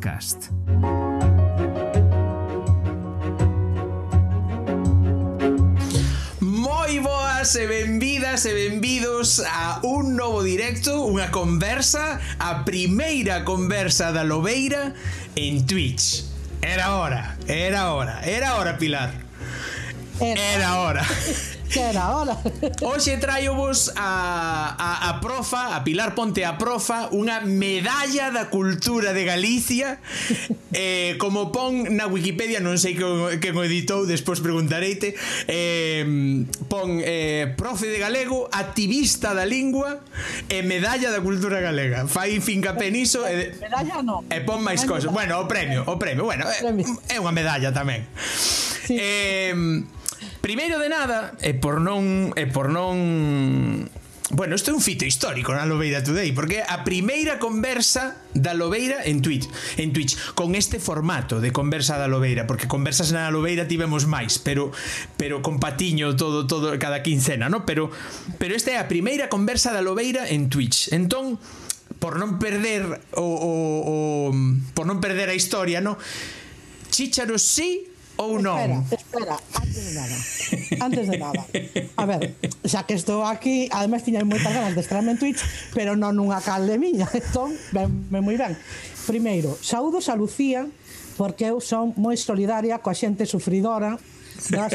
Podcast. Moi boas e benvidas e benvidos a un novo directo, unha conversa, a primeira conversa da Lobeira en Twitch. Era hora, era hora, era hora, Pilar. Era, era hora. Que era hora. Hoxe traio-vos a, a, a profa A Pilar Ponte a profa Unha medalla da cultura de Galicia. Eh, Como pon na Wikipedia Non sei que, que o editou Despois preguntareite eh, Pon eh, profe de galego Activista da lingua E medalla da cultura galega Fai finca peniso. e, Medalla non E pon máis cosas. Bueno, o premio, o premio. Bueno, eh, é, é unha medalla tamén. Sí. Eh, Primeiro de nada, e por non e por non Bueno, isto é un fito histórico na Lobeira Today Porque é a primeira conversa da Lobeira en Twitch en Twitch Con este formato de conversa da Lobeira Porque conversas na Lobeira tivemos máis Pero pero con patiño todo todo cada quincena, no? Pero, pero esta é a primeira conversa da Lobeira en Twitch Entón, por non perder o, o, o por non perder a historia, no? Chícharos sí, ou non? Espera, espera, antes de nada. Antes de nada. A ver, xa que estou aquí, ademais tiñai moitas ganas de estarme en Twitch, pero non nunha calde miña, entón, ben, ben moi ben. Primeiro, saúdos a Lucía, porque eu son moi solidaria coa xente sufridora das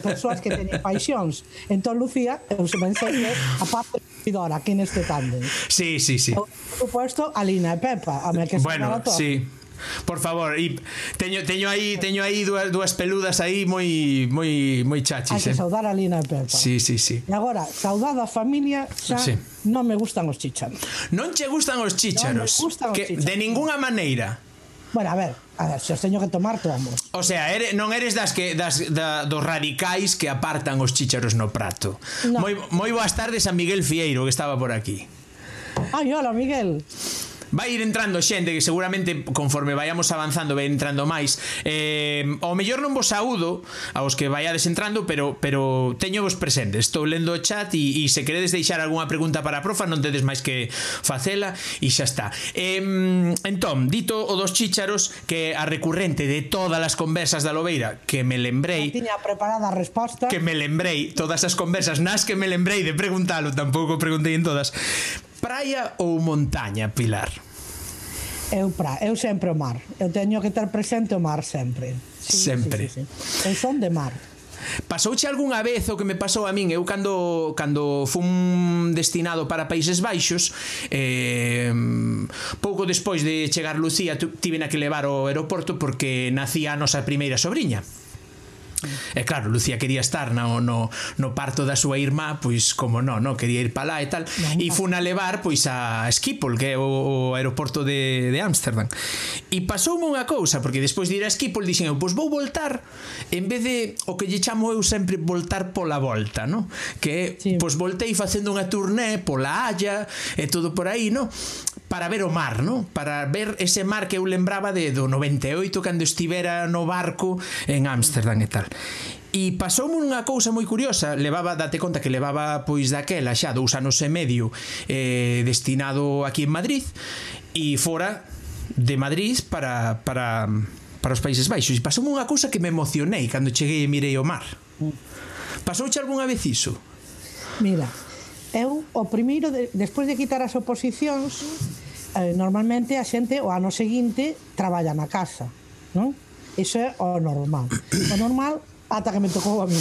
persoas que teñen paixóns. Entón, Lucía, eu se pensei a parte sufridora aquí neste tándem. Sí, sí, sí. Por suposto, a Lina e Pepa, a me que bueno, sí. Por favor, e teño teño aí teño aí dúas dúas peludas aí moi moi moi chachis. Hai que eh? saudar a Lina e Pepa. Sí, sí, sí. E agora, saudada a familia, xa sí. non me gustan os chícharos. Non che gustan os chícharos. Non me gustan os que chícharos. de ningunha maneira. Bueno, a ver, a ver, se os teño que tomar, tomamos. O sea, ere, non eres das que das da, dos radicais que apartan os chícharos no prato. No. Moi moi boas tardes a Miguel Fieiro que estaba por aquí. Ai, hola Miguel vai ir entrando xente que seguramente conforme vayamos avanzando vai entrando máis. Eh, ao mellor non vos saúdo aos que vaiades entrando, pero pero teño vos presente. Estou lendo o chat e, e se queredes deixar algunha pregunta para a profa, non tedes máis que facela e xa está. Eh, entón, dito o dos chícharos que a recurrente de todas as conversas da Lobeira que me lembrei... Non tiña preparada a resposta. Que me lembrei, todas as conversas nas que me lembrei de preguntalo, tampouco preguntei en todas Praia ou montaña, Pilar? Eu, pra, eu sempre o mar. Eu teño que ter presente o mar sempre. Sí, sempre. Sí, sí, sí. Eu son de mar. Pasouche algunha vez o que me pasou a min Eu cando, cando fun destinado para Países Baixos eh, Pouco despois de chegar Lucía Tive na que levar ao aeroporto Porque nacía a nosa primeira sobrinha E claro, Lucía quería estar no, no, no parto da súa irmá, pois como non, no, quería ir para lá e tal, e fun a levar pois a Schiphol, que é o, o aeroporto de, de Ámsterdam. E pasoume unha cousa, porque despois de ir a Schiphol dixen eu, pois vou voltar, en vez de o que lle chamo eu sempre voltar pola volta, no? Que sí. pois voltei facendo unha turné pola Haya e todo por aí, no? para ver o mar, ¿no? Para ver ese mar que eu lembraba de do 98 cando estivera no barco en Ámsterdam e tal. E pasoume unha cousa moi curiosa Levaba, date conta que levaba pois daquela xa dous anos e medio eh, Destinado aquí en Madrid E fora de Madrid para, para, para os Países Baixos E pasoume unha cousa que me emocionei Cando cheguei e mirei o mar Pasouche algunha vez iso? Mira, eu o primeiro de, Despois de quitar as oposicións eh, normalmente a xente o ano seguinte traballa na casa, non? Iso é o normal. O normal ata que me tocou a mí.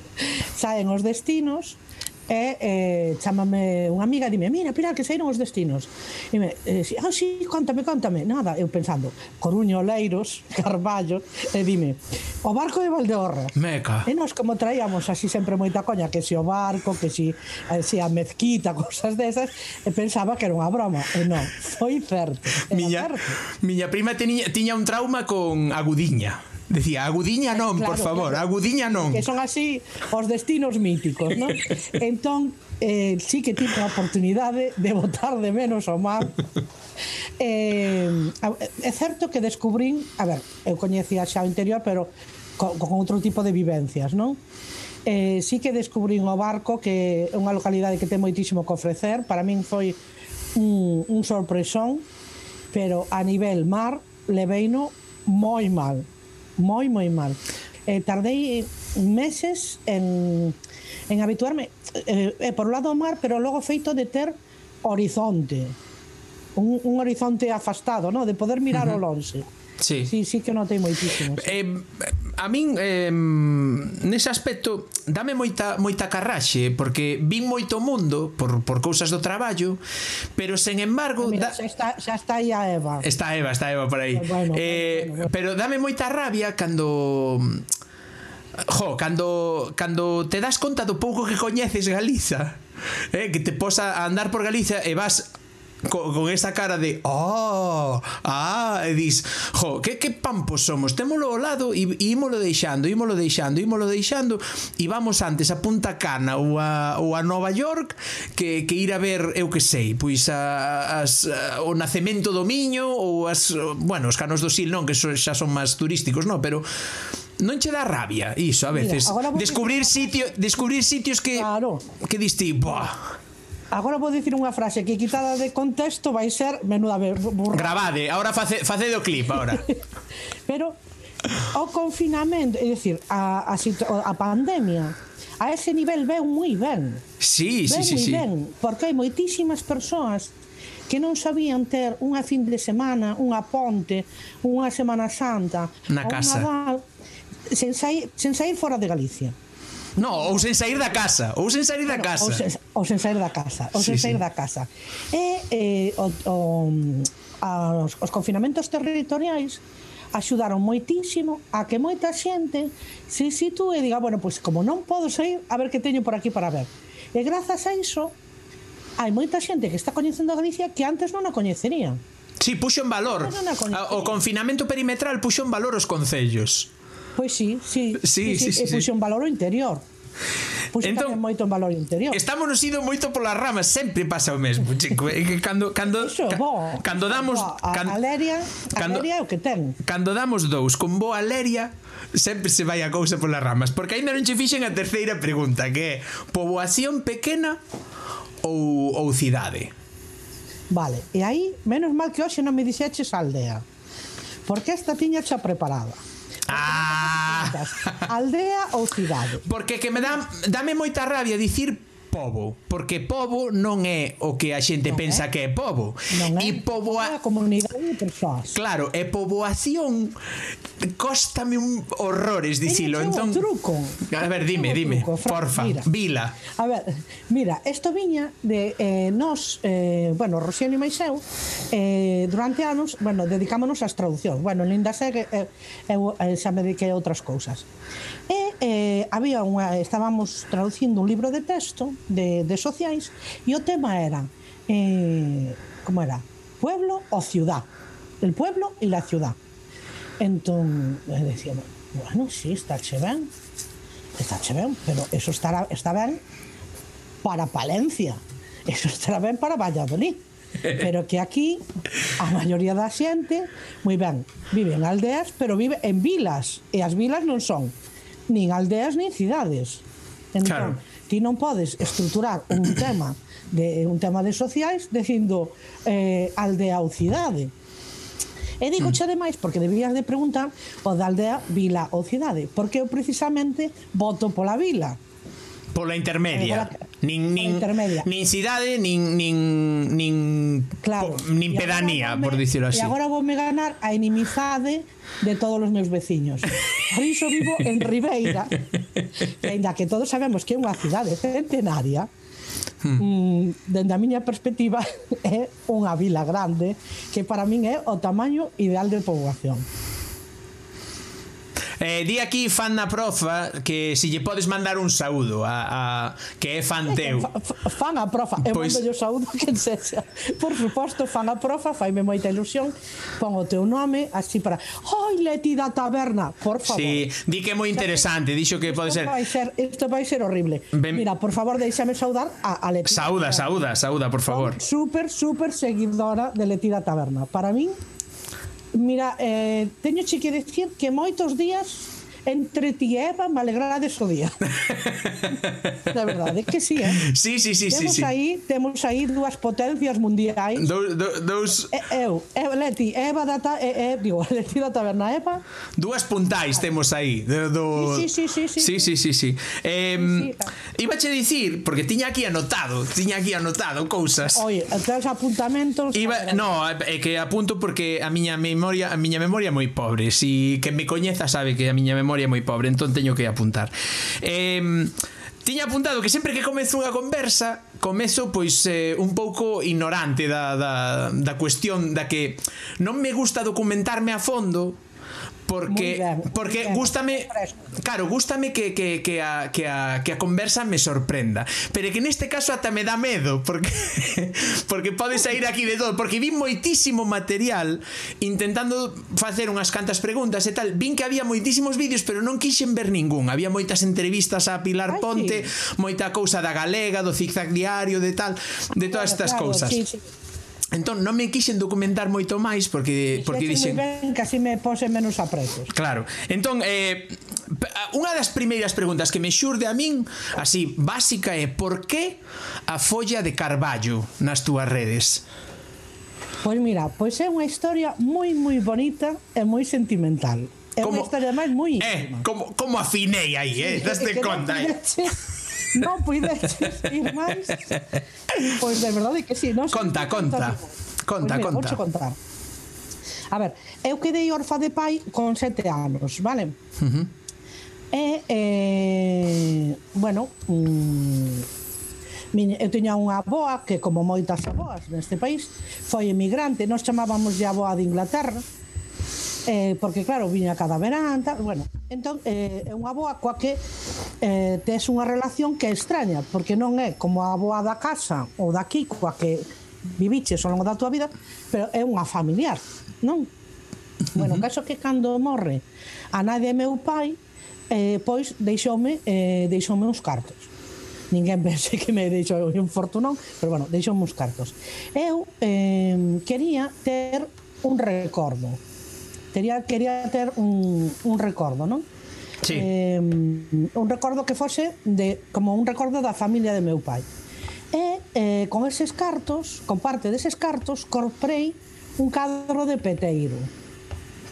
Saen os destinos e eh, chamame unha amiga e dime, mira, Pilar, que saíron os destinos. E me, eh, ah, sí, contame, contame. Nada, eu pensando, Coruño, Leiros, Carballo, e dime, o barco de Valdeorra. Meca. E nos como traíamos así sempre moita coña, que si o barco, que si, eh, si a mezquita, cosas desas, e pensaba que era unha broma. E non, foi certo. Miña, certo. miña prima tiña, tiña un trauma con Agudiña. Decía, agudiña non, claro, por favor, claro. agudiña non. Que son así os destinos míticos, non? entón, eh, sí que tive a oportunidade de botar de menos ao mar. Eh, é certo que descubrín, a ver, eu coñecía xa o interior, pero con, con outro tipo de vivencias, non? Eh, sí que descubrín o barco que é unha localidade que ten moitísimo que ofrecer. Para min foi un, un sorpresón, pero a nivel mar leveino moi mal moi, moi mal. Eh, tardei meses en, en habituarme, eh, eh, por un lado o mar, pero logo feito de ter horizonte, un, un horizonte afastado, no? de poder mirar uh -huh. o lonxe. Sí. Sí, sí que notei moitísimo. Sí. Eh, a min eh, nese aspecto dame moita moita carraxe porque vin moito mundo por, por cousas do traballo, pero sen embargo, ah, Mira, da... xa está xa está aí a Eva. Está Eva, está Eva por aí. Bueno, eh, bueno, bueno. pero dame moita rabia cando Jo, cando, cando te das conta do pouco que coñeces Galiza eh, Que te posa a andar por Galiza E vas co, con esa cara de oh, ah, e dis jo, que, que pampos somos, témolo ao lado e, e ímolo deixando, ímolo deixando ímolo deixando e vamos antes a Punta Cana ou a, ou a Nova York que, que ir a ver, eu que sei pois a, as, a, o nacemento do Miño ou as, bueno, os canos do Sil non, que so, xa son máis turísticos non, pero non che dá rabia iso a veces, Mira, descubrir sitio descubrir sitios que claro. que diste, buah Agora vou dicir unha frase que quitada de contexto vai ser menuda burra. Gravade, agora face, face do clip agora. Pero o confinamento, é dicir, a, a, a pandemia a ese nivel veu moi ben. Sí, veu sí, sí, moi sí. ben, porque hai moitísimas persoas que non sabían ter unha fin de semana, unha ponte, unha semana santa, na casa. Nadal, sen sair, sen sair fora de Galicia. No, ou sen sair da casa, ou sen sair da casa. Bueno, ou, sen, ou sen sair da casa, ou sen sí, sair sí. da casa. E eh, o, o, os, os confinamentos territoriais axudaron moitísimo a que moita xente se sitúe e diga, bueno, pois como non podo sair, a ver que teño por aquí para ver. E grazas a iso, hai moita xente que está coñecendo a Galicia que antes non a coñecería. Si, sí, puxo en valor. O confinamento perimetral puxo en valor os concellos. Pois sí, sí. Sí, sí, sí, sí, e puxe sí. un valor interior. Puxo entón, moito en valor interior. Estamos nos ido moito polas ramas, sempre pasa o mesmo, chico. É que cando cando Eso, ca, bo, cando damos bo, a, cando, a Leria, cando, Leria é o que ten. Cando damos dous con boa Leria, sempre se vai a cousa polas ramas, porque aínda non che fixen a terceira pregunta, que é poboación pequena ou ou cidade. Vale, e aí menos mal que hoxe non me dixeches aldea. Porque esta tiña xa preparada. Ah. Aldea ou cidade? Porque que me dá, dame moita rabia dicir pobo, porque pobo non é o que a xente non pensa é. que é pobo. Non e poboa... é. comunidade de persoas. Claro, e poboación costame un horrores dicilo, entón. truco. A ver, dime, dime, truco, Fran, porfa, mira. vila. A ver, mira, isto viña de eh, nos, eh, bueno, Rosiano e máis eu, eh, durante anos, bueno, dedicámonos ás traducións. Bueno, linda segue, eh, eu eh, xa me dediquei a outras cousas. E eh, había unha, estábamos traducindo un libro de texto de, de sociais e o tema era eh, como era? Pueblo o ciudad. El pueblo e la ciudad. Entón, eh, decíamos, bueno, sí, está che ben, está che ben, pero eso estará, está ben para Palencia, eso estará ben para Valladolid. Pero que aquí a maioría da xente, moi ben, vive en aldeas, pero vive en vilas, e as vilas non son nin aldeas nin cidades. Entón, claro. ti non podes estruturar un tema de un tema de sociais dicindo eh, aldea ou cidade. E digo mm. xa demais porque debías de preguntar o da aldea vila ou cidade, porque eu precisamente voto pola vila. Pola intermedia. Eh, pola, Nin, nin, nin cidade, nin, nin, nin, claro. po, nin e pedanía, por dicirlo así. E agora voume ganar a inimizade de todos os meus veciños. Por iso vivo en Ribeira. Ainda que todos sabemos que é unha cidade centenaria, hmm. Mm, dende a miña perspectiva é unha vila grande que para min é o tamaño ideal de poboación Eh, di aquí fan na profa que se si lle podes mandar un saúdo a, a que é fan teu. Fa, fan a profa, eu pois... mando o saúdo que sexa. Por suposto, fan a profa, faime moita ilusión, pon o teu nome así para, "Oi, Leti da taberna, por favor." Sí, di que é moi interesante, dixo que pode ser. Vai ser, isto vai ser horrible. Ben... Mira, por favor, deixame saudar a, a Leti. Sauda, sauda, saúda, por favor. Super, super seguidora de Leti da taberna. Para min Mira, eh, teño che que decir que moitos días entre ti e Eva malegrades o día. De verdade, que sí, eh? Sí, sí, sí, temos sí, sí. aí, temos aí dúas potencias mundiais. Do, do, dos e, eh, eu, eh, eu, eh, Leti, Eva da ta, e, e, digo, Leti da Taberna Eva. Dúas puntais temos aí do, do... Sí, sí, sí, sí. Sí, sí, sí, sí. Eh, sí, sí. Ibache dicir, porque tiña aquí anotado, tiña aquí anotado cousas. Oye, tens apuntamentos. Iba, no, é que apunto porque a miña memoria, a miña memoria é moi pobre. Si que me coñeza sabe que a miña memoria memoria moi pobre, entón teño que apuntar. Eh, tiña apuntado que sempre que comezo unha conversa, comezo pois eh, un pouco ignorante da, da, da cuestión da que non me gusta documentarme a fondo porque ben, porque ben, gústame claro, gústame que que que a que a que a conversa me sorprenda, pero que neste caso ata me dá medo porque porque pode sair aquí de todo, porque vi moitísimo material intentando facer unhas cantas preguntas e tal, vin que había moitísimos vídeos, pero non quixen ver ningún. Había moitas entrevistas a Pilar Ay, Ponte, sí. moita cousa da galega, do zigzag diario, de tal, de todas claro, estas claro, cousas. Sí, sí. Entón non me quixen documentar moito máis porque porque dixen ben que así me pose menos apretos. Claro. Entón eh unha das primeiras preguntas que me xurde a min, así básica é por que a folla de Carballo nas túas redes? Pois mira, pois é unha historia moi moi bonita e moi sentimental. É como, unha historia máis moi íntima. Eh, como, como afinei aí, eh? Daste conta, eh? non puideches ir máis pois de verdade que sí non conta, conta, conta, pois, conta. contar a ver, eu quedei orfa de pai con sete anos, vale? Uh -huh. E, eh, bueno, mm, miña, eu teña unha aboa que, como moitas aboas neste país, foi emigrante, nos chamábamos de aboa de Inglaterra, eh, porque claro, viña cada verán, tal, bueno, entón eh, é unha boa coa que eh, tes unha relación que é extraña, porque non é como a boa da casa ou daqui coa que viviches ao longo da tua vida, pero é unha familiar, non? Bueno, uh -huh. caso que cando morre a nai de meu pai, eh, pois deixoume, eh, deixoume uns cartos ninguén pense que me deixou un fortunón, pero bueno, deixoume uns cartos. Eu eh, quería ter un recordo, quería quería ter un, un recordo, non? Sí. Eh, un recordo que fose de, como un recordo da familia de meu pai. E eh, con eses cartos, con parte deses cartos, corprei un cadro de Peteiro.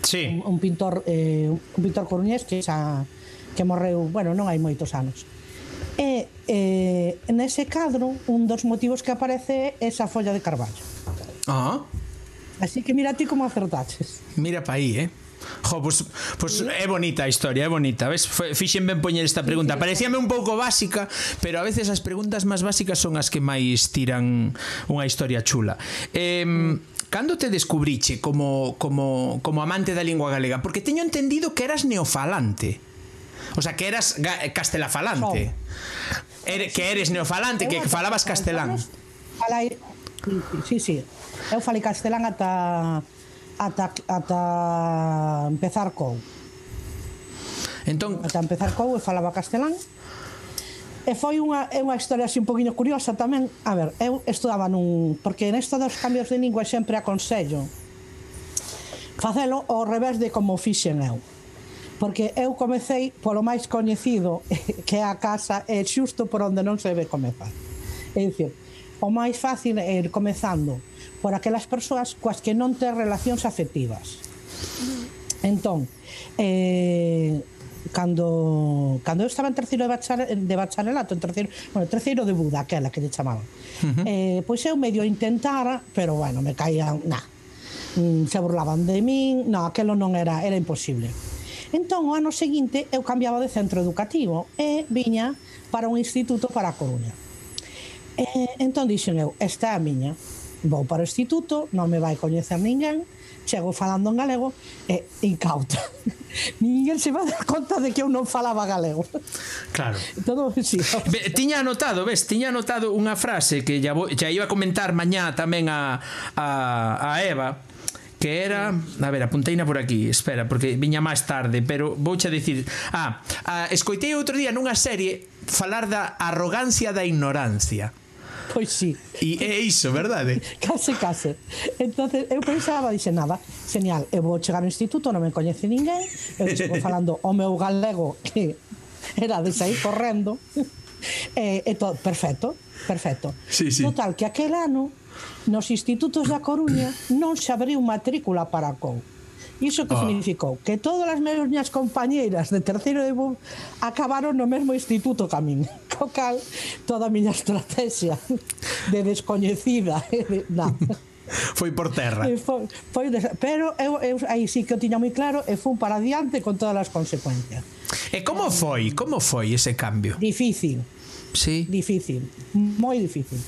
Sí. Un, un pintor eh, un pintor coruñés que xa que morreu, bueno, non hai moitos anos. E eh, nese cadro un dos motivos que aparece é esa folla de Carballo. Ah. Así que mira ti como acertaches. Mira pa aí, eh? Jo, pois, pois é bonita a historia, é bonita, ves? Fixen ben poñer esta pregunta. Parecíame un pouco básica, pero a veces as preguntas máis básicas son as que máis tiran unha historia chula. Eh, Cando te descubriche como, como, como amante da lingua galega? Porque teño entendido que eras neofalante. O sea, que eras castelafalante. Ere, que eres neofalante, que falabas castelán. Falai... Sí, sí. Eu falei castelán ata ata ata empezar cou. Entón, ata empezar cou eu falaba castelán. E foi unha, é unha historia así un poquinho curiosa tamén. A ver, eu estudaba nun... Porque nesto dos cambios de lingua sempre aconsello facelo ao revés de como fixen eu. Porque eu comecei polo máis coñecido que é a casa é xusto por onde non se debe comezar. É dicir, o máis fácil é ir comezando por aquelas persoas coas que non ter relacións afectivas. Entón, eh, cando cando eu estaba en terceiro de, bacharel, de bacharelato, en terceiro, bueno, terceiro de Buda, aquela que lle chamaban. Uh -huh. eh, pois eu medio intentara, pero bueno, me caían, na. Mm, se burlaban de min, no, aquelo non era, era imposible. Entón, o ano seguinte, eu cambiaba de centro educativo e viña para un instituto para a Coruña. E, entón dixen eu, esta é a miña. Vou para o instituto, non me vai coñecer ninguén, chego falando en galego e incauta. Ninguén se vai dar conta de que eu non falaba galego. Claro. Todo, sí, Be, tiña anotado, ves, tiña anotado unha frase que ya, vo, ya iba a comentar mañá tamén a, a, a Eva, que era, a ver, apunteina por aquí, espera, porque viña máis tarde, pero vouche a dicir, ah, ah, escoitei outro día nunha serie falar da arrogancia da ignorancia. Pois sí. E é iso, verdade? Case, case. entonces eu pensaba, dixe, nada, señal, eu vou chegar ao instituto, non me coñece ninguén, eu chego falando o meu galego que era de sair correndo, eh, e, e todo, perfecto, perfecto. Sí, sí. Total, que aquel ano nos institutos da Coruña non se abriu matrícula para a COU Iso que oh. significou que todas as meus miñas compañeiras de terceiro de BUM acabaron no mesmo instituto que a min. Co cal, toda a miña estrategia de descoñecida. Eh, na. foi por terra. Foi, foi pero eu, eu aí sí que o tiña moi claro e fun para adiante con todas as consecuencias. E como foi? Como foi ese cambio? Difícil. Sí. Difícil, moi difícil.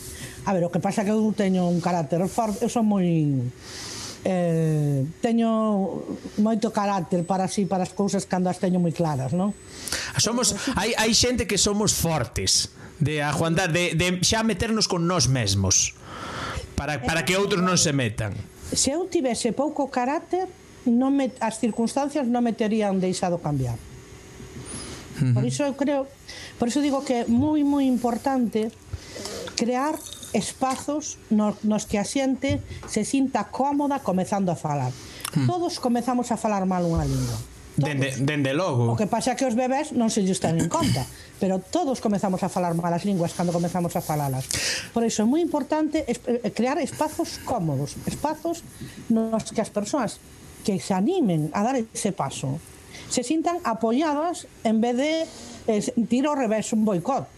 A ver, o que pasa é que eu teño un carácter forte, eu son moi eh, teño moito carácter para si, para as cousas cando as teño moi claras, non? Ah, somos, hai, hai xente que somos fortes de a Juanda, de, de xa meternos con nós mesmos para, para que outros non se metan. Se eu tivese pouco carácter, non me, as circunstancias non me terían deixado cambiar. Por iso eu creo, por iso digo que é moi moi importante crear espazos nos, nos que a xente se sinta cómoda comezando a falar. Hmm. Todos comezamos a falar mal unha lingua. Dende, dende logo. O que pasa é que os bebés non se lles ten en conta, pero todos comezamos a falar malas linguas cando comezamos a falalas. Por iso é moi importante eh, crear espazos cómodos, espazos nos que as persoas que se animen a dar ese paso se sintan apoiadas en vez de eh, sentir ao revés un boicot.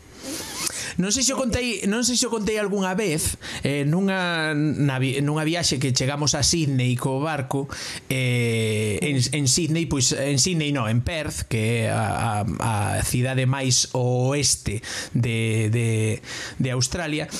Non sei se o contei, non sei se o contei algunha vez eh, nunha na, vi, nunha viaxe que chegamos a Sydney co barco eh, en, en Sydney, pois en Sydney no, en Perth, que é a, a, a cidade máis oeste de, de, de Australia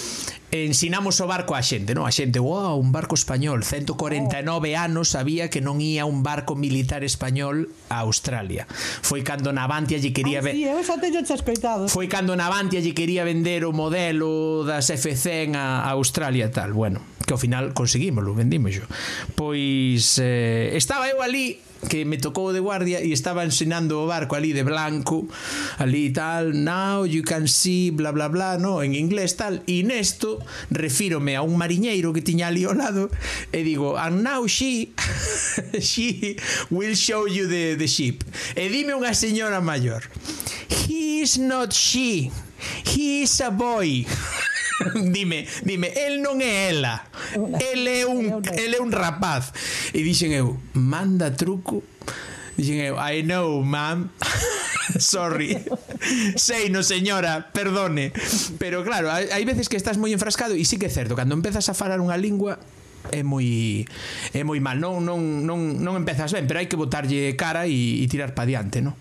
ensinamos o barco á xente, non? A xente, wow, un barco español, 149 anos sabía que non ía un barco militar español a Australia. Foi cando Navantia lle quería ver. Sí, eu xa teño xa escoitado. Foi cando Navantia lle quería vender o modelo das F100 a, a Australia tal. Bueno, que ao final conseguímoslo, vendímoslo. Pois eh, estaba eu ali que me tocou de guardia e estaba ensinando barco ali de blanco ali tal, now you can see bla bla bla, no, en inglés tal. E nesto refírome a un mariñeiro que tiña ali ao lado e digo, and now she she will show you the, the ship. E dime unha señora maior he is not she he is a boy dime, dime, el non é ela. El é un, el é un rapaz. E dixen eu, manda truco. Dixen eu, I know, ma'am. Sorry. Sei, no señora, perdone. Pero claro, hai veces que estás moi enfrascado e sí que é certo, cando empezas a falar unha lingua é moi é moi mal, non non non non empezas ben, pero hai que botarlle cara e, e tirar pa diante, non?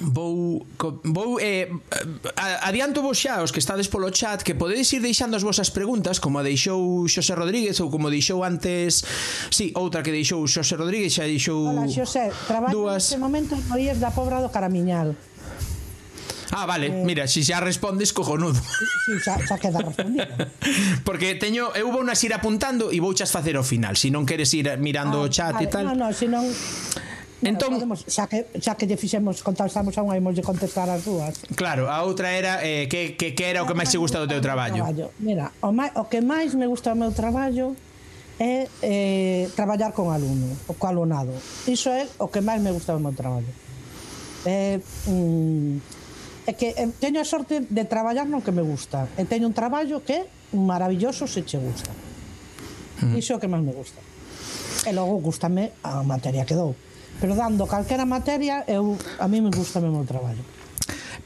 vou vou eh, adianto vos xa os que estades polo chat que podedes ir deixando as vosas preguntas como a deixou Xosé Rodríguez ou como deixou antes, si, sí, outra que deixou Xosé Rodríguez xa deixou Hola Xosé, traballo dúas... neste momento en IES da Pobra do Caramiñal. Ah, vale, eh, mira, se xa respondes cojonudo. Si, xa, xa queda respondido. Porque teño, eu vou nas ir apuntando e vou chas facer ao final, se si non queres ir mirando ah, o chat vale, e tal. No, no, se non Entón, podemos, xa, que, xa que lle fixemos contestamos a unha imos de contestar as dúas claro, a outra era eh, que, que, que era o que máis se gusta do teu traballo, traballo. mira, o, mai, o que máis me gusta do meu traballo é eh, traballar con alumno o co alumnado iso é o que máis me gusta do meu traballo. É, mm, é que eh, teño a sorte de traballar no que me gusta. E teño un traballo que é maravilloso se che gusta. Mm. Iso é o que máis me gusta. E logo gustame a materia que dou pero dando calquera materia, eu a mí me gusta mesmo o traballo.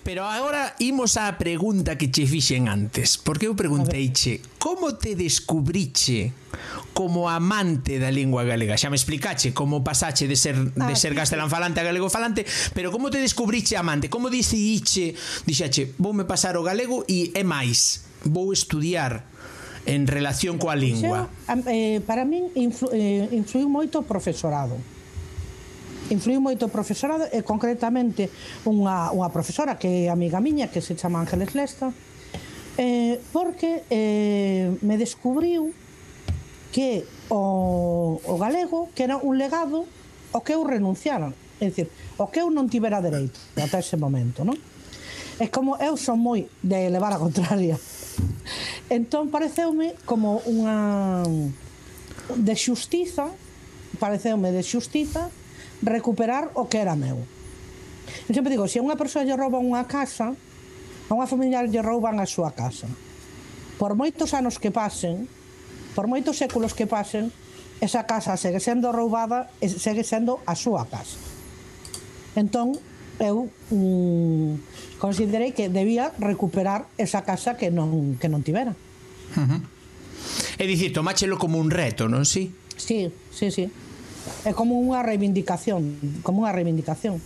Pero agora imos á pregunta que che fixen antes, porque eu pregunteiche, como te descubriche como amante da lingua galega? Xa me explicache como pasache de ser de ah, ser castelán falante a galego falante, pero como te descubriche amante? Como decidiche, dixache, voume pasar o galego e é máis, vou estudiar en relación coa lingua. Eh, para min influ, eh, influiu moito o profesorado influiu moito o profesorado e concretamente unha, unha profesora que é amiga miña que se chama Ángeles Lesta eh, porque eh, me descubriu que o, o galego que era un legado o que eu renunciara é dicir, o que eu non tivera dereito ata ese momento non? é como eu son moi de elevar a contraria entón pareceume como unha de xustiza pareceume de xustiza recuperar o que era meu. Eu sempre digo, se a unha persoa lle rouba unha casa, a unha familiar lle rouban a súa casa. Por moitos anos que pasen, por moitos séculos que pasen, esa casa segue sendo roubada e segue sendo a súa casa. Entón, eu mm, considerei que debía recuperar esa casa que non, que non tivera. Uh -huh. É dicir, tomáchelo como un reto, non si? Sí? Si, sí, si, sí, si. Sí. É como unha reivindicación, como unha reivindicación.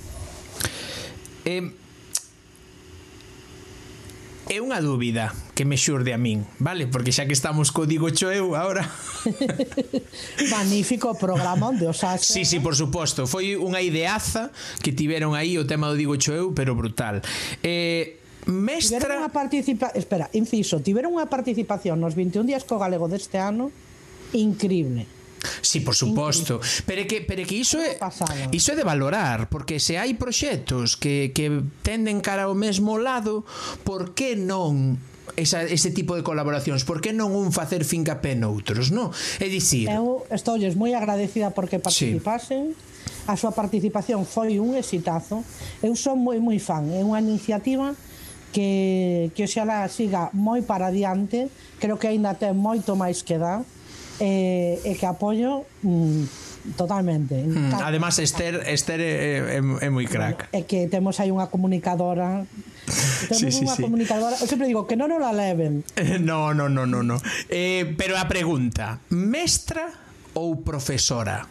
Eh, é unha dúbida que me xurde a min, vale? Porque xa que estamos co Digo Choeu agora. Magnífico programa onde os haxe. Sí, sí, por suposto. Foi unha ideaza que tiveron aí o tema do Digo Choeu, pero brutal. Eh, mestra... Tiveron unha participa... Espera, inciso, tiveron unha participación nos 21 días co galego deste ano increíble Sí, por suposto. Pero que pero que iso é iso é de valorar, porque se hai proxectos que que tenden cara ao mesmo lado, por que non esa, ese tipo de colaboracións? Por que non un facer fincapé noutros, non? É dicir Eu estoulles moi agradecida porque participasen. Sí. A súa participación foi un exitazo. Eu son moi moi fan. É unha iniciativa que, que oxalá siga moi para adiante. Creo que aínda ten moito máis que dar. Eh, e, e que apoio mm, totalmente. Mm, Además Esther Esther é, é, é moi crack. Bueno, é que temos aí unha comunicadora Temos sí, sí, unha sí. comunicadora, eu sempre digo que non nos la leven. No, no, no, no, no. Eh, pero a pregunta, mestra ou profesora?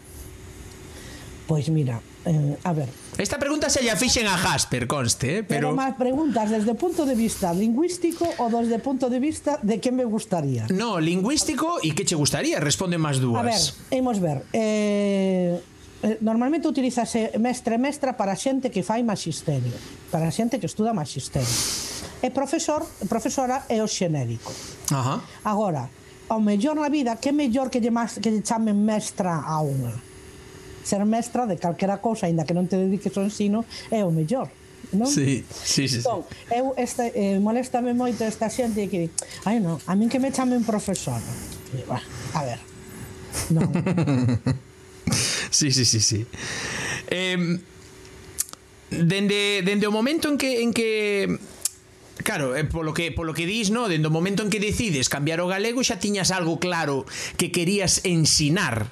Pois mira, eh, a ver, Esta pregunta se lla fixen a Jasper, conste, eh, pero... Pero máis preguntas desde o punto de vista lingüístico ou desde o punto de vista de que me gustaría? No, lingüístico e que che gustaría, responde máis dúas. A ver, imos ver. Eh, eh normalmente utilizase mestre mestra para xente que fai magisterio, para xente que estuda magisterio. E profesor, profesora é o xenérico. Ajá. Agora, ao mellor na vida, que mellor que lle, mas, que lle chamen mestra a unha? ser mestra de calquera cousa, aínda que non te dediques ao ensino, é o mellor non? Sí, sí, sí. Entón, eu esta, eh, moléstame moito esta xente que di, ai non, a min que me chamen profesora. E, bah, a ver, non. sí, sí, sí, sí. Eh, dende, dende o momento en que, en que Claro, eh, polo que polo que dis, no, dende o momento en que decides cambiar o galego xa tiñas algo claro que querías ensinar,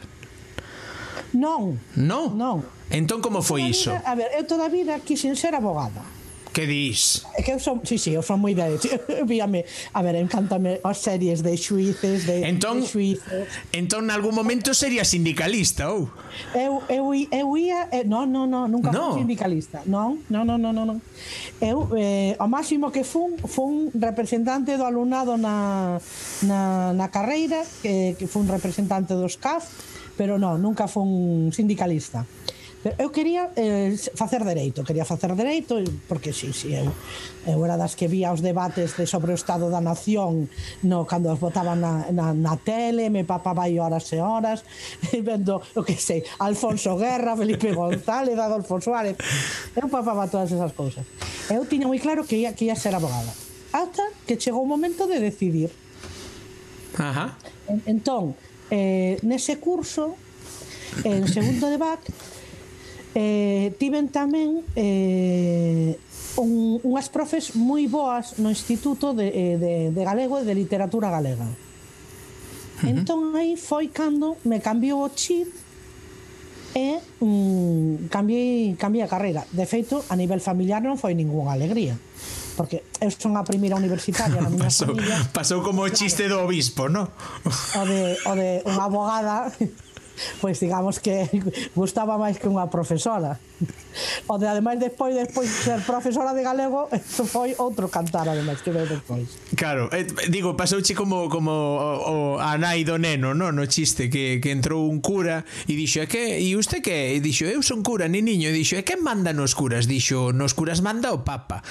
Non. Non? Non. Entón como foi iso? Vida, a ver, eu toda a vida quixen ser abogada. Que dis? É que eu son, sí, sí, eu son moi de... Víame, a ver, encántame as series de xuíces, de, entón, de xuíces. Entón, nalgún momento sería sindicalista, ou? Eu, eu, eu ia... Eh, non, non, non, nunca no. fui sindicalista. Non, non, non, non, non. Eu, eh, o máximo que fun, fun representante do alumnado na, na, na carreira, que, que fun representante dos CAF, pero non, nunca fun sindicalista. Pero eu quería eh, facer dereito, quería facer dereito porque si, sí, si, sí, eu, eu era das que vía os debates de sobre o estado da nación no cando os botaban na, na, na tele, me papaba aí horas e horas vendo, o que sei, Alfonso Guerra, Felipe González, Adolfo Suárez. Eu papaba todas esas cousas. Eu tiña moi claro que ia, que ia ser abogada. Hasta que chegou o momento de decidir. Ajá. Entón, Eh, nese curso, en segundo de BAC, eh, tiven tamén eh, un, unhas profes moi boas no Instituto de, eh, de, de Galego e de Literatura Galega. Uh -huh. Entón aí foi cando me cambiou o chip e mm, cambiei, cambiei a carreira. De feito, a nivel familiar non foi ningunha alegría porque eu son a primeira universitaria na miña pasou, familia. Pasou como o chiste do obispo, no? O de, o de unha abogada pois digamos que gustaba máis que unha profesora. O de ademais despois despois de ser profesora de galego, isto foi outro cantar ademais que veio despois. Claro, eh, digo, pasouche como como o, o a nai do neno, no, no chiste que, que entrou un cura e dixo, "É que e usted que?" E dixo, "Eu son cura, ni niño." E dixo, "É que manda nos curas?" Dixo, "Nos curas manda o papa."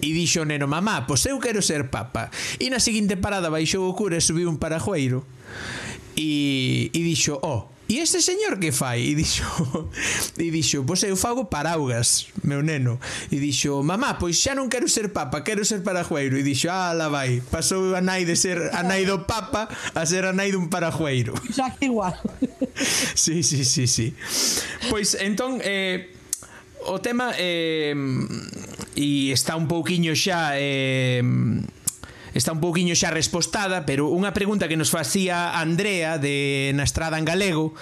E dixo o neno, "Mamá, pois eu quero ser papa." E na seguinte parada baixou o cura e subiu un parajueiro. E, e dixo, oh, E este señor que fai? E dixo, e dixo, pois eu fago paraugas, meu neno. E dixo, mamá, pois xa non quero ser papa, quero ser parajueiro. E dixo, ala vai. Pasou a nai de ser a nai do papa a ser a nai dun parajueiro. Xa que igual. Sí, sí, sí, sí. Pois entón, eh, o tema eh, mm, e está un pouquiño xa eh, está un pouquiño xa respostada, pero unha pregunta que nos facía Andrea de na estrada en galego,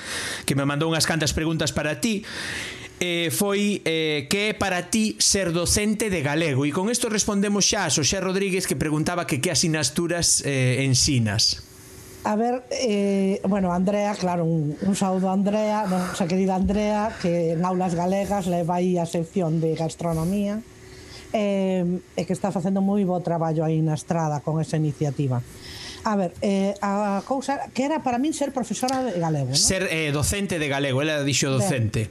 que me mandou unhas cantas preguntas para ti, eh, foi eh, que é para ti ser docente de galego? E con isto respondemos xa a Xosé Rodríguez que preguntaba que que asinaturas eh, ensinas. A ver, eh, bueno, Andrea, claro, un, un saúdo a Andrea, nosa querida Andrea, que en aulas galegas leva aí a sección de gastronomía eh, e que está facendo moi bo traballo aí na estrada con esa iniciativa. A ver, eh, a cousa que era para min ser profesora de galego, non? Ser eh, docente de galego, ela dixo docente.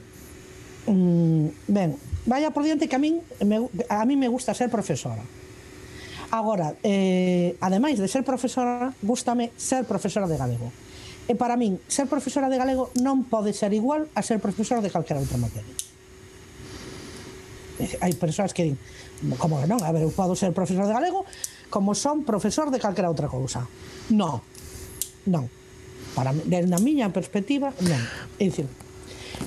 Ben, mm, ben vaya por diante que a min me, a min me gusta ser profesora. Agora, eh, ademais de ser profesora, gustame ser profesora de galego. E para min, ser profesora de galego non pode ser igual a ser profesora de calquera outra materia. Eh, hai persoas que din, como que non, a ver, eu podo ser profesor de galego como son profesor de calquera outra cousa. Non, non. Para, desde a miña perspectiva, non. É dicir,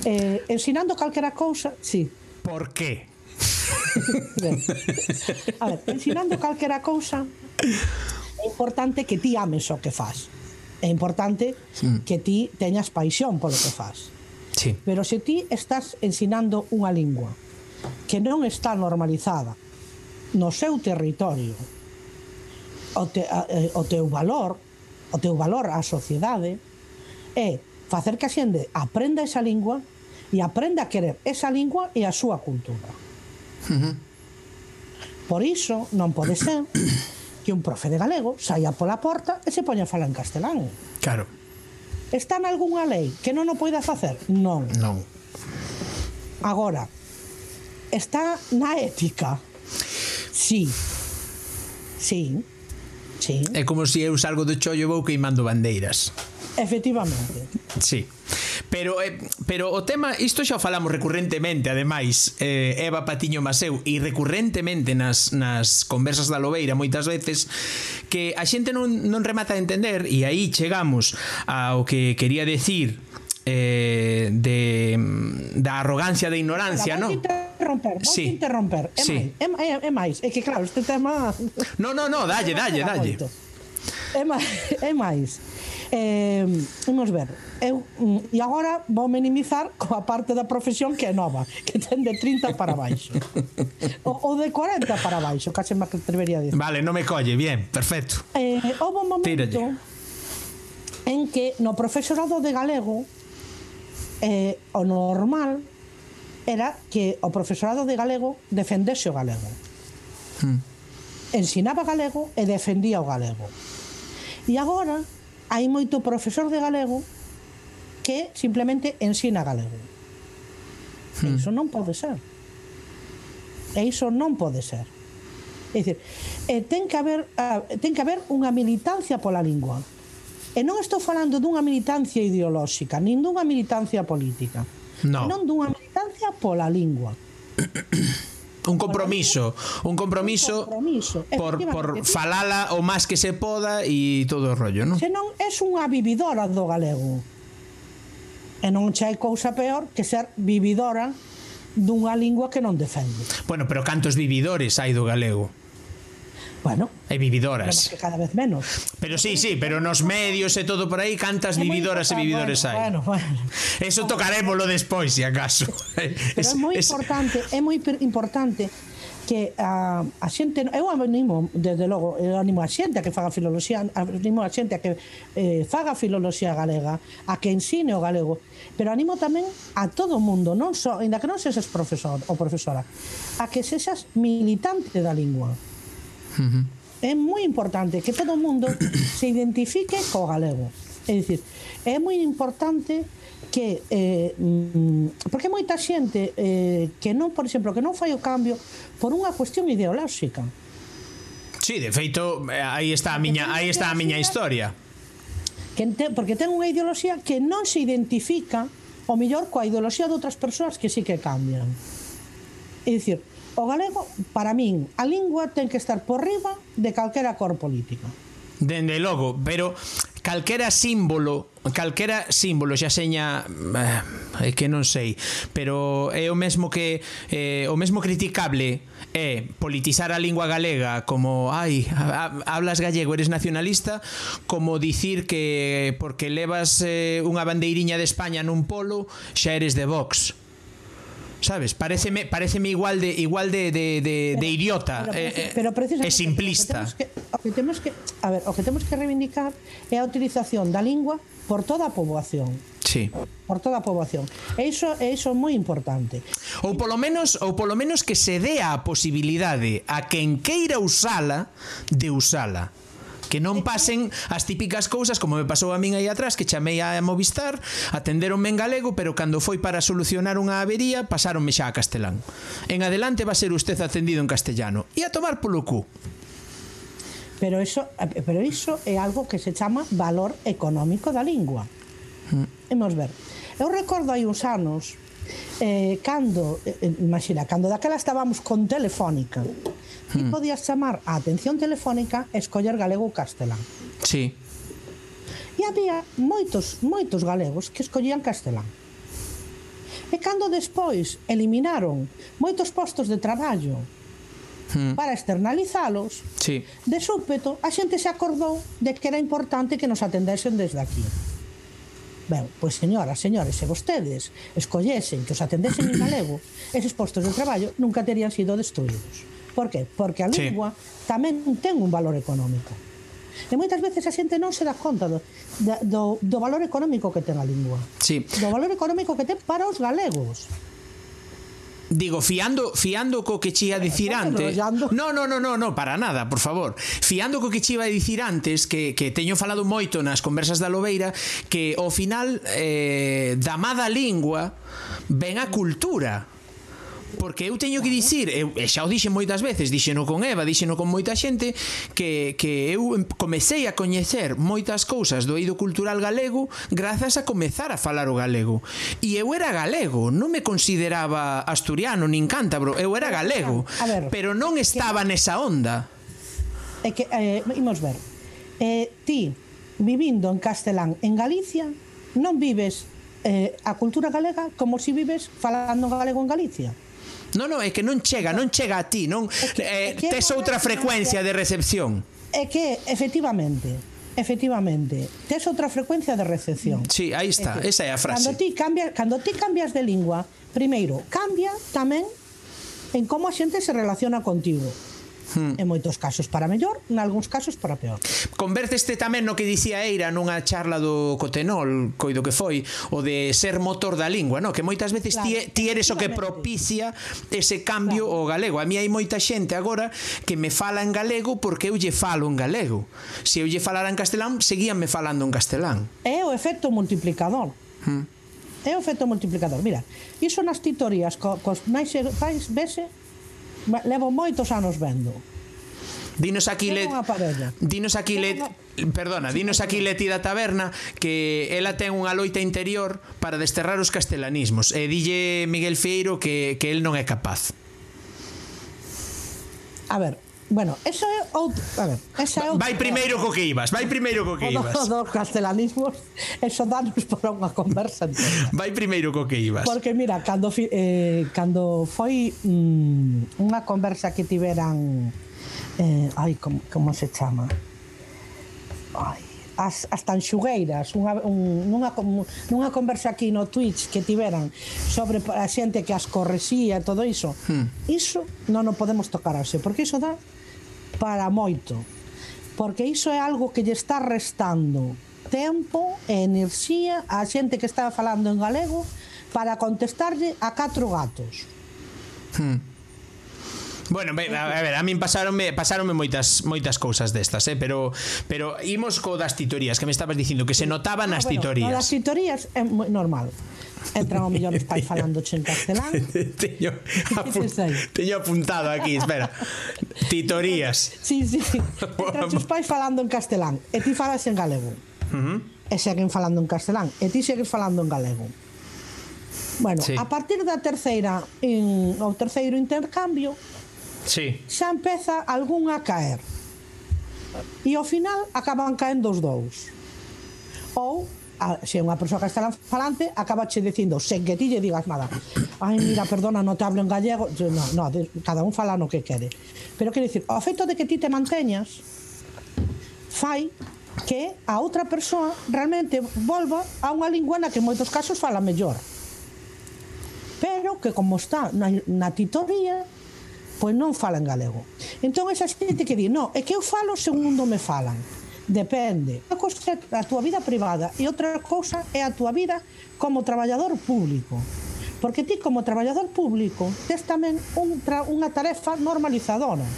eh, ensinando calquera cousa, sí. Por qué? ben, a ver, ensinando calquera cousa, é importante que ti ames o que faz. É importante sí. que ti teñas paixón polo que faz. Sí. Pero se ti estás ensinando unha lingua, que non está normalizada no seu territorio o, te, eh, o teu valor o teu valor á sociedade é facer que a xente aprenda esa lingua e aprenda a querer esa lingua e a súa cultura. Por iso non pode ser que un profe de galego saia pola porta e se poña a falar en castelán. Claro. Está en algunha lei que non o poida facer? Non. Non. Agora, está na ética. Sí. Sí. Sí. É como se si eu salgo do chollo vou queimando bandeiras. Efectivamente. Sí. Pero, eh, pero o tema, isto xa o falamos recurrentemente, ademais, eh, Eva Patiño Maseu, e recurrentemente nas, nas conversas da Lobeira moitas veces, que a xente non, non remata de entender, e aí chegamos ao que quería decir eh, de, mm, da arrogancia, de ignorancia, Ahora, non? interromper, vou sí. interromper. É, sí. máis, é, é, é máis, é que claro, este tema... No, no, no, dalle, dalle, dalle. É máis, é máis. Eh, vamos ver. Eu, mm, e agora vou minimizar coa parte da profesión que é nova, que ten de 30 para baixo. O, o de 40 para baixo, case máis que atrevería a dizer. Vale, non me colle, bien, perfecto. Eh, houve un momento Tírale. en que no profesorado de galego eh, o normal era que o profesorado de galego defendese o galego. Hmm. Ensinaba galego e defendía o galego. E agora hai moito profesor de galego que simplemente ensina galego. Hmm. E iso non pode ser. E iso non pode ser. É dicir, eh, ten que haber ah, ten que haber unha militancia pola lingua. E non estou falando dunha militancia ideolóxica, nin dunha militancia política. No. Non dunha militancia pola lingua. un compromiso, un compromiso, un compromiso por, por falala o máis que se poda e todo o rollo, non? Senón é unha vividora do galego. E non xa hai cousa peor que ser vividora dunha lingua que non defende. Bueno, pero cantos vividores hai do galego? Bueno, e vividoras. Que cada vez menos. Pero sí, sí, pero nos medios e todo por aí cantas é vividoras e vividores bueno, hai. Bueno, bueno. Eso tocarémoslo despois, se si acaso. Pero é moi importante, é moi importante que a, a xente eu animo, desde logo, eu animo a xente a que faga filoloxía, animo a xente a que eh, faga filoloxía galega, a que ensine o galego, pero animo tamén a todo o mundo, non só, so, ainda que non sexas profesor ou profesora, a que sexas militante da lingua É moi importante que todo o mundo se identifique co galego. É dicir, é moi importante que eh, mm, porque moita xente eh, que non, por exemplo, que non fai o cambio por unha cuestión ideolóxica. Sí, de feito, eh, aí está a miña, aí está a miña historia. Que te, porque ten unha ideoloxía que non se identifica o mellor coa ideoloxía de outras persoas que sí que cambian. É dicir, o galego, para min, a lingua ten que estar por riba de calquera cor política. Dende logo, pero calquera símbolo calquera símbolo xa seña eh, que non sei, pero é o mesmo que eh, o mesmo criticable é politizar a lingua galega como ai, hablas gallego, eres nacionalista, como dicir que porque levas eh, unha bandeiriña de España nun polo, xa eres de Vox sabes pareceme pareceme igual de igual de, de, de, pero, de idiota pero, eh, eh, pero precisamente, e simplista o que temos que, a ver o que temos que reivindicar é a utilización da lingua por toda a poboación Sí. por toda a poboación. E iso é iso moi importante. Ou polo menos ou polo menos que se dea a posibilidade a quen queira usala de usala que non pasen as típicas cousas como me pasou a min aí atrás que chamei a Movistar atenderonme en galego pero cando foi para solucionar unha avería pasaronme xa a castelán. En adelante va a ser usted atendido en castellano. E a tomar polo cu. Pero iso, pero iso é algo que se chama valor económico da lingua. Mm. Imos ver. Eu recordo hai uns anos eh, cando, eh, eh imagina, cando daquela estábamos con telefónica, hmm. e podías chamar a atención telefónica e escoller galego ou castelán. Sí. E había moitos, moitos galegos que escollían castelán. E cando despois eliminaron moitos postos de traballo hmm. para externalizalos, sí. de súpeto a xente se acordou de que era importante que nos atendesen desde aquí. Ben, pois señoras, señores, se vostedes escollesen que os atendesen en galego, eses postos de traballo nunca terían sido destruídos. Por que? Porque a lingua sí. tamén ten un valor económico. E moitas veces a xente non se dá conta do, do, do valor económico que ten a lingua. Sí. Do valor económico que ten para os galegos Digo, fiando, fiando co que chía dicir antes. No, no, no, no, no, para nada, por favor. Fiando co que chiva a dicir antes que, que teño falado moito nas conversas da Lobeira que ao final eh, da mada lingua ven a cultura Porque eu teño que dicir, eu, e xa o dixen moitas veces, dixeno con Eva, dixeno con moita xente, que, que eu comecei a coñecer moitas cousas do eido cultural galego grazas a comezar a falar o galego. E eu era galego, non me consideraba asturiano nin cántabro, eu era galego, ver, pero non estaba que... nesa onda. É que, eh, imos ver, eh, ti, vivindo en castelán en Galicia, non vives eh, a cultura galega como si vives falando galego en Galicia. No, no, é que non chega, non chega a ti, non que, eh, tes outra frecuencia de recepción. É que efectivamente Efectivamente, tes outra frecuencia de recepción. Sí, aí está, é que, esa é a frase. Cando ti cambias, cando ti cambias de lingua, primeiro, cambia tamén en como a xente se relaciona contigo hmm. en moitos casos para mellor, en algúns casos para peor. Convérteste tamén no que dicía Eira nunha charla do Cotenol, coido que foi, o de ser motor da lingua, no? que moitas veces claro, ti, ti eres o que propicia ese cambio claro. ao galego. A mí hai moita xente agora que me fala en galego porque eu lle falo en galego. Se eu lle falara en castelán, seguíanme falando en castelán. É o efecto multiplicador. Hmm é o efecto multiplicador. Mira, iso nas titorías co, cos nais pais vese levo moitos anos vendo. Dinos aquí le... Dinos aquí le... Perdona, dinos aquí Leti da Taberna que ela ten unha loita interior para desterrar os castelanismos e dille Miguel Feiro que, que el non é capaz. A ver, Bueno, eso é outro, a ver, esa é outro. Vai primeiro co que ibas, vai primeiro co que ibas. O do, dos castelanismos, eso danos para unha conversa. Entera. Vai primeiro co que ibas. Porque mira, cando eh cando foi mm, unha conversa que tiveran eh ai como, como se chama? Ai, as, as tanxugueiras unha, un, nunha, nunha conversa aquí no Twitch que tiveran sobre a xente que as corresía e todo iso hmm. iso non o podemos tocar xe, porque iso dá para moito, porque iso é algo que lle está restando tempo e enerxía á xente que está falando en galego para contestarlle a catro gatos. Hmm. Bueno, a, ver, a min pasaronme pasaronme moitas moitas cousas destas, eh, pero pero imos co das titorías que me estabas dicindo que se notaban ah, bueno, titorías. Das titorías é normal. Entran ao millón os pais falando en castelán. teño, apu teño apuntado aquí, espera. Titorías. Sí, sí. Entran os pais falando en castelán e ti falas en galego. Uh -huh. E seguen falando en castelán e ti segues falando en galego. Bueno, sí. a partir da terceira en, o terceiro intercambio sí. xa empeza algún a caer. E ao final acaban caendo os dous. Ou a, se unha persoa castelán falante acabache dicindo sen que ti lle digas nada ai mira perdona non te hablo en gallego no, no, de, cada un fala no que quere pero quero dicir o feito de que ti te manteñas fai que a outra persoa realmente volva a unha lingua na que en moitos casos fala mellor. Pero que como está na, na titoría, pois non fala en galego. Entón esa xente que di, no, é que eu falo segundo me falan. Depende. Unha cousa é a túa vida privada e outra cousa é a túa vida como traballador público. Porque ti como traballador público tes tamén un tra unha tarefa normalizadora.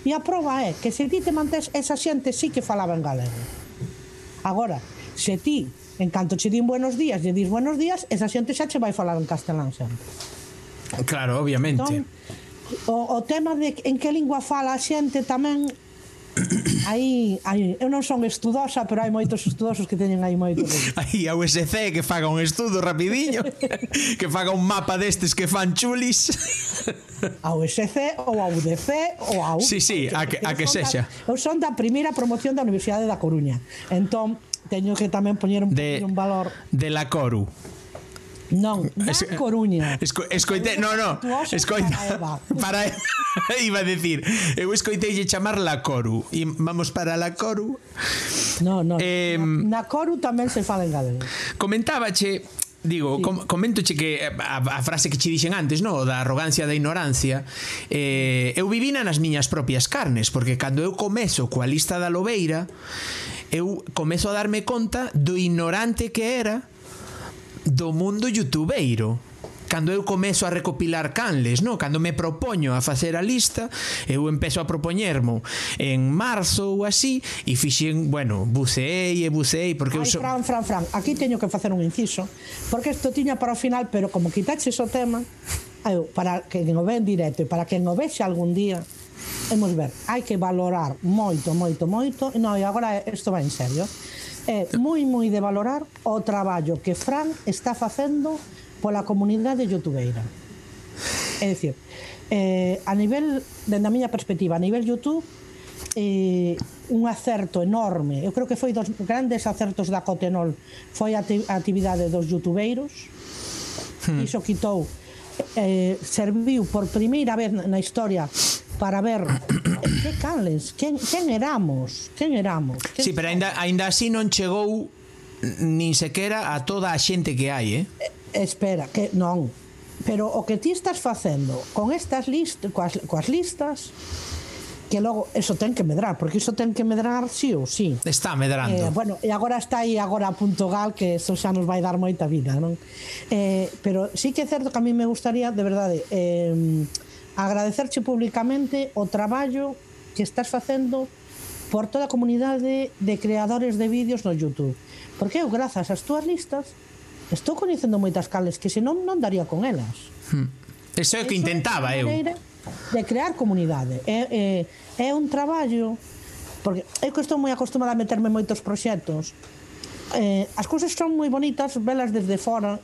E a prova é que se ti te mantés esa xente sí que falaba en galego. Agora, se ti en canto che din buenos días, lle dis buenos días, esa xente xa che vai falar en castelán sempre. Claro, obviamente. Entón, o, o tema de en que lingua fala a xente tamén Aí, aí, eu non son estudosa, pero hai moitos estudosos que teñen aí moito. Aí a USC que faga un estudo rapidiño, que faga un mapa destes que fan chulis. A USC ou a UDC ou a UDC. Sí, sí, a que, a que sexa. Eu son da primeira promoción da Universidade da Coruña. Entón, teño que tamén poñer un, de, un valor de la Coru. Non, da es, Coruña. Esco, escoite, no, no, Escoite. Para Eva. Para iba a decir, eu escoiteille chamarla Coru. E vamos para la Coru. No, no. Eh, na, na Coru tamén se fala en galego. Comentábache Digo, sí. com comentoche que eh, a, a frase que che dixen antes, no, da arrogancia da ignorancia, eh, eu vivina nas miñas propias carnes, porque cando eu comezo coa lista da lobeira, eu comezo a darme conta do ignorante que era do mundo youtubeiro. Cando eu comezo a recopilar canles, no? cando me propoño a facer a lista, eu empezo a propoñermo en marzo ou así, e fixen, bueno, buceei e buceei, porque Ai, eu so... Fran, Fran, Fran, aquí teño que facer un inciso, porque isto tiña para o final, pero como quitaxe o tema, eu, para que o ve en directo e para que o vexe algún día, hemos ver, hai que valorar moito, moito, moito, no, e agora isto va en serio, é moi moi de valorar o traballo que Fran está facendo pola comunidade youtubeira. É dicir, eh, a nivel, dende a miña perspectiva, a nivel YouTube, eh, un acerto enorme. Eu creo que foi dos grandes acertos da Cotenol foi a actividade dos youtubeiros. Hmm. Iso quitou eh, serviu por primeira vez na historia para ver que cales, quen, quen éramos, quen éramos. Quen sí, pero aínda aínda así non chegou nin sequera a toda a xente que hai, eh? eh? Espera, que non. Pero o que ti estás facendo con estas list, coas, coas listas que logo eso ten que medrar, porque iso ten que medrar sí ou sí. Está medrando. Eh, bueno, e agora está aí agora a punto gal que eso xa nos vai dar moita vida, non? Eh, pero sí que é certo que a mí me gustaría, de verdade, eh, agradecerche públicamente o traballo que estás facendo por toda a comunidade de creadores de vídeos no YouTube. Porque eu, grazas ás túas listas, estou coñecendo moitas cales que senón non daría con elas. Hmm. Eso é o que intentaba eu. De crear comunidade. É, é, é un traballo porque eu que estou moi acostumada a meterme en moitos proxectos eh, as cousas son moi bonitas velas desde fora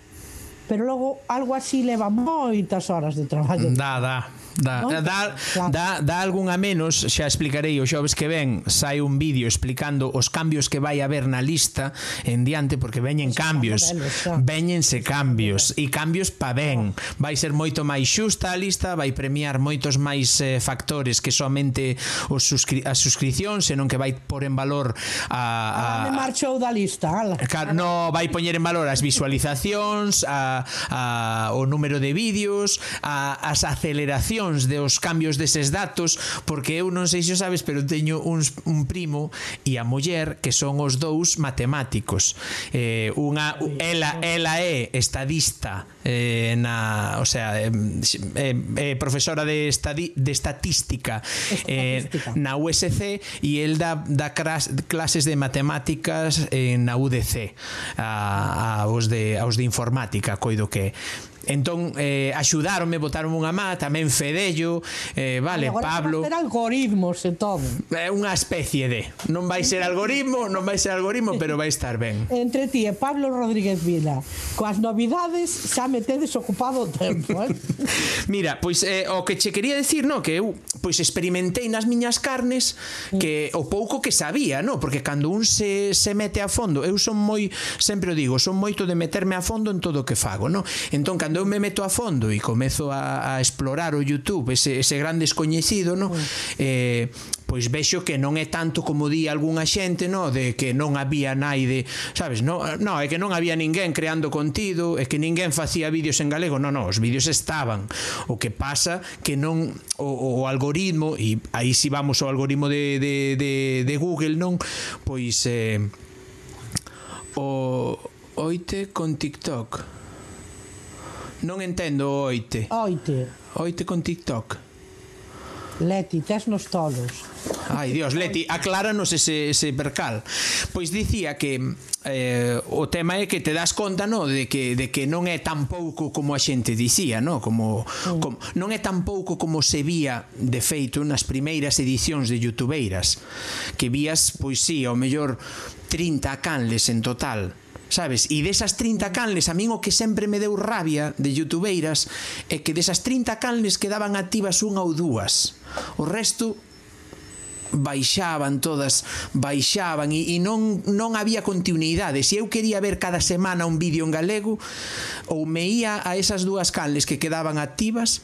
pero logo algo así leva moitas horas de traballo. Da, da. Da, moitas, da, claro. da, algún algunha menos Xa explicarei o xoves que ven Sai un vídeo explicando os cambios que vai haber na lista En diante porque veñen cambios Veñense cambios E cambios pa ben Vai ser moito máis xusta a lista Vai premiar moitos máis eh, factores Que somente os suscri as suscripcións Senón que vai por en valor a, a... Ah, me marchou da lista ala. Claro, no, vai poñer en valor as visualizacións A a, o número de vídeos, a, as aceleracións de os cambios deses datos, porque eu non sei se o sabes, pero teño uns, un primo e a muller que son os dous matemáticos. Eh, unha ela ela é estadista eh, na, o sea, eh, eh, profesora de, estadi, de estatística, estatística. Eh, na USC e el dá, dá clases de matemáticas eh, na UDC a, a, os de, aos de informática, coido que Entón, eh, axudaronme, botaron unha má, tamén Fedello, eh, vale, Agora Pablo... Agora algoritmos e todo. É unha especie de. Non vai ser algoritmo, non vai ser algoritmo, pero vai estar ben. Entre ti e Pablo Rodríguez Vila, coas novidades xa me tedes ocupado o tempo, eh? Mira, pois eh, o que che quería decir, no, que eu pois experimentei nas miñas carnes que o pouco que sabía, no, porque cando un se, se mete a fondo, eu son moi, sempre o digo, son moito de meterme a fondo en todo o que fago, no? Entón, cando cando eu me meto a fondo e comezo a, a explorar o YouTube, ese, ese gran descoñecido, no? eh, pois vexo que non é tanto como di algunha xente, no, de que non había naide, sabes, no, no, é que non había ninguén creando contido, é que ninguén facía vídeos en galego, non, non, os vídeos estaban. O que pasa que non o, o algoritmo e aí si vamos ao algoritmo de de de de Google, non, pois eh o oite con TikTok. Non entendo o oite. Oite. Oite con TikTok. Leti, tes nos tolos. Ai, Dios, Leti, acláranos ese, ese percal. Pois dicía que eh, o tema é que te das conta, no, de que, de que non é tan pouco como a xente dicía, no, como, mm. como non é tan pouco como se vía de feito nas primeiras edicións de youtubeiras, que vías, pois si, sí, ao mellor 30 canles en total Sabes? E desas 30 canles, a min o que sempre me deu rabia de youtubeiras é que desas 30 canles quedaban activas unha ou dúas. O resto baixaban todas, baixaban e, e non, non había continuidade. Se eu quería ver cada semana un vídeo en galego, ou me ía a esas dúas canles que quedaban activas,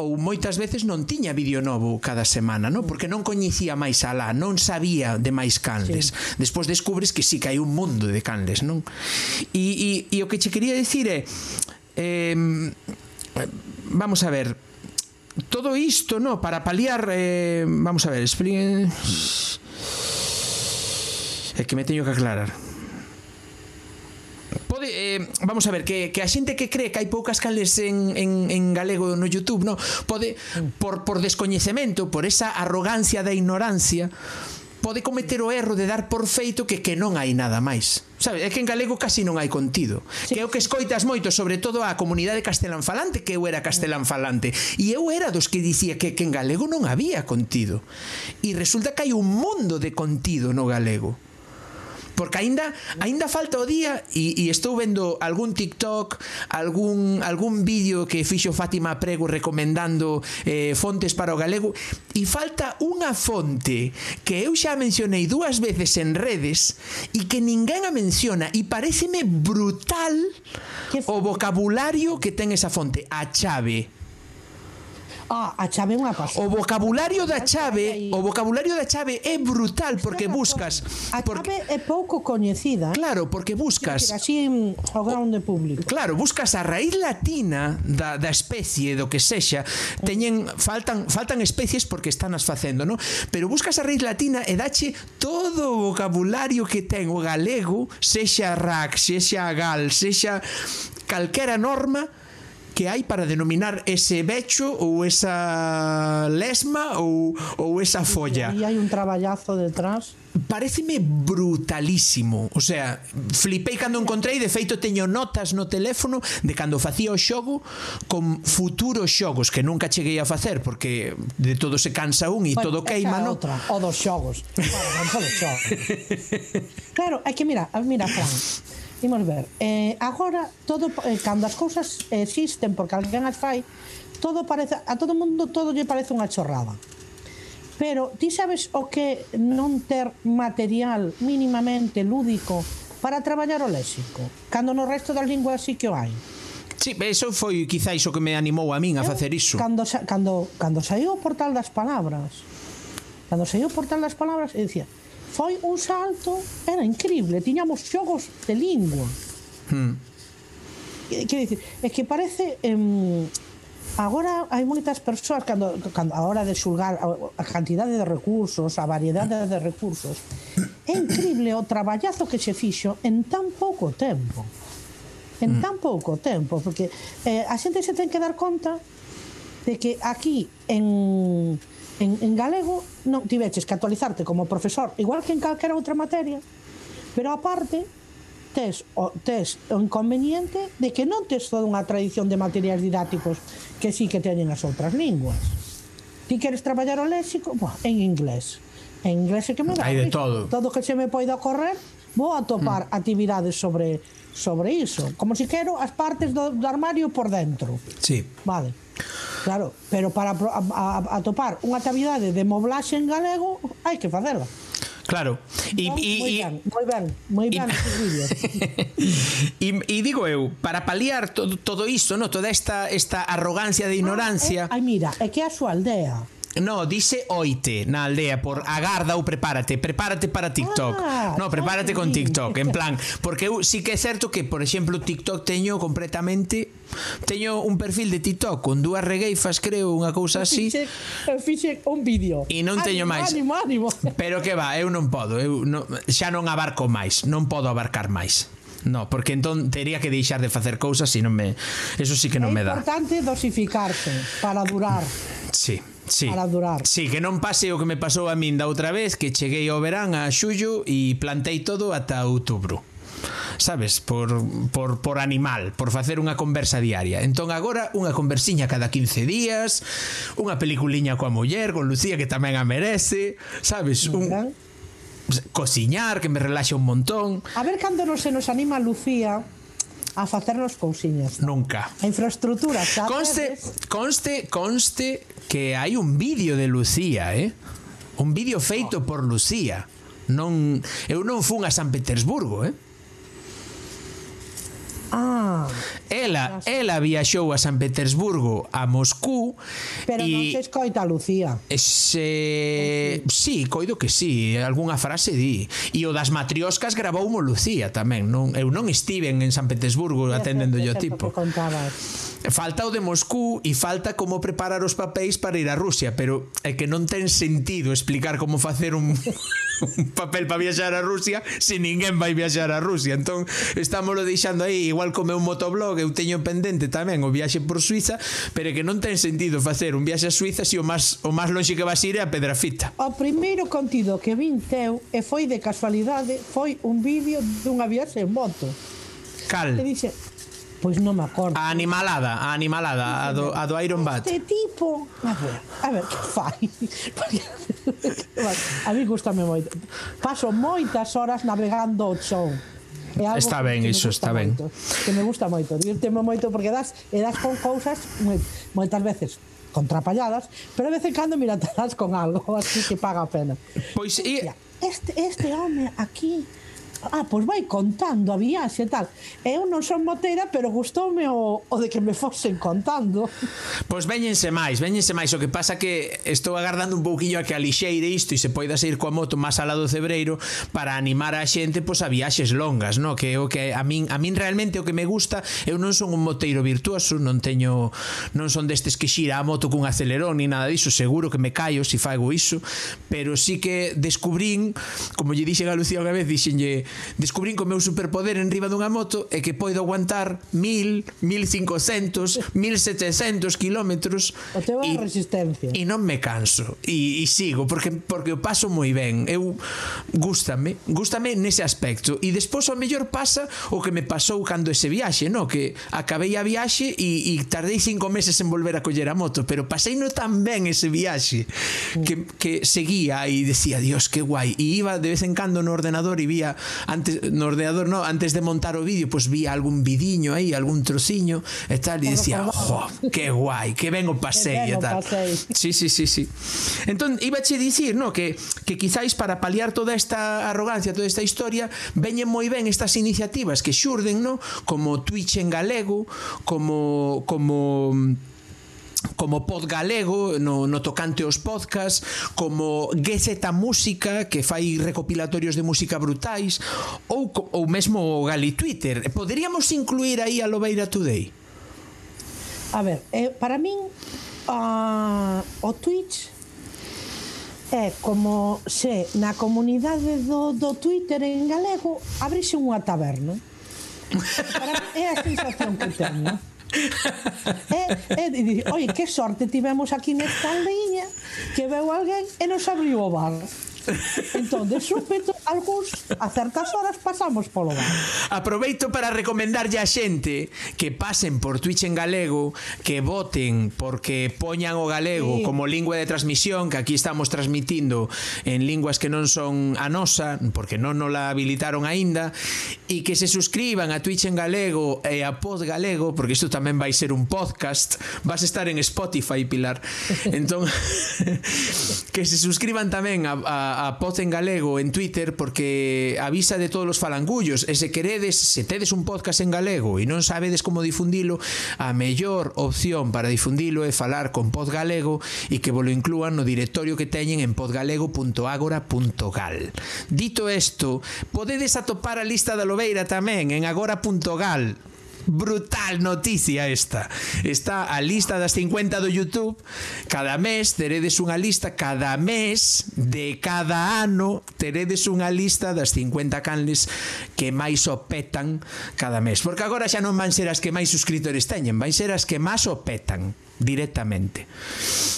ou moitas veces non tiña vídeo novo cada semana, non? Porque non coñecía máis alá, non sabía de máis canles. Sí. Despois descubres que sí que hai un mundo de canles, non? E, e, e o que che quería dicir é eh, vamos a ver, todo isto, no, para paliar eh, vamos a ver, expliquen é que me teño que aclarar eh, vamos a ver, que, que a xente que cree que hai poucas canles en, en, en galego no YouTube, no, pode, por, por descoñecemento, por esa arrogancia da ignorancia, pode cometer o erro de dar por feito que que non hai nada máis. Sabe, é que en galego casi non hai contido. Sí. Que é o que escoitas moito, sobre todo a comunidade castelán falante, que eu era castelán falante. E eu era dos que dicía que, que en galego non había contido. E resulta que hai un mundo de contido no galego porque aínda aínda falta o día e, e estou vendo algún TikTok, algún algún vídeo que fixo Fátima Prego recomendando eh, fontes para o galego e falta unha fonte que eu xa mencionei dúas veces en redes e que ninguén a menciona e pareceme brutal o vocabulario que ten esa fonte, a chave. Ah, a chave é unha pasada. O vocabulario da chave, o vocabulario da chave é brutal porque buscas A porque, chave é pouco coñecida. Eh? Claro, porque buscas así en ao grande público. Claro, buscas a raíz latina da, da especie do que sexa, teñen faltan faltan especies porque están as facendo, ¿no? Pero buscas a raíz latina e dache todo o vocabulario que ten o galego, sexa rac, sexa gal, sexa calquera norma que hai para denominar ese vecho ou esa lesma ou, ou esa folla. E hai un traballazo detrás. Pareceme brutalísimo. O sea, flipei cando encontrei, de feito teño notas no teléfono de cando facía o xogo con futuros xogos que nunca cheguei a facer porque de todo se cansa un e bueno, todo queima, no? Outra, o dos xogos. Claro, dos xogos. claro, é que mira, mira, Fran, imos ver. Eh, agora, todo, eh, cando as cousas existen porque alguén as fai, todo parece, a todo mundo todo lle parece unha chorrada. Pero ti sabes o que non ter material mínimamente lúdico para traballar o léxico, cando no resto das linguas sí que o hai. Sí, eso foi quizáis o que me animou a min a facer iso. Cando, cando, cando saiu o portal das palabras, cando saiu o portal das palabras, eu dicía, foi un salto, era increíble, tiñamos xogos de lingua. Hmm. Eh, quero dicir, é que parece em, agora hai moitas persoas cando, cando a hora de xulgar a, a cantidade de recursos, a variedade de recursos. É increíble o traballazo que se fixo en tan pouco tempo. En hmm. tan pouco tempo, porque eh, a xente se ten que dar conta de que aquí en en, en galego non tiveches que actualizarte como profesor, igual que en calquera outra materia, pero aparte tes o, tes o inconveniente de que non tes toda unha tradición de materiais didácticos que sí que teñen as outras linguas. Ti queres traballar o léxico? Bo, en inglés. En inglés é que me dá. Hai de todo. Todo que se me poida correr, vou atopar mm. actividades sobre sobre iso, como se si quero as partes do, do armario por dentro. Sí. Vale. Claro, pero para atopar unha actividade de moblaxe en galego hai que facela. Claro. E, e, entón, moi ben, moi ben, E, e digo eu, para paliar todo, todo isto, no, toda esta, esta arrogancia de ah, ignorancia... Ah, eh, ai, mira, é que a súa aldea No, dice oite na aldea por agarda ou prepárate, prepárate para ah, TikTok. Ah, no, prepárate con TikTok, en plan, porque eu sí que é certo que, por exemplo, TikTok teño completamente teño un perfil de TikTok con dúas regueifas, creo, unha cousa así. Fixe, eu fixe un vídeo. E non teño ánimo, máis. Ánimo, ánimo. Pero que va, eu non podo, eu non, xa non abarco máis, non podo abarcar máis. No, porque entón tería que deixar de facer cousas e non me eso sí que non é me dá. É importante dosificarse para durar. Sí sí. para durar. Sí, que non pase o que me pasou a min da outra vez, que cheguei ao verán a xullo e plantei todo ata outubro. Sabes, por, por, por animal Por facer unha conversa diaria Entón agora unha conversiña cada 15 días Unha peliculiña coa muller Con Lucía que tamén a merece Sabes, un, cociñar Que me relaxa un montón A ver cando non se nos anima Lucía a facernos cousiñas. Nunca. A infraestructura, xa Conste, Conste, conste que hai un vídeo de Lucía, eh? Un vídeo feito oh. por Lucía. Non, eu non fun a San Petersburgo, eh? Ah, ela, ela viaxou a San Petersburgo a Moscú Pero e, non se escoita Lucía Ese... sí, coido que sí algunha frase di E o das matrioscas grabou mo Lucía tamén non? Eu non estiven en San Petersburgo atendendo yo tipo que contabas falta o de Moscú e falta como preparar os papéis para ir a Rusia, pero é que non ten sentido explicar como facer un, un papel para viaxar a Rusia se ninguén vai viaxar a Rusia. Entón, estámoslo deixando aí, igual como un motoblog, eu teño pendente tamén o viaxe por Suiza, pero é que non ten sentido facer un viaxe a Suiza se o máis o máis lonxe que vas ir é a Pedrafita. O primeiro contido que vin teu e foi de casualidade, foi un vídeo dunha viaxe en moto. Cal. E dixe, Pois non me acordo. A animalada, a animalada, a do, a do Iron Bat. Este tipo, a ver, a ver, que fai? a mí gustame moito. Paso moitas horas navegando o show. É algo está ben, iso está ben. Moito, que me gusta moito, divirteme moito porque das, e das con cousas moitas veces contrapalladas, pero a veces cando miratadas con algo así que paga a pena. Pois e... Este, este home aquí ah, pois vai contando a viaxe e tal. Eu non son moteira, pero gustoume o, o de que me fosen contando. Pois veñense máis, veñense máis. O que pasa que estou agardando un pouquiño a que alixeire isto e se poida sair coa moto máis alá do Cebreiro para animar a xente pois a viaxes longas, no? que o que a min, a min realmente o que me gusta, eu non son un moteiro virtuoso, non teño non son destes que xira a moto cun acelerón ni nada diso, seguro que me caio se si fago iso, pero sí que descubrín, como lle dixen a Lucía unha vez, dixenlle descubrín que o meu superpoder en riba dunha moto é que podo aguantar 1000, 1500, 1700 kilómetros O teu é resistencia. E non me canso. E, e sigo, porque porque o paso moi ben. Eu gústame, gústame nese aspecto. E despois ao mellor pasa o que me pasou cando ese viaxe, no? Que acabei a viaxe e, e tardei cinco meses en volver a coller a moto, pero pasei no tan ben ese viaxe que, que seguía e decía, Dios, que guai. E iba de vez en cando no ordenador e vía antes no ordenador, no, antes de montar o vídeo, pois pues, vía algún vidiño aí, algún trociño e tal e dicía, "Jo, que guai, que ben o pasei" e tal. Pasei. Sí, sí, sí, sí. Entón, íbache dicir, no, que que quizáis para paliar toda esta arrogancia, toda esta historia, veñen moi ben estas iniciativas que xurden, no, como Twitch en galego, como como mm, como Pod Galego no, no tocante aos podcast, como Gezeta Música, que fai recopilatorios de música brutais, ou, ou mesmo o Gali Twitter. Poderíamos incluir aí a Lobeira Today? A ver, eh, para min uh, o Twitch é como se na comunidade do, do Twitter en galego abrise unha taberna. Para, é a sensación que teño e, e dixi, oi, que sorte tivemos aquí nesta aldeiña que veu alguén e nos abriu o bar. Entón, de súpeto, algúns a certas horas pasamos polo bar. Aproveito para recomendarlle a xente que pasen por Twitch en galego, que voten porque poñan o galego sí. como lingua de transmisión, que aquí estamos transmitindo en linguas que non son a nosa, porque non nos la habilitaron aínda, e que se suscriban a Twitch en galego e a Pod Galego, porque isto tamén vai ser un podcast, vas estar en Spotify, Pilar. Entón, que se suscriban tamén a, a, a a Pod en Galego en Twitter porque avisa de todos os falangullos e se queredes, se tedes un podcast en galego e non sabedes como difundilo, a mellor opción para difundilo é falar con Pod Galego e que vos lo inclúan no directorio que teñen en podgalego.agora.gal. Dito isto, podedes atopar a lista da Lobeira tamén en agora.gal brutal noticia esta. Está a lista das 50 do YouTube. Cada mes teredes unha lista, cada mes de cada ano teredes unha lista das 50 canles que máis o petan cada mes. Porque agora xa non van ser as que máis suscriptores teñen, van ser as que máis o petan directamente.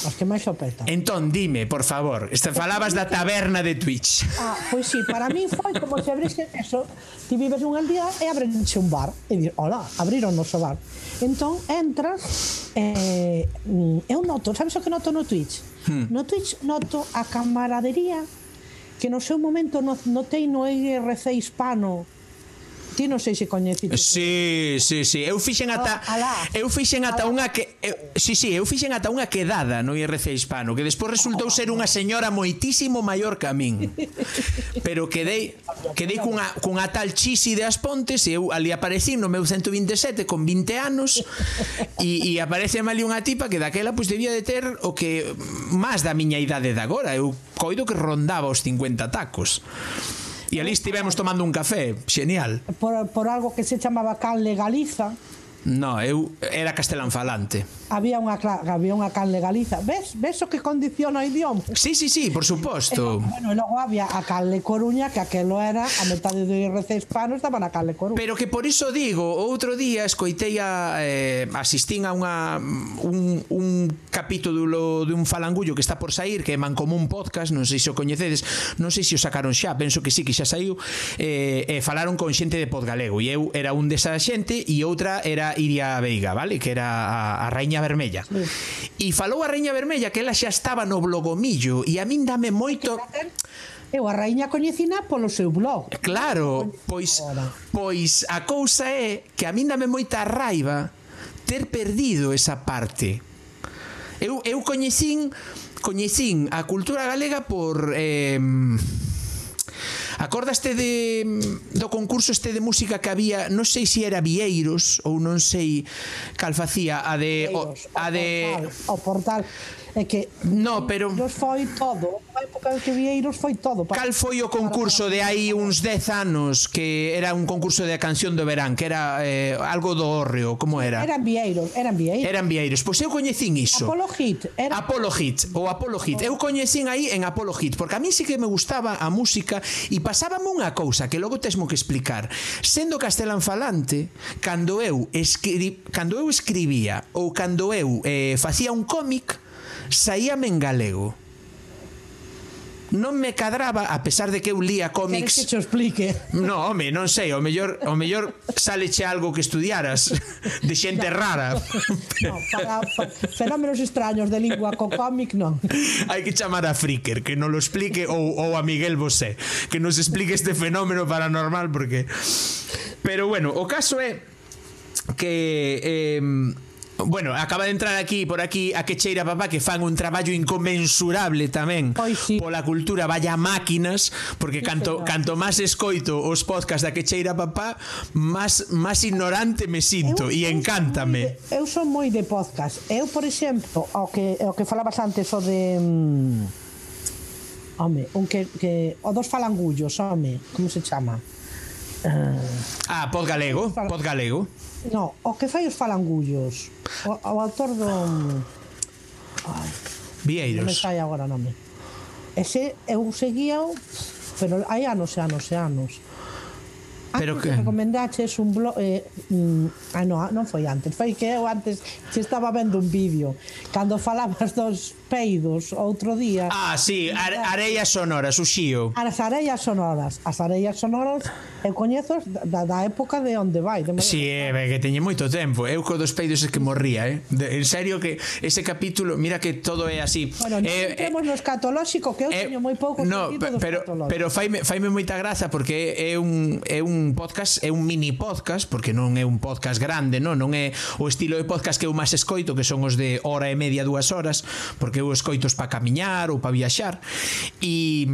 Os que máis apretan. Entón, dime, por favor, este falabas da taberna de Twitch. Ah, pois sí, para mí foi como se abriste eso, ti vives un día e abrenche un bar e dir, hola, abriron o noso bar. Entón, entras eh, eu noto, sabes o que noto no Twitch? Hmm. No Twitch noto a camaradería que no seu momento notei no IRC hispano Ti non sei se coñecites. Si, si, si. Eu fixen ata Alá. eu fixen ata unha que eu, si, si, eu fixen ata unha quedada no IRC hispano que despois resultou ser unha señora moitísimo maior que a min. Pero quedei quedei cunha cunha tal chisi de as pontes e eu ali aparecí no meu 127 con 20 anos e, e aparece ali unha tipa que daquela pois debía de ter o que máis da miña idade de agora. Eu coido que rondaba os 50 tacos. E ali estivemos tomando un café, genial. Por, por algo que se chamaba Canle Galiza. No, eu era castelán falante había unha había unha can legaliza. Ves? Ves o que condiciona o idioma? Sí, sí, sí, por suposto. E, bueno, e logo había a Canle Coruña, que aquelo era a metade do IRC hispano estaban na Canle Coruña. Pero que por iso digo, outro día escoitei a eh, asistín a unha un, un capítulo de un falangullo que está por sair, que é Mancomún Podcast, non sei se o coñecedes, non sei se o sacaron xa, penso que sí, que xa saiu, eh, eh, falaron con xente de Podgalego, e eu era un desa xente e outra era Iria Veiga, vale? Que era a, a raíña Vermella. Sí. E falou a Raíña Vermella que ela xa estaba no blogomillo e a min dame moito... Eu a raíña coñecina polo seu blog. Claro, pois pois a cousa é que a min dame moita raiva ter perdido esa parte. Eu eu coñecín coñecín a cultura galega por eh Acordaste de, mm, do concurso este de música que había, non sei se si era Vieiros ou non sei cal facía, a de... Vieiros, o, a o de... Portal, o portal. É que no, pero Eiros foi todo, na época que vieiros foi todo. Para... Cal foi o concurso de aí uns 10 anos que era un concurso de canción do verán, que era eh, algo do hórreo, como era? Eran vieiros, eran vieiros. Eran vieiros. Pois eu coñecín iso. Apolo Hit, era Apolo Hit ou Apolo Hit. Eu coñecín aí en Apolo Hit, porque a mí sí que me gustaba a música e pasábame unha cousa que logo tesmo que explicar. Sendo castelán falante, cando eu escri... cando eu escribía ou cando eu eh, facía un cómic, saíame en galego non me cadraba a pesar de que eu lía cómics. Queres que te explique? No, home, non sei, o mellor o mellor saleche algo que estudiaras de xente no, rara. No, para, para fenómenos extraños de lingua co cómic non. Hai que chamar a Fricker que non lo explique ou, ou a Miguel Bosé que nos explique este fenómeno paranormal porque Pero bueno, o caso é que eh, Bueno, acaba de entrar aquí por aquí a Quecheira papá que fan un traballo inconmensurable tamén Oi, sí. pola cultura, vaya máquinas, porque sí, canto señor. canto máis escoito os podcast da Quecheira papá, máis máis ignorante me sinto eu, e encántame. Eu son moi de, de podcast. Eu, por exemplo, o que o que falabas antes o de mm, home, un que que o dos falangullos, home, como se chama? Uh, ah, pod galego, pod galego. No, o que fai os falangullos. O, o autor do... Vieiros. Non me sai agora nome. Ese eu seguía, pero hai anos e anos e anos. Pero antes que recomendaches un blog eh, mm, ah, no, non foi antes, foi que eu antes se estaba vendo un vídeo cando falabas dos peidos outro día. Ah, sí, ar, areias sonoras, o xío. As areias sonoras, as areias sonoras eu coñezo da, da época de onde vai. De sí, eh, é, que teñe moito tempo. Eu co dos peidos é que morría, eh? De, en serio que ese capítulo, mira que todo é así. Bueno, non eh, entremos eh, no escatolóxico que eu eh, teño moi pouco no, pero, pero faime, faime moita graza porque é un, é un podcast, é un mini podcast, porque non é un podcast grande, non, non é o estilo de podcast que eu máis escoito, que son os de hora e media, dúas horas, porque eu escoitos para camiñar ou para viaxar e,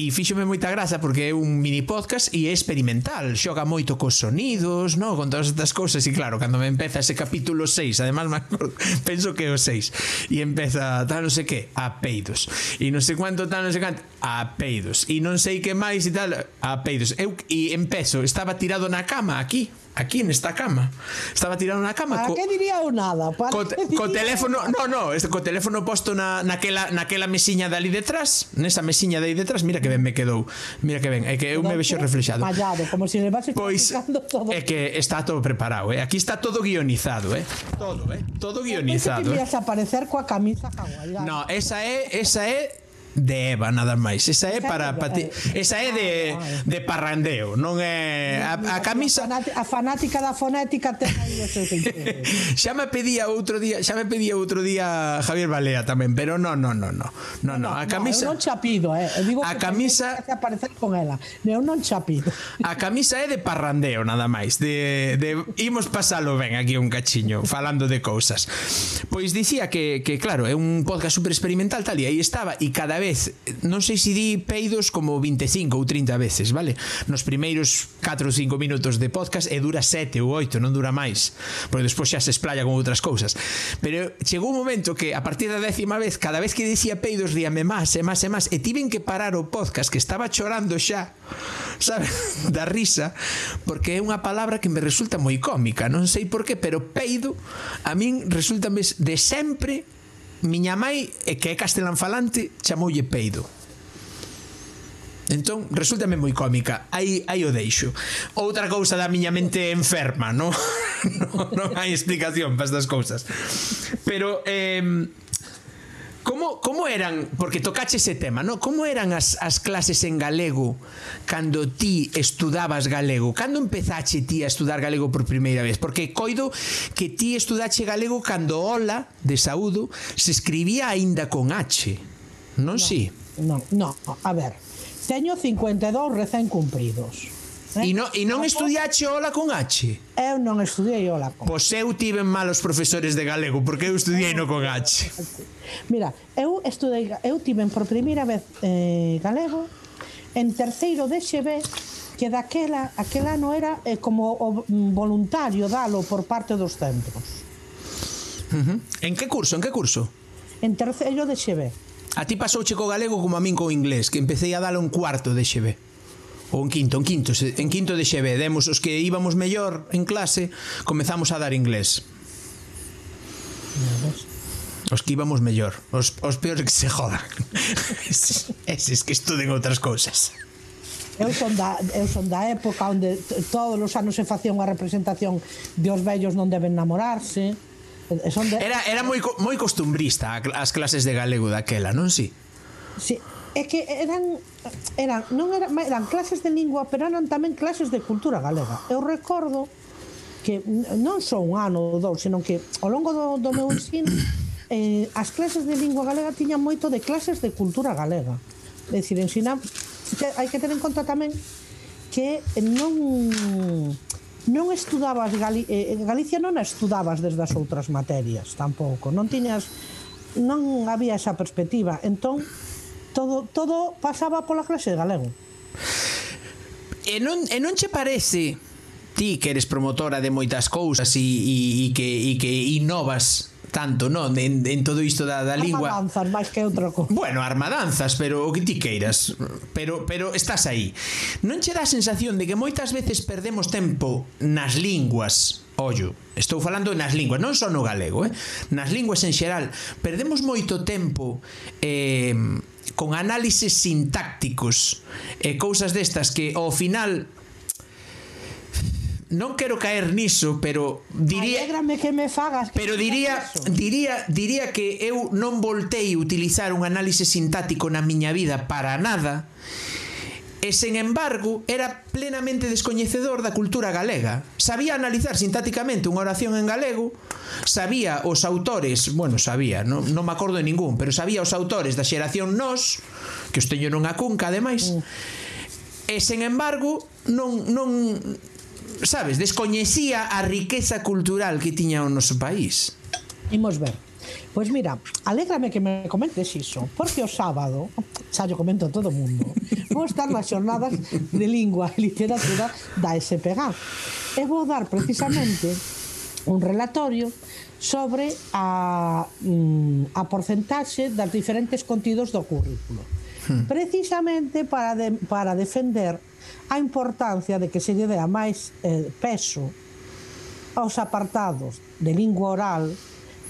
e fíxome moita graza porque é un mini podcast e é experimental xoga moito cos sonidos no? con todas estas cousas e claro, cando me empeza ese capítulo 6 además me acordo, penso que é o 6 e empeza tal non sei que apeidos e non sei cuánto tal non sei canto apeidos e non sei que máis e tal apeidos eu e empezo estaba tirado na cama aquí aquí nesta cama. Estaba tirado na cama. Para co, que diría eu nada? Para co, co diría... teléfono, no, no, este, co teléfono posto na na, naquela, naquela mesiña dali detrás, nesa mesiña de aí detrás, mira que ben me quedou. Mira que ben, é que eu me vexo reflexado. Mallado, como se le levase pois, todo. É que está todo preparado, eh? Aquí está todo guionizado, eh? Todo, eh? Todo guionizado. Eu pensei que eh? aparecer coa camisa hawaiana. No, esa é, esa é de Eva nada máis. Esa é para pati... esa é de ah, de parrandeo, non é a, a camisa a fanática da fonética ten aí o seu Xa me pedía outro día, xa me pedía outro día Javier Balea tamén, pero non, non, non, non. Non, non, a camisa no, Eu non chapido, eh. Eu digo a camisa que aparecer con ela. Eu non chapido. A camisa é de parrandeo nada máis, de de imos pasalo ben aquí un cachiño falando de cousas. Pois dicía que que claro, é un podcast super experimental tal e aí estaba e cada vez, non sei se di peidos como 25 ou 30 veces, vale? Nos primeiros 4 ou 5 minutos de podcast e dura 7 ou 8, non dura máis, porque despois xa se esplaya con outras cousas. Pero chegou un momento que a partir da décima vez, cada vez que dicía peidos, díame máis, e máis, e máis, e tiven que parar o podcast que estaba chorando xa, sabe, da risa, porque é unha palabra que me resulta moi cómica, non sei por qué, pero peido a min resulta de sempre miña mãe, e que é castelán falante, chamoulle peido. Entón, resultame moi cómica. Aí, aí o deixo. Outra cousa da miña mente enferma, non? non, non hai explicación para estas cousas. Pero, eh, Como, como eran, porque tocache ese tema, ¿no? Como eran as, as clases en galego cando ti estudabas galego? Cando empezache ti a estudar galego por primeira vez? Porque coido que ti estudache galego cando Ola, de Saúdo, se escribía aínda con H. Non, non si? Non, non, a ver, teño 52 recén cumpridos Eh? E, non, e non estudiache ola con H? Eu non estudiei ola con H. Pois eu tiven malos profesores de galego, porque eu estudiei no con H. Mira, eu estudei, eu tiven por primeira vez eh, galego en terceiro de XB que daquela, aquel ano era eh, como o voluntario dalo por parte dos centros. Uh -huh. En que curso? En que curso? En terceiro de XB. A ti pasouche co galego como a min co inglés, que empecé a dalo en cuarto de XB ou en quinto, en quinto, en quinto de xeve demos os que íbamos mellor en clase, comezamos a dar inglés. Os que íbamos mellor, os, os peores que se jodan. Eses es que estuden outras cousas. Eu son da, eu son da época onde todos os anos se facía unha representación de os vellos non deben namorarse. Son de... Era, era moi, moi costumbrista as clases de galego daquela, non si? Sí? Si, sí, é que eran eran non eran, eran clases de lingua, pero eran tamén clases de cultura galega. Eu recordo que non só un ano ou dous, senón que ao longo do, do meu ensino eh, as clases de lingua galega tiñan moito de clases de cultura galega. É dicir, ensina, hai que ter en conta tamén que non non estudabas Gali, eh, Galicia non a estudabas desde as outras materias tampouco, non tiñas non había esa perspectiva. Entón, todo, todo pasaba pola clase de galego. E non, e non che parece ti que eres promotora de moitas cousas e, e, e, que, e que innovas tanto, non? En, en todo isto da, da lingua. Armadanzas, máis que outra cousa. Bueno, armadanzas, pero o que ti queiras. Pero, pero estás aí. Non che dá a sensación de que moitas veces perdemos tempo nas linguas, ollo, estou falando nas linguas, non só no galego, eh? nas linguas en xeral, perdemos moito tempo eh, con análises sintácticos e cousas destas que ao final non quero caer niso, pero diría Alégrame que me fagas. Que pero diría diría diría que eu non voltei a utilizar un análise sintático na miña vida para nada e sen embargo era plenamente descoñecedor da cultura galega. Sabía analizar sintáticamente unha oración en galego, sabía os autores, bueno, sabía, non, non me acordo de ningún, pero sabía os autores da xeración Nós, que os teño nunha cunca ademais. Mm. E sen embargo, non non sabes, descoñecía a riqueza cultural que tiña o noso país. Imos ver. Pois mira, alégrame que me comentes iso, porque o sábado, xa yo comento a todo o mundo, vou estar nas xornadas de lingua e literatura da SPG. E vou dar precisamente un relatorio sobre a, mm, a porcentaxe das diferentes contidos do currículo. Hmm. Precisamente para, de, para defender a importancia de que se lle dea máis eh, peso aos apartados de lingua oral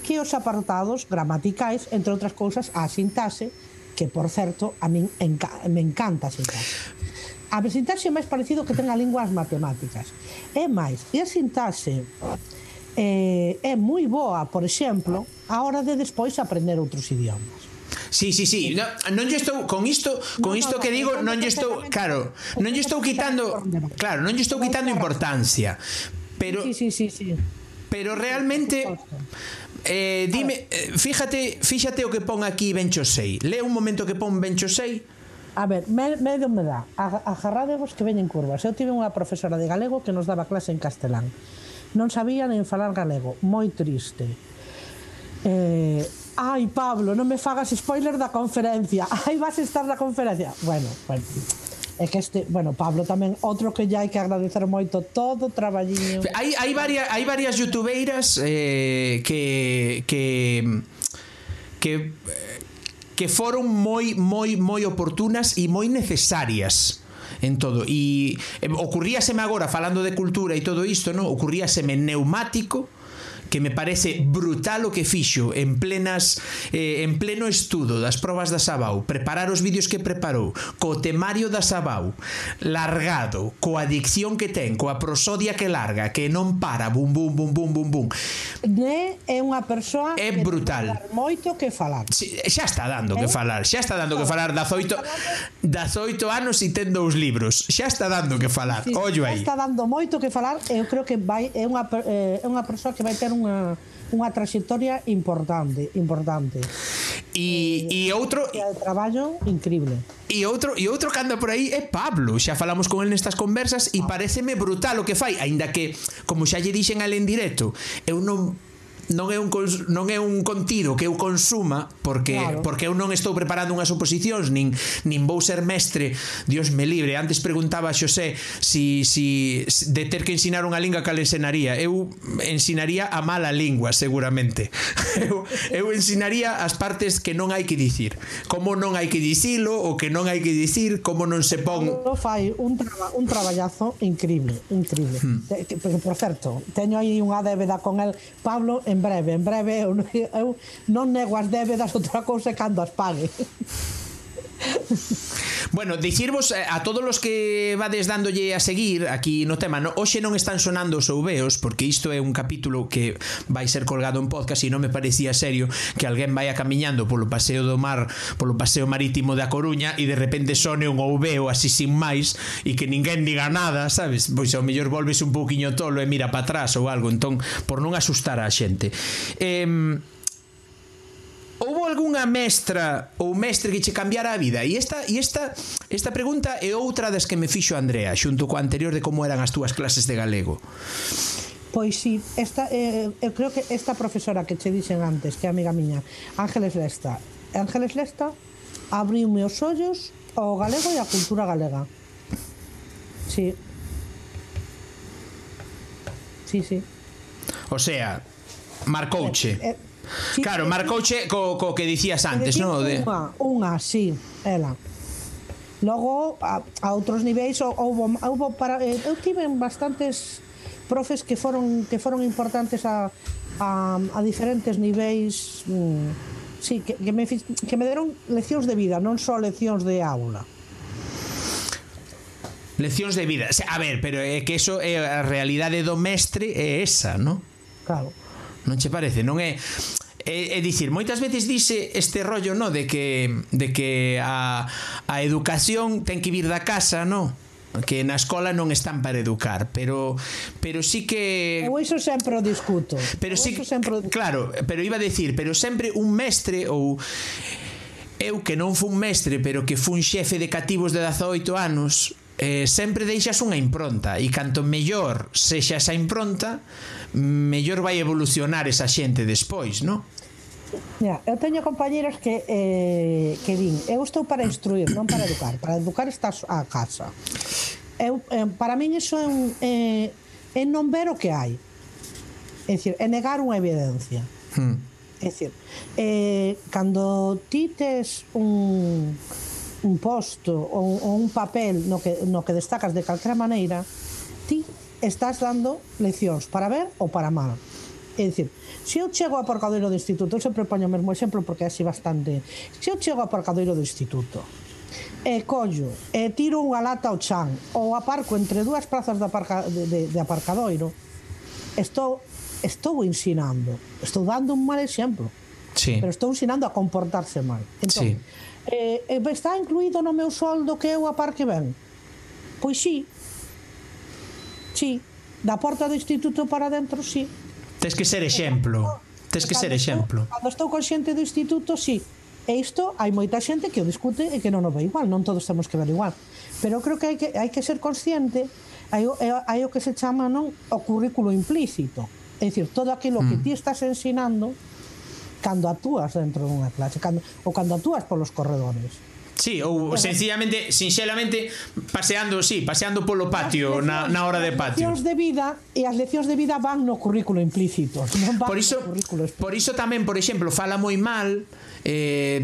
que os apartados gramaticais, entre outras cousas, a sintaxe, que, por certo, a min enca me encanta a sintaxe. A sintaxe é máis parecido que ten a lingua as matemáticas. É máis, e a sintaxe eh, é moi boa, por exemplo, a hora de despois aprender outros idiomas. Sí, sí, sí. No, non lle estou con isto, con isto que digo, non lle estou, claro, non lle estou quitando, claro, non lle estou quitando importancia. Pero Sí, sí, sí, sí. Pero realmente eh, dime, eh, fíjate, fíjate o que pon aquí Benchosei. Lee un momento que pon Benchosei. A ver, me, medio me dá. Agarrádevos que veñen curvas. Eu tive unha profesora de galego que nos daba clase en castelán. Non sabía nen falar galego. Moi triste. Eh, Ai, Pablo, non me fagas spoiler da conferencia. Ai, vas estar na conferencia. Bueno, bueno. É que este, bueno, Pablo tamén outro que lle hai que agradecer moito todo o traballiño. Hai hai varias hai varias youtubeiras eh que que que que foron moi moi moi oportunas e moi necesarias en todo e eh, ocurríaseme agora falando de cultura e todo isto, no, ocurríaseme neumático que me parece brutal o que fixo en plenas eh, en pleno estudo das probas da Sabau, preparar os vídeos que preparou, co temario da Sabau, largado, coa dicción que ten, coa prosodia que larga, que non para, bum bum bum bum bum bum. Ne é unha persoa é brutal. Que moito que falar. Si, xa está dando eh? que falar, xa está dando que falar das oito das oito anos e ten dous libros. Xa está dando que falar. Sí, Ollo aí. Está dando moito que falar, eu creo que vai é unha eh, é unha persoa que vai ter un Eh, unha, unha trayectoria importante, importante. E, e, e outro de traballo increíble. E outro e outro que anda por aí é Pablo. Xa falamos con el nestas conversas e ah. pareceme brutal o que fai, aínda que como xa lle dixen al en directo, eu non non é un cons, non é un contido que eu consuma porque claro. porque eu non estou preparando unhas oposicións nin nin vou ser mestre, Dios me libre. Antes preguntaba a Xosé si si de ter que ensinar unha lingua cal ensinaría. Eu ensinaría a mala lingua, seguramente. Eu eu ensinaría as partes que non hai que dicir. Como non hai que dicilo, o que non hai que dicir, como non se pon. No fai un traba, un traballazo increíble, increíble. Hmm. Por certo, teño aí unha débeda con el Pablo en breve, en breve eu, eu non nego as débedas outra cousa cando as pague. bueno, dicirvos eh, a todos os que vades dándolle a seguir aquí no tema, no, hoxe non están sonando os ouveos porque isto é un capítulo que vai ser colgado en podcast e non me parecía serio que alguén vaya camiñando polo paseo do mar, polo paseo marítimo da Coruña e de repente sone un ouveo así sin máis e que ninguén diga nada, sabes? Pois ao mellor volves un pouquiño tolo e mira para atrás ou algo, entón por non asustar a xente. Eh, Houbo algunha mestra ou mestre que che cambiara a vida? E esta, e esta, esta pregunta é outra das que me fixo Andrea, xunto coa anterior de como eran as túas clases de galego. Pois sí, esta, eh, eh, eu creo que esta profesora que che dixen antes, que é amiga miña, Ángeles Lesta, Ángeles Lesta abriu meus ollos ao galego e á cultura galega. Sí. Sí, sí. O sea, marcouche. Eh, eh, Claro, marcouche co, co que dicías antes, non? De... Unha, unha, sí, ela. Logo, a, a outros niveis, houbo, houbo para, eh, eu tive bastantes profes que foron que foron importantes a, a, a diferentes niveis mm, sí, que, que, me, que me deron leccións de vida, non só leccións de aula. Leccións de vida. A ver, pero é que eso é a realidade do mestre é esa, non? Claro. Non che parece? Non é é, é dicir, moitas veces dice este rollo, no, de que de que a a educación ten que vir da casa, no? que na escola non están para educar, pero pero sí que Eu iso sempre o discuto. Pero sí, sempre claro, pero iba a decir, pero sempre un mestre ou eu que non fun mestre, pero que fun xefe de cativos de 18 anos, eh, sempre deixas unha impronta e canto mellor sexa esa impronta mellor vai evolucionar esa xente despois, non? Ya, eu teño compañeros que eh, que din, eu estou para instruir, non para educar. Para educar estás a casa. Eu, eh, para min iso é, un, eh, é non ver o que hai. É dicir, é negar unha evidencia. Hmm. É dicir, eh, cando ti tes un un posto ou, ou un papel no que, no que destacas de calquera maneira, ti estás dando leccións para ver ou para mal. É dicir, se eu chego ao aparcadoiro do instituto, eu sempre poño o mesmo exemplo porque é así bastante... Se eu chego ao aparcadoiro do instituto, e collo e tiro unha lata ao chan ou aparco entre dúas prazas de, aparca, de, de, de aparcadoiro, estou, estou ensinando, estou dando un mal exemplo. Sí. Pero estou ensinando a comportarse mal. Entón, sí eh, eh está incluído no meu soldo que eu a par que ben? Pois sí. Sí. Da porta do instituto para dentro, sí. Tes que ser exemplo. Tes que ser exemplo. Cando estou, consciente xente do instituto, sí. E isto hai moita xente que o discute e que non o ve igual, non todos temos que ver igual. Pero creo que hai que, hai que ser consciente, hai, hai o que se chama non o currículo implícito. É dicir, todo aquilo mm. que ti estás ensinando cando actúas dentro dunha clase, cando, ou cando actúas polos corredores. Sí, ou sencillamente, sinxelamente paseando, sí, paseando polo patio leccións, na, na hora de patio. As leccións de vida e as leccións de vida van no currículo implícito, non van por iso, no currículo explícito. Por iso tamén, por exemplo, fala moi mal eh,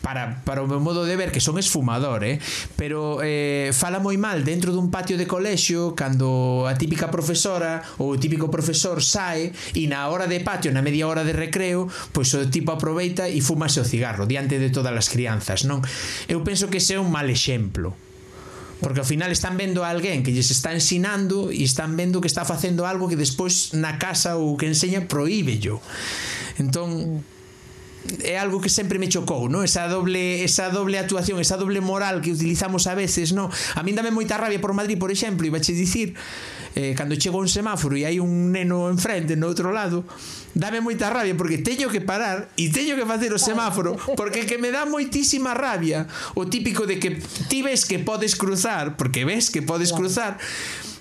para, para o meu modo de ver que son esfumador eh? pero eh, fala moi mal dentro dun patio de colexio cando a típica profesora ou o típico profesor sae e na hora de patio, na media hora de recreo pois o tipo aproveita e fumase o cigarro diante de todas as crianzas non eu penso que ese é un mal exemplo porque ao final están vendo a alguén que lles está ensinando e están vendo que está facendo algo que despois na casa ou que enseña proíbello entón é algo que sempre me chocou, no? Esa doble esa doble actuación, esa doble moral que utilizamos a veces, no? A min dame moita rabia por Madrid, por exemplo, e vache dicir eh, cando chego un semáforo e hai un neno enfrente no outro lado, dame moita rabia porque teño que parar e teño que facer o semáforo porque que me dá moitísima rabia o típico de que ti ves que podes cruzar, porque ves que podes cruzar,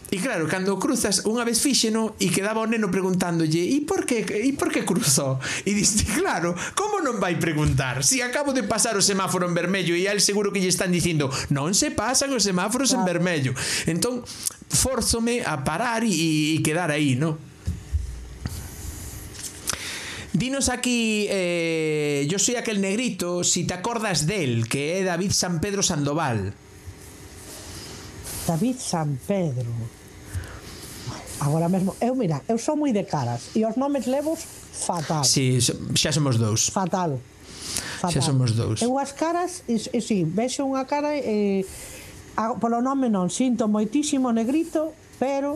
E claro, cando cruzas unha vez fíxeno e quedaba o neno preguntándolle e por que, e por que cruzou? E diste, claro, como non vai preguntar? Si acabo de pasar o semáforo en vermello e al seguro que lle están dicindo non se pasan os semáforos claro. en vermello. Entón, forzome a parar e, e quedar aí, ¿no? Dinos aquí, eh, yo soy aquel negrito, si te acordas del, que é David San Pedro Sandoval. David San Pedro. Agora mesmo, eu mira, eu sou moi de caras e os nomes levos fatal. Si, sí, xa somos dous. Fatal. fatal. Xa somos dous. Eu as caras, e, e si, vexo unha cara e eh, a, polo nome non sinto moitísimo negrito, pero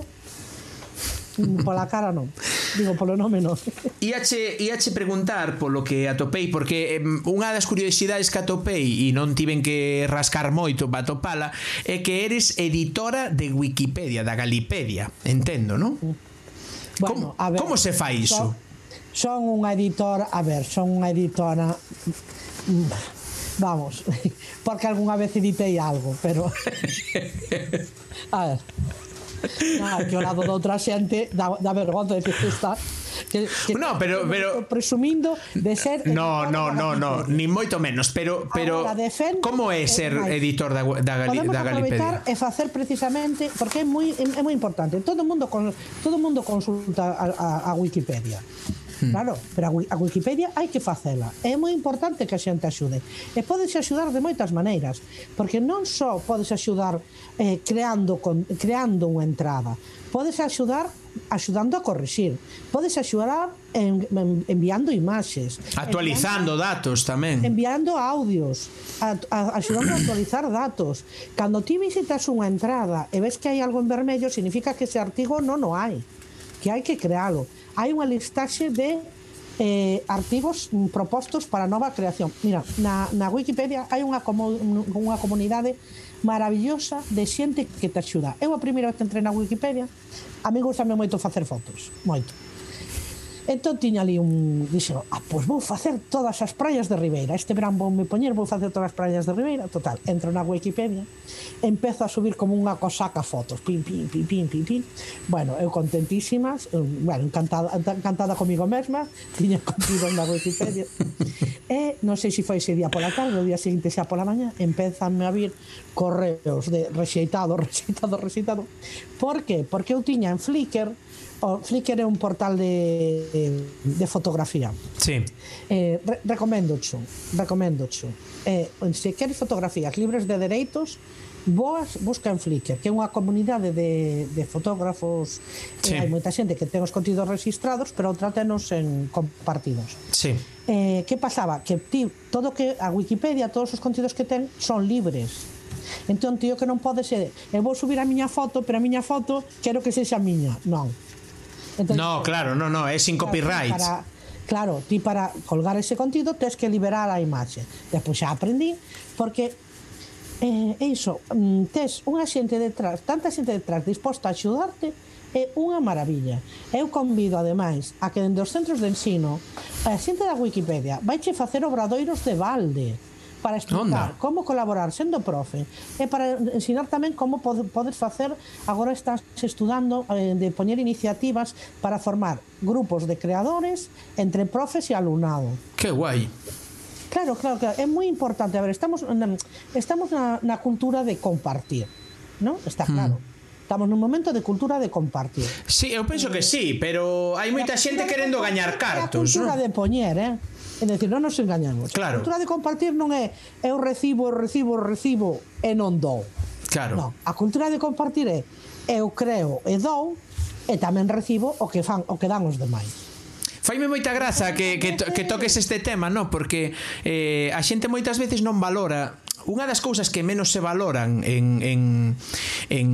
pola cara non digo polo nome non iache, iache preguntar polo que atopei porque unha das curiosidades que atopei e non tiven que rascar moito para atopala é que eres editora de Wikipedia da Galipedia entendo, non? Bueno, como, a ver, como se fai iso? Son, son unha editora a ver, son unha editora vamos porque algunha vez editei algo pero a ver Nada, que o lado da outra xente dá, dá vergonza de que está que, que no, pero, pero presumindo de ser No, no, no, no, ni moito menos, pero pero como é ser editor da da, Gali, da Galipedia? e facer precisamente, porque é moi é moi importante. Todo mundo todo mundo consulta a, a, a Wikipedia. Hmm. Claro, pero a Wikipedia hai que facela. É moi importante que a xente axude. E podes axudar de moitas maneiras, porque non só podes axudar eh, creando, con, creando unha entrada, podes axudar axudando a corrixir. Podes axudar en, en, enviando imaxes. Actualizando enviando, datos tamén. Enviando audios, a, a, axudando a actualizar datos. Cando ti visitas unha entrada e ves que hai algo en vermello, significa que ese artigo non o hai, que hai que crealo hai unha listaxe de eh, artigos propostos para nova creación. Mira, na, na Wikipedia hai unha, comu unha comunidade maravillosa de xente que te axuda. Eu a primeira vez que entrei na Wikipedia, a mí gustame moito facer fotos, moito. Entón tiña ali un... Dixo, ah, pois vou facer todas as praias de Ribeira. Este verán vou me poñer, vou facer todas as praias de Ribeira. Total, entro na Wikipedia, empezo a subir como unha cosaca fotos. Pim, pim, pim, pim, pim, pim. Bueno, eu contentísima, bueno, encantada, encantada comigo mesma, tiña contido na Wikipedia. e non sei se foi ese día pola tarde, o día seguinte xa pola mañá, empezanme a vir correos de rexeitado, rexeitado, rexeitado. Por que? Porque eu tiña en Flickr o Flickr é un portal de, de fotografía. Sí. Eh, re recomendo xo, recomendo xo. Eh, se queres fotografías libres de dereitos, boas busca en Flickr, que é unha comunidade de, de fotógrafos eh, sí. eh, hai moita xente que ten os contidos registrados pero trátenos en compartidos sí. eh, que pasaba? que ti, todo que a Wikipedia todos os contidos que ten son libres entón tío que non pode ser eu vou subir a miña foto, pero a miña foto quero que sexa miña non, Entonces, no, claro, no, no, é sin copyright. Para, claro, ti para colgar ese contido tens que liberar a imaxe. Despois xa aprendí, porque eh, iso, mm, tes unha xente detrás, tanta xente detrás disposta a axudarte, é unha maravilla. Eu convido, ademais, a que dende os centros de ensino, a xente da Wikipedia vaiche facer obradoiros de balde para explicar Onda. como colaborar sendo profe e para ensinar tamén como podes facer agora estás estudando eh, de poñer iniciativas para formar grupos de creadores entre profes e alumnado. Que guai. Claro, claro, claro, é moi importante. A ver, estamos na, estamos na, na cultura de compartir, ¿no? Está hmm. claro. Hmm. Estamos nun momento de cultura de compartir. Sí, eu penso que sí, pero hai moita xente querendo gañar cartos, non? A cultura ¿no? de poñer, eh? É dicir, non nos engañamos. Claro. A cultura de compartir non é eu recibo, recibo, recibo e non dou. Claro. Non, a cultura de compartir é eu creo e dou e tamén recibo o que fan o que dan os demais. Faime moita graza que, que, to, que toques este tema, no? porque eh, a xente moitas veces non valora Unha das cousas que menos se valoran en, en, en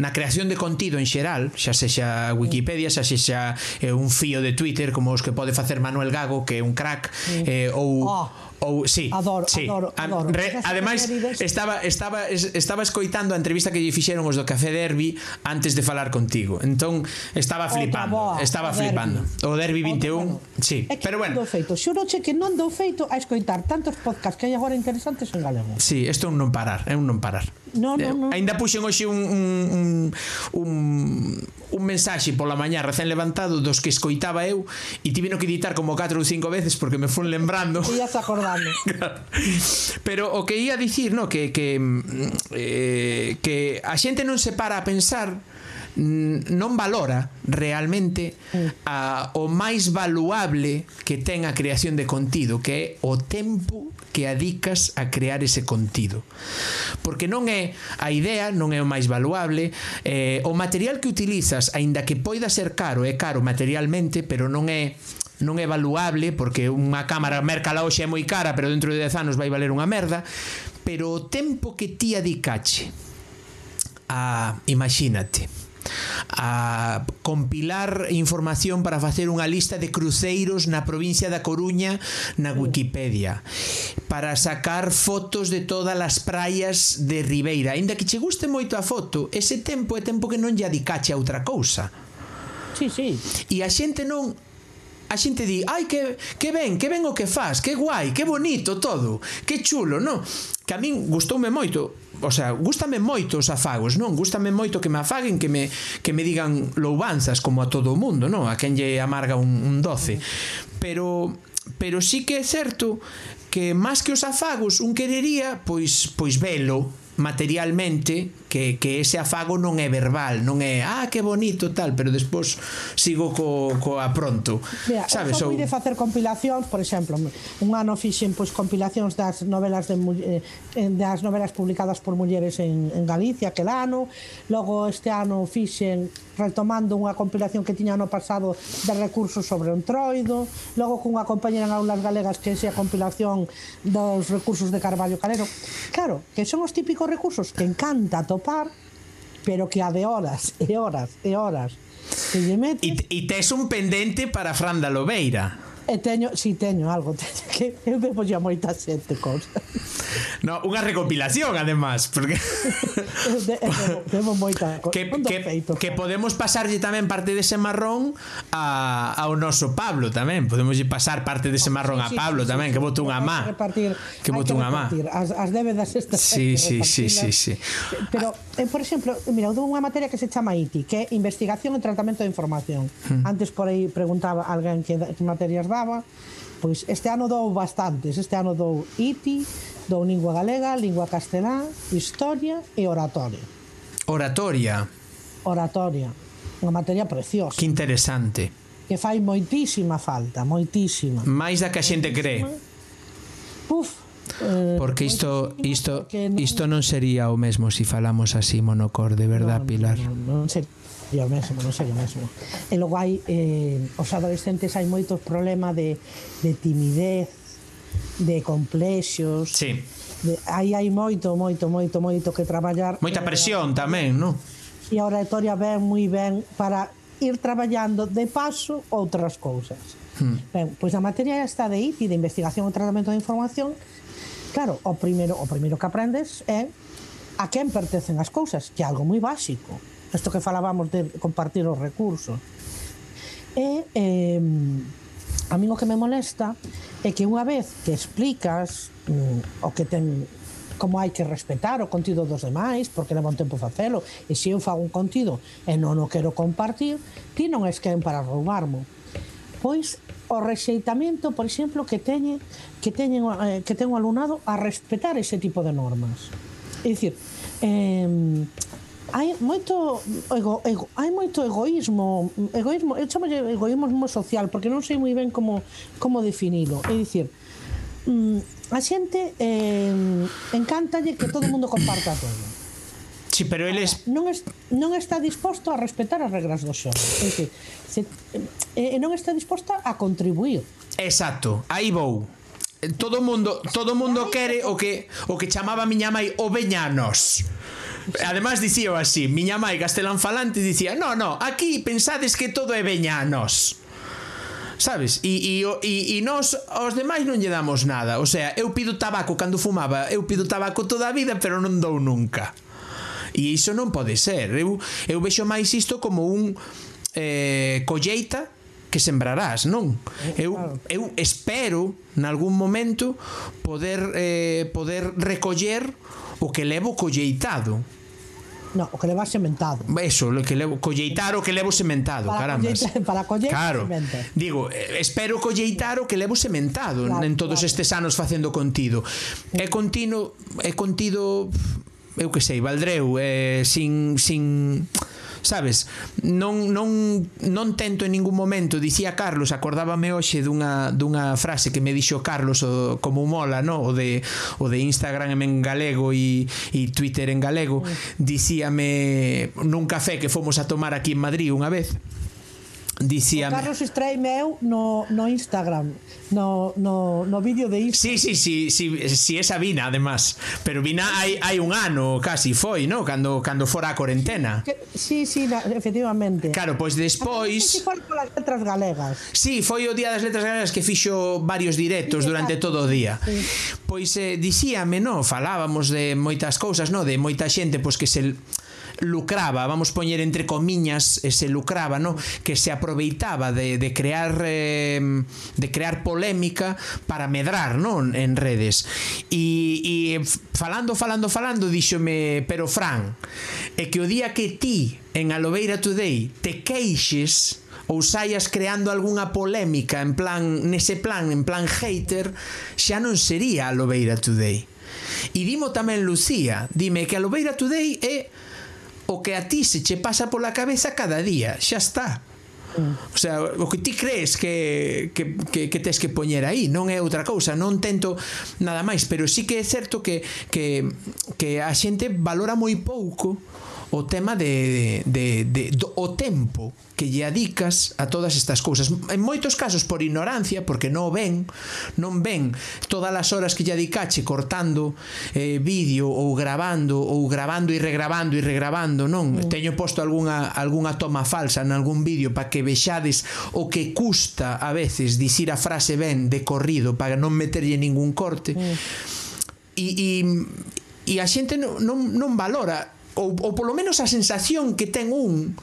na creación de contido en xeral, xa sexa Wikipedia, xa sexa eh, un fío de Twitter como os que pode facer Manuel Gago, que é un crack, eh, ou... Oh ou sí, adoro, sí. adoro, adoro. Re, ademais estaba estaba estaba escoitando a entrevista que lle fixeron os do Café Derby antes de falar contigo. Entón estaba flipando, boa, estaba o flipando. Derby. O Derby 21, Outra, bueno. sí, é que pero bueno. Non feito, xuroche que non dou feito a escoitar tantos podcasts que hai agora interesantes en galego. Sí, isto é un non parar, é un non parar. No, no, eh, no. Ainda puxen hoxe un, un, un, un, un mensaxe pola mañá recén levantado dos que escoitaba eu e tiveno que editar como 4 ou 5 veces porque me fun lembrando. E ya se acordando. Pero o que ia dicir, no, que que eh, que a xente non se para a pensar non valora realmente mm. a, o máis valuable que ten a creación de contido que é o tempo que adicas a crear ese contido. Porque non é a idea, non é o máis valuable, eh, o material que utilizas, aínda que poida ser caro, é caro materialmente, pero non é non é valuable porque unha cámara mercala hoxe é moi cara, pero dentro de 10 anos vai valer unha merda, pero o tempo que ti adicache a imagínate a compilar información para facer unha lista de cruceiros na provincia da Coruña na Wikipedia, para sacar fotos de todas as praias de Ribeira. aínda que che guste moito a foto, ese tempo é tempo que non lle adicache a outra cousa. Sí, sí. E a xente non a xente di, ai, que, que ben, que ben o que faz, que guai, que bonito todo, que chulo, non? Que a min gustoume moito, o sea, gustame moito os afagos, non? Gústame moito que me afaguen, que me que me digan loubanzas como a todo o mundo, non? A quen lle amarga un, un doce. Pero pero sí que é certo que máis que os afagos un querería pois pois velo materialmente que, que ese afago non é verbal, non é ah, que bonito tal, pero despois sigo co, co a pronto. Mira, sabes, eu ou... de facer compilacións, por exemplo, un ano fixen pois compilacións das novelas de eh, das novelas publicadas por mulleres en, en Galicia aquel ano, logo este ano fixen retomando unha compilación que tiña ano pasado de recursos sobre o entroido, logo cunha compañera en aulas galegas que é a compilación dos recursos de Carballo Calero. Claro, que son os típicos recursos que encanta atopar pero que a de horas e horas e horas. Que lle mete... E, e tes un pendente para Fran da Lobeira. E teño, si teño algo, teño que eu bebo xa moita xente cousa. No, unha recopilación además, porque eu de, debo, debo moita cousa. Que, que, feito, que podemos pasarlle tamén parte dese marrón a, ao noso Pablo tamén. Podemoslle pasar parte dese marrón a Pablo sí, tamén, sí, que botou unha má. Que botou unha má. As, as débedas estas. Sí, sí, sí, sí, sí. Pero ah, eh, por exemplo, mira, eu dou unha materia que se chama ITI, que é Investigación e Tratamento de Información. Hmm. Antes por aí preguntaba alguén que, que materias daba, pois este ano dou bastantes, este ano dou ITI, dou lingua galega, lingua castelá, historia e oratoria. Oratoria. Oratoria. Unha materia preciosa. Que interesante. Que fai moitísima falta, moitísima. Mais da que a xente cree. Puf, Eh, Porque isto isto isto non sería o mesmo se si falamos así monocor, de verdad, no, Pilar. Non, non sería o mesmo, non sería o mesmo. E logo hai eh, os adolescentes hai moitos problemas de, de timidez, de complexos. Sí. De, aí hai moito, moito, moito, moito que traballar. Moita eh, presión eh, tamén, non? E a oratoria ben moi ben para ir traballando de paso outras cousas. Hmm. Ben, pois a materia está de IT, de investigación e tratamento de información, Claro, o primeiro, o primeiro que aprendes é a quen pertencen as cousas, que é algo moi básico. Isto que falábamos de compartir os recursos. E eh, a mí o que me molesta é que unha vez que explicas mm, o que ten como hai que respetar o contido dos demais, porque leva un tempo facelo, e se eu fago un contido e non o quero compartir, ti non es quen para roubarmo. Pois o rexeitamento, por exemplo, que teñe que teñen eh, que ten o alumnado a respetar ese tipo de normas. É dicir, eh, hai moito ego, ego, hai moito egoísmo, egoísmo, eu chamo egoísmo social porque non sei moi ben como como definilo. É dicir, mm, a xente eh, encántalle que todo o mundo comparta todo Sí, pero eles non es, non está disposto a respetar as regras do xogo. É que se, eh, eh, non está disposta a contribuir. Exacto, aí vou. Eh, todo mundo, todo mundo quere o que o que chamaba miña mãe o veñanos. Ademais dicía así, miña mãe castelán falante dicía, "No, no, aquí pensades que todo é veñanos." sabes? E, e, e, e nós aos demais non lle damos nada O sea, eu pido tabaco cando fumaba Eu pido tabaco toda a vida pero non dou nunca E iso non pode ser. Eu, eu vexo máis isto como un eh, colleita que sembrarás, non? Eh, eu eu espero nalgún momento poder eh, poder recoller o que levo colleitado. No, o que leva sementado. Eso, o que levo colleitar o que levo sementado, para caramba. Colleita, para coller claro. Semento. Digo, eh, espero colleitar o que levo sementado claro, en todos claro. estes anos facendo contido. É contino, é contido eu que sei, Valdreu eh, sin, sin sabes, non, non, non tento en ningún momento, dicía Carlos, acordábame hoxe dunha, dunha frase que me dixo Carlos o, como mola, no? o, de, o de Instagram en galego e, e Twitter en galego, dicíame nun café que fomos a tomar aquí en Madrid unha vez, Dicía... O Carlos extraime meu no, no Instagram No, no, no vídeo de Instagram Sí, sí, sí, sí, sí esa Vina, además Pero Vina hai, hai un ano casi foi, no? Cando, cando fora a cuarentena Sí, sí, efectivamente Claro, pois despois Si foi polas letras galegas Sí, foi o día das letras galegas que fixo varios directos sí, durante todo o día sí. Pois eh, dicíame, no? Falábamos de moitas cousas, no? De moita xente, pois que se lucraba, vamos poñer entre comiñas ese lucraba, no? que se aproveitaba de, de crear eh, de crear polémica para medrar non en redes e, e falando, falando, falando díxome, pero Fran é que o día que ti en Alobeira Today te queixes ou saias creando algunha polémica en plan nese plan, en plan hater, xa non sería Aloveira Today. E dimo tamén Lucía, dime que a Lobeira Today é o que a ti se che pasa pola cabeza cada día, xa está. O sea, o que ti crees que, que, que, que tes que poñer aí non é outra cousa, non tento nada máis pero sí que é certo que, que, que a xente valora moi pouco o tema de, de, de, de o tempo que lle adicas a todas estas cousas. En moitos casos por ignorancia, porque non ven, non ven todas as horas que lle adicache cortando eh, vídeo ou grabando ou grabando e regrabando e regrabando, non? Mm. Teño posto algunha algunha toma falsa en algún vídeo para que vexades o que custa a veces dicir a frase ben de corrido para non meterlle ningún corte. Mm. E, e, e a xente non, non, non valora ou, ou polo menos a sensación que ten un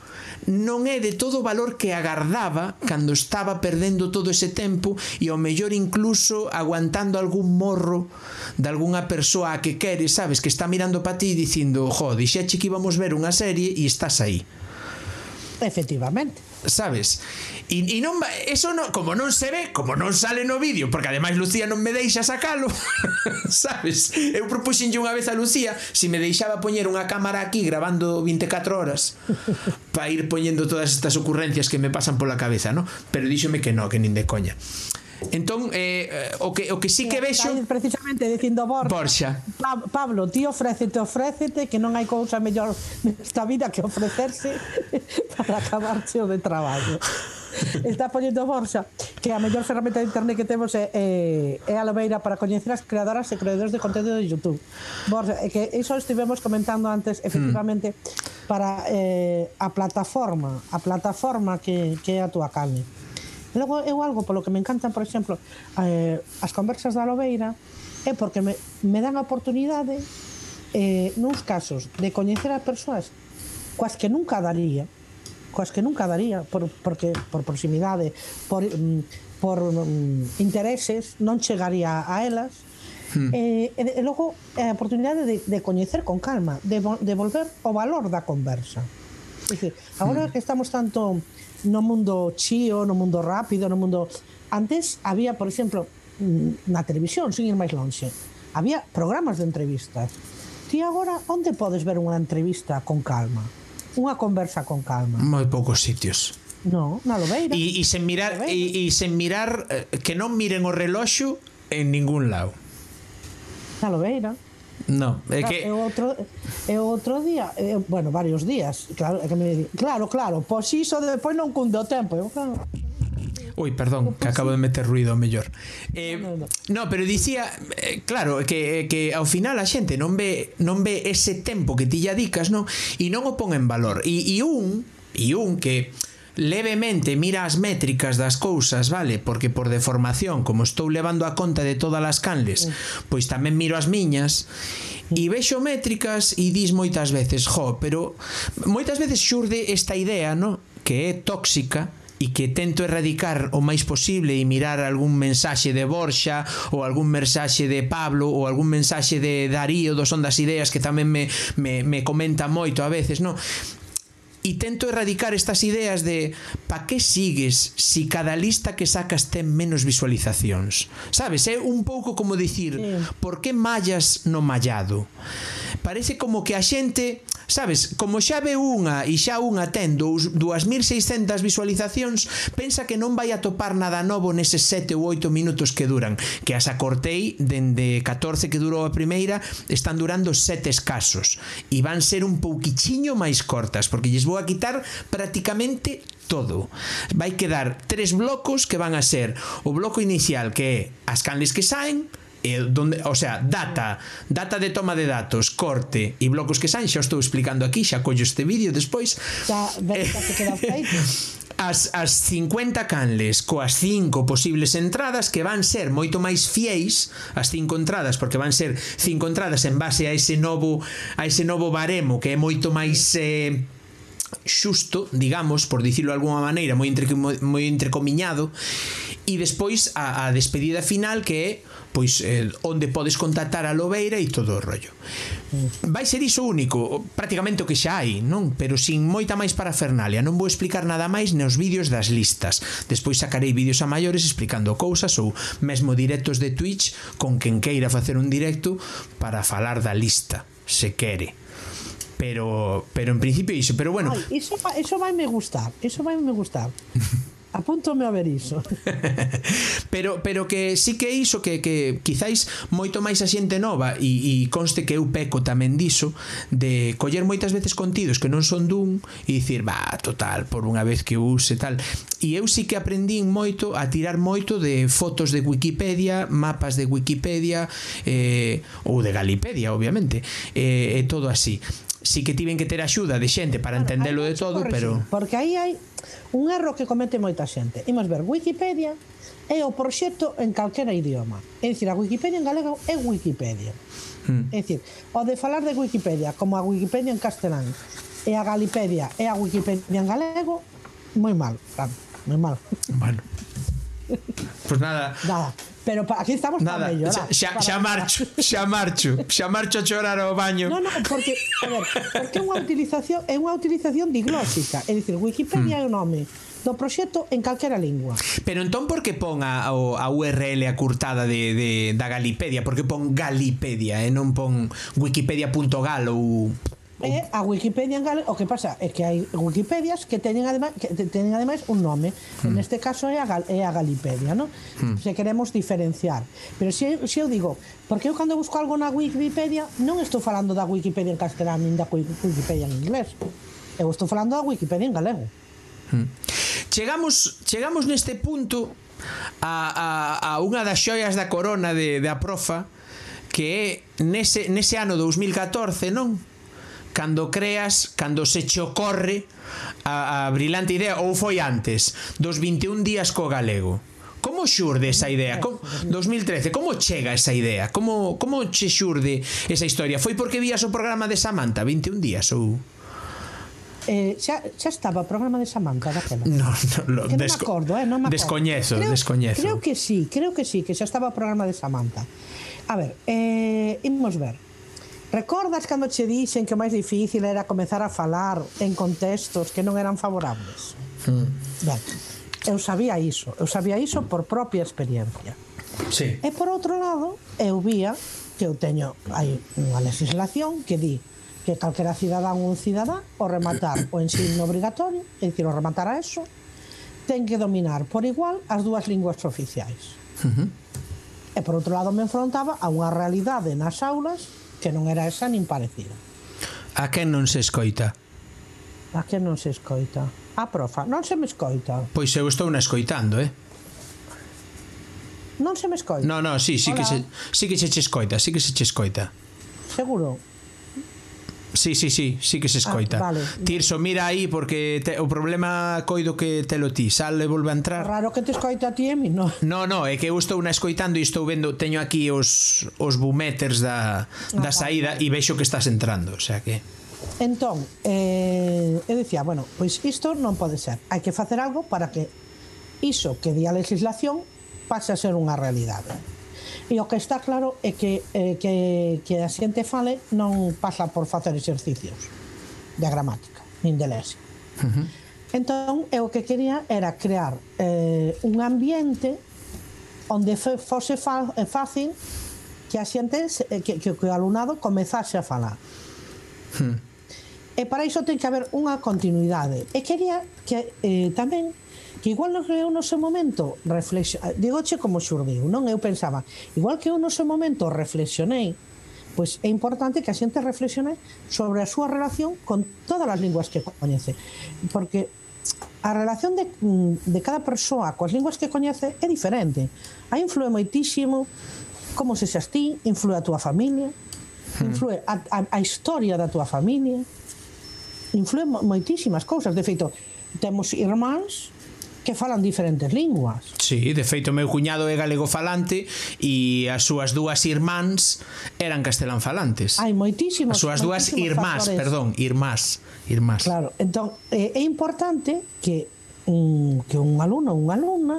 non é de todo o valor que agardaba cando estaba perdendo todo ese tempo e ao mellor incluso aguantando algún morro de algunha persoa a que quere, sabes, que está mirando para ti dicindo, jo, dixeche que íbamos ver unha serie e estás aí. Efectivamente sabes? E, e non eso no, como non se ve, como non sale no vídeo, porque ademais Lucía non me deixa sacalo, sabes? Eu propuxenlle unha vez a Lucía se si me deixaba poñer unha cámara aquí grabando 24 horas para ir poñendo todas estas ocurrencias que me pasan pola cabeza, ¿no? Pero díxome que no, que nin de coña. Entón, eh, eh, o, que, o que sí que vexo... Precisamente dicindo Borja, Borja. Pa Pablo, ti ofrécete, ofrécete, que non hai cousa mellor nesta vida que ofrecerse para acabarse o de traballo. está poñendo Borxa que a mellor ferramenta de internet que temos é, é, é a lobeira para coñecer as creadoras e creadores de contenido de YouTube. Borsa, que iso estivemos comentando antes, mm. efectivamente, mm. para eh, a plataforma, a plataforma que, que é a tua carne. Logo, eu algo polo que me encantan, por exemplo, eh, as conversas da Lobeira, é porque me, me dan a oportunidade, eh, nuns casos, de coñecer a persoas coas que nunca daría, coas que nunca daría, por, porque por proximidade, por, mm, por mm, intereses, non chegaría a elas, Hmm. Eh, e, e, e logo a oportunidade de, de coñecer con calma, de, de volver o valor da conversa. Dicir, agora hmm. que estamos tanto no mundo chío, no mundo rápido, no mundo... Antes había, por exemplo, mm, na televisión, sin ir máis longe, había programas de entrevistas. Ti agora onde podes ver unha entrevista con calma? Unha conversa con calma? Moi poucos sitios. No, na Lobeira. E, e sen mirar, e, e sen mirar eh, que non miren o reloxo en ningún lado. Na Lobeira. No, é que é outro é outro día, é, bueno, varios días, claro, é que me di, claro, claro, pois iso depois non cunde o tempo, eu claro. Ui, perdón, que acabo de meter ruido mellor. Eh, no, no, no. no, pero dicía, eh, claro, que que ao final a xente non ve non ve ese tempo que ti ya dicas. E non o pon en valor. E e un e un que levemente mira as métricas das cousas, vale? Porque por deformación, como estou levando a conta de todas as canles, pois tamén miro as miñas e vexo métricas e dis moitas veces, jo, pero moitas veces xurde esta idea, no? que é tóxica, e que tento erradicar o máis posible e mirar algún mensaxe de Borxa ou algún mensaxe de Pablo ou algún mensaxe de Darío do Son das Ideas que tamén me, me, me comenta moito a veces, non? e tento erradicar estas ideas de pa que sigues si cada lista que sacas ten menos visualizacións sabes, é un pouco como dicir sí. por que mallas no mallado parece como que a xente Sabes, como xa ve unha e xa unha ten 2600 visualizacións, pensa que non vai a topar nada novo neses 7 ou 8 minutos que duran, que as acortei dende 14 que durou a primeira, están durando 7 escasos e van ser un pouquichiño máis cortas, porque lles vou a quitar prácticamente todo. Vai quedar tres blocos que van a ser o bloco inicial que é as canles que saen, eh, donde, o sea, data, data de toma de datos, corte e blocos que saen, xa estou explicando aquí, xa collo este vídeo despois. Xa, eh, que queda eh, as, as 50 canles coas 5 posibles entradas que van ser moito máis fiéis as 5 entradas, porque van ser 5 entradas en base a ese novo a ese novo baremo que é moito máis eh, xusto, digamos, por dicirlo de alguma maneira, moi, entre, moi, moi entrecomiñado e despois a, a despedida final que é pois eh, onde podes contactar a Lobeira e todo o rollo. Vai ser iso único, prácticamente o que xa hai, non? Pero sin moita máis para Fernalia, non vou explicar nada máis nos vídeos das listas. Despois sacarei vídeos a maiores explicando cousas ou mesmo directos de Twitch con quen queira facer un directo para falar da lista, se quere. Pero pero en principio iso, pero bueno. Ay, iso, iso vai me gustar, iso vai me gustar. Apúntome a ver iso. pero pero que sí que iso que que quizáis moito máis a xente nova e, e conste que eu peco tamén diso de coller moitas veces contidos que non son dun e dicir, va, total, por unha vez que use tal". E eu sí que aprendín moito a tirar moito de fotos de Wikipedia, mapas de Wikipedia eh ou de Galipedia, obviamente, eh e todo así sí que tiven que ter axuda de xente para claro, entendelo de todo, pero... Porque aí hai un erro que comete moita xente. Imos ver, Wikipedia é o proxecto en calquera idioma. É dicir, a Wikipedia en galego é Wikipedia. Hmm. É dicir, o de falar de Wikipedia como a Wikipedia en castelán e a Galipedia e a Wikipedia en galego, moi mal, claro, moi mal. Bueno. Pues pois nada. Nada. Pero aquí estamos Nada. para mellorar. Xa, xa, marcho, xa marcho, xa marcho a chorar ao baño. No, no, porque, a ver, porque é unha utilización, é unha utilización diglósica, é dicir, Wikipedia hmm. é o nome do proxecto en calquera lingua. Pero entón por que pon a, a URL acurtada de, de, da Galipedia? Por que pon Galipedia e eh? non pon wikipedia.gal ou É a Wikipedia en galego, o que pasa é que hai Wikipedias que teñen ademais que teñen ademais un nome. Hmm. Neste caso é a Gal, é a Galipedia, ¿no? Hmm. Se queremos diferenciar. Pero se, se eu digo, porque eu cando busco algo na Wikipedia non estou falando da Wikipedia en castelán nin da Wikipedia en inglés. Eu estou falando da Wikipedia en galego. Hmm. Chegamos chegamos neste punto a, a, a unha das xoias da corona de, da profa que é nese, nese ano 2014, non? cando creas, cando se che ocorre a, a brilante idea ou foi antes dos 21 días co galego? Como xurde esa idea? Como, 2013, como chega esa idea? Como, como che xurde esa historia? Foi porque vías o programa de Samantha 21 días ou... Eh, xa, xa estaba o programa de Samantha daquela. No, no, lo, que non me acordo, eh, non me acordo. Descoñezo, creo, descoñezo. Creo que sí, creo que sí, que xa estaba o programa de Samantha. A ver, eh, imos ver. Recordas cando che dixen que o máis difícil era comezar a falar en contextos que non eran favorables? Mm. Ben, eu sabía iso, eu sabía iso por propia experiencia. Sí. E por outro lado, eu vía que eu teño hai unha legislación que di que calquera cidadán ou cidadá o rematar o ensino obrigatorio, é dicir, o rematar a eso, ten que dominar por igual as dúas linguas oficiais. Uh -huh. E por outro lado me enfrontaba a unha realidade nas aulas que non era esa nin parecida. A quen non se escoita? A quen non se escoita? A profa, non se me escoita. Pois eu estou na escoitando, eh? Non se me escoita. No, no, sí, sí Hola. que se, sí que se che escoita, sí que se che escoita. Seguro. Sí, sí, sí, sí que se ah, escoita. Ah, vale. Tirso, mira aí porque te, o problema coido que te lo ti, sale e volve a entrar. Raro que te escoita a ti, Emi, no. No, no, é que eu estou na escoitando e estou vendo, teño aquí os os bumeters da da ah, saída vale. e vexo que estás entrando, o sea que Entón, eh, eu dicía, bueno, pois isto non pode ser. Hai que facer algo para que iso que di a legislación pase a ser unha realidade. E o que está claro é que, eh, que, que a xente fale non pasa por facer exercicios de gramática, nin de lese. Uh -huh. Entón, eu o que quería era crear eh, un ambiente onde fose eh, fácil que a xente, que, eh, que, que o alumnado comezase a falar. Hmm. E para iso ten que haber unha continuidade. E quería que eh, tamén que igual non eu no seu momento reflex... Ah, digo che como xurdiu, non? Eu pensaba, igual que eu no seu momento reflexionei, pois é importante que a xente reflexione sobre a súa relación con todas as linguas que coñece, porque a relación de, mm, de cada persoa coas linguas que coñece é diferente. A influe moitísimo como se xas ti, influe a túa familia, hmm. influe a, a, a historia da túa familia, influe moitísimas cousas. De feito, temos irmáns que falan diferentes linguas. Sí, de feito meu cuñado é galego falante e as súas dúas irmáns eran castelán falantes. Hai moitísimos. As súas dúas irmás, factores. perdón, irmás, irmás. Claro, entón eh, é importante que un, que un alumno ou unha alumna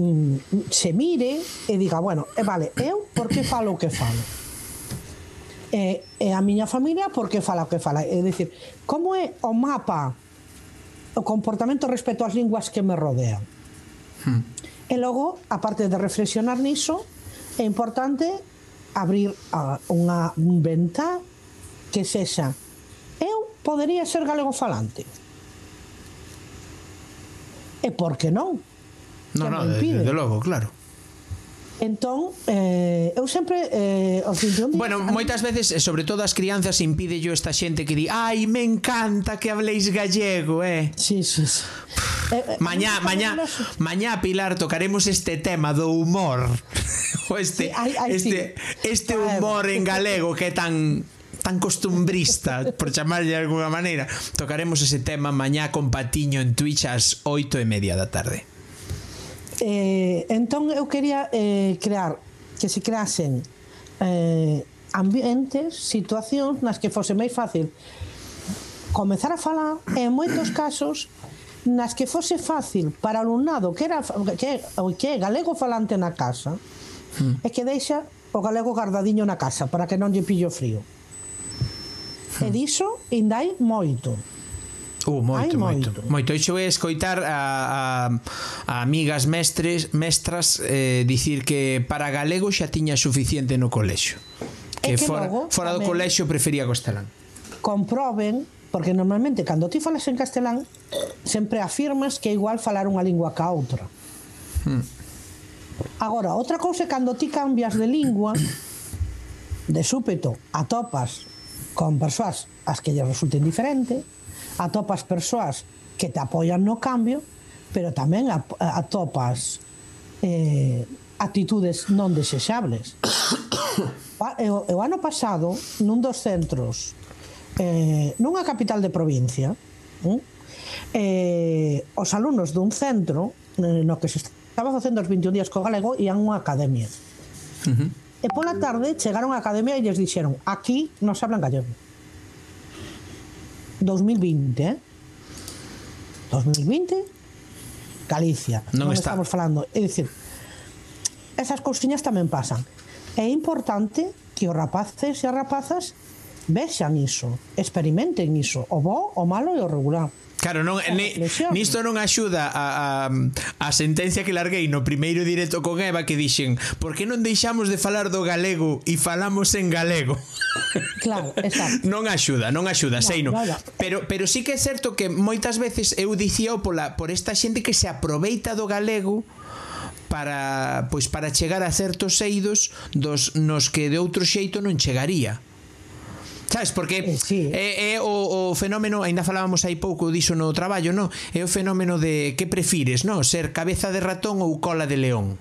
mm, se mire e diga, bueno, eh, vale, eu por que falo o que falo? E, e a miña familia por que fala o que fala? É dicir, como é o mapa o comportamento respecto ás linguas que me rodean. Hmm. E logo, aparte de reflexionar niso, é importante abrir a, unha venta que sexa eu podería ser galego falante. E por que non? Non, non, desde de logo, claro. Entón, eh, eu sempre eh, os fin Bueno, moitas veces, eh, sobre todo as crianzas impide yo esta xente que di, "Ai, me encanta que habléis gallego", eh. Sí, sí. sí. Eh, eh, mañá, eh, mañá, eh, mañá Pilar tocaremos este tema do humor. o este sí, ay, ay, este sí. este humor en galego que é tan tan costumbrista, por chamarlle de alguna maneira. Tocaremos ese tema mañá con Patiño en Twitch ás oito e media da tarde. Eh, entón eu quería eh, crear que se creasen eh, ambientes, situacións nas que fose máis fácil comezar a falar en moitos casos nas que fose fácil para alumnado que era que, que galego falante na casa hmm. e que deixa o galego guardadiño na casa para que non lle pillo frío. E mm. diso indai moito. Uh, moito, Hai moito, moito. Moito, eu vou escoitar a, a, a amigas mestres, mestras eh, dicir que para galego xa tiña suficiente no colexio. Que, que fora, logo, fora do colexio prefería castelán. Comproben porque normalmente cando ti falas en castelán sempre afirmas que é igual falar unha lingua ca outra. Hmm. Agora, outra cousa é cando ti cambias de lingua de súpeto atopas con persoas as que lle resulten diferente atopas persoas que te apoian no cambio, pero tamén atopas eh, actitudes non desexables. O, o ano pasado, nun dos centros, eh, nunha capital de provincia, hm, eh, os alumnos dun centro eh, no que se estaba facendo os 21 días co galego ian unha academia. Uh -huh. E pola tarde chegaron á academia e lles dixeron aquí non se hablan gallego. 2020, eh? 2020, Galicia. Non, non está. estamos falando. É dicir, esas cousiñas tamén pasan. É importante que os rapaces e as rapazas vexan iso, experimenten iso, o bo, o malo e o regular. Claro, non, ne, nisto non axuda a, a, a sentencia que larguei no primeiro directo con Eva que dixen por que non deixamos de falar do galego e falamos en galego? Claro, exacto. non axuda, non axuda, no, sei no. Pero, pero sí que é certo que moitas veces eu dicío oh, pola, por esta xente que se aproveita do galego para pois para chegar a certos eidos dos nos que de outro xeito non chegaría. Sabes, porque eh, sí. é, é o, o fenómeno, aínda falábamos aí pouco diso no traballo, no? É o fenómeno de que prefires, no? Ser cabeza de ratón ou cola de león?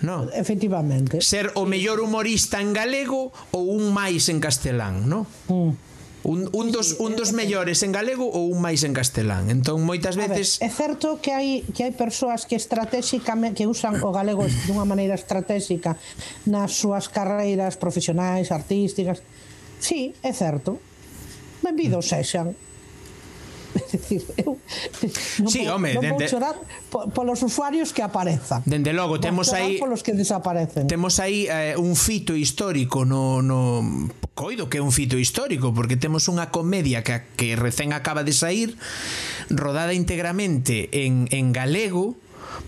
No. Efectivamente. Ser o mellor humorista en galego ou un máis en castelán, no? Mm. Un, un, dos, un dos mellores en galego ou un máis en castelán entón moitas veces ver, é certo que hai que hai persoas que estratégicamente que usan o galego dunha maneira estratégica nas súas carreiras profesionais, artísticas Sí, é certo. Benvidos sexan. Decir, eu non sí, vou, home, non dende... vou chorar polos usuarios que aparezan. Dende logo, temos aí polos que desaparecen. Temos aí eh, un fito histórico no no coido que é un fito histórico porque temos unha comedia que que recén acaba de sair rodada íntegramente en en galego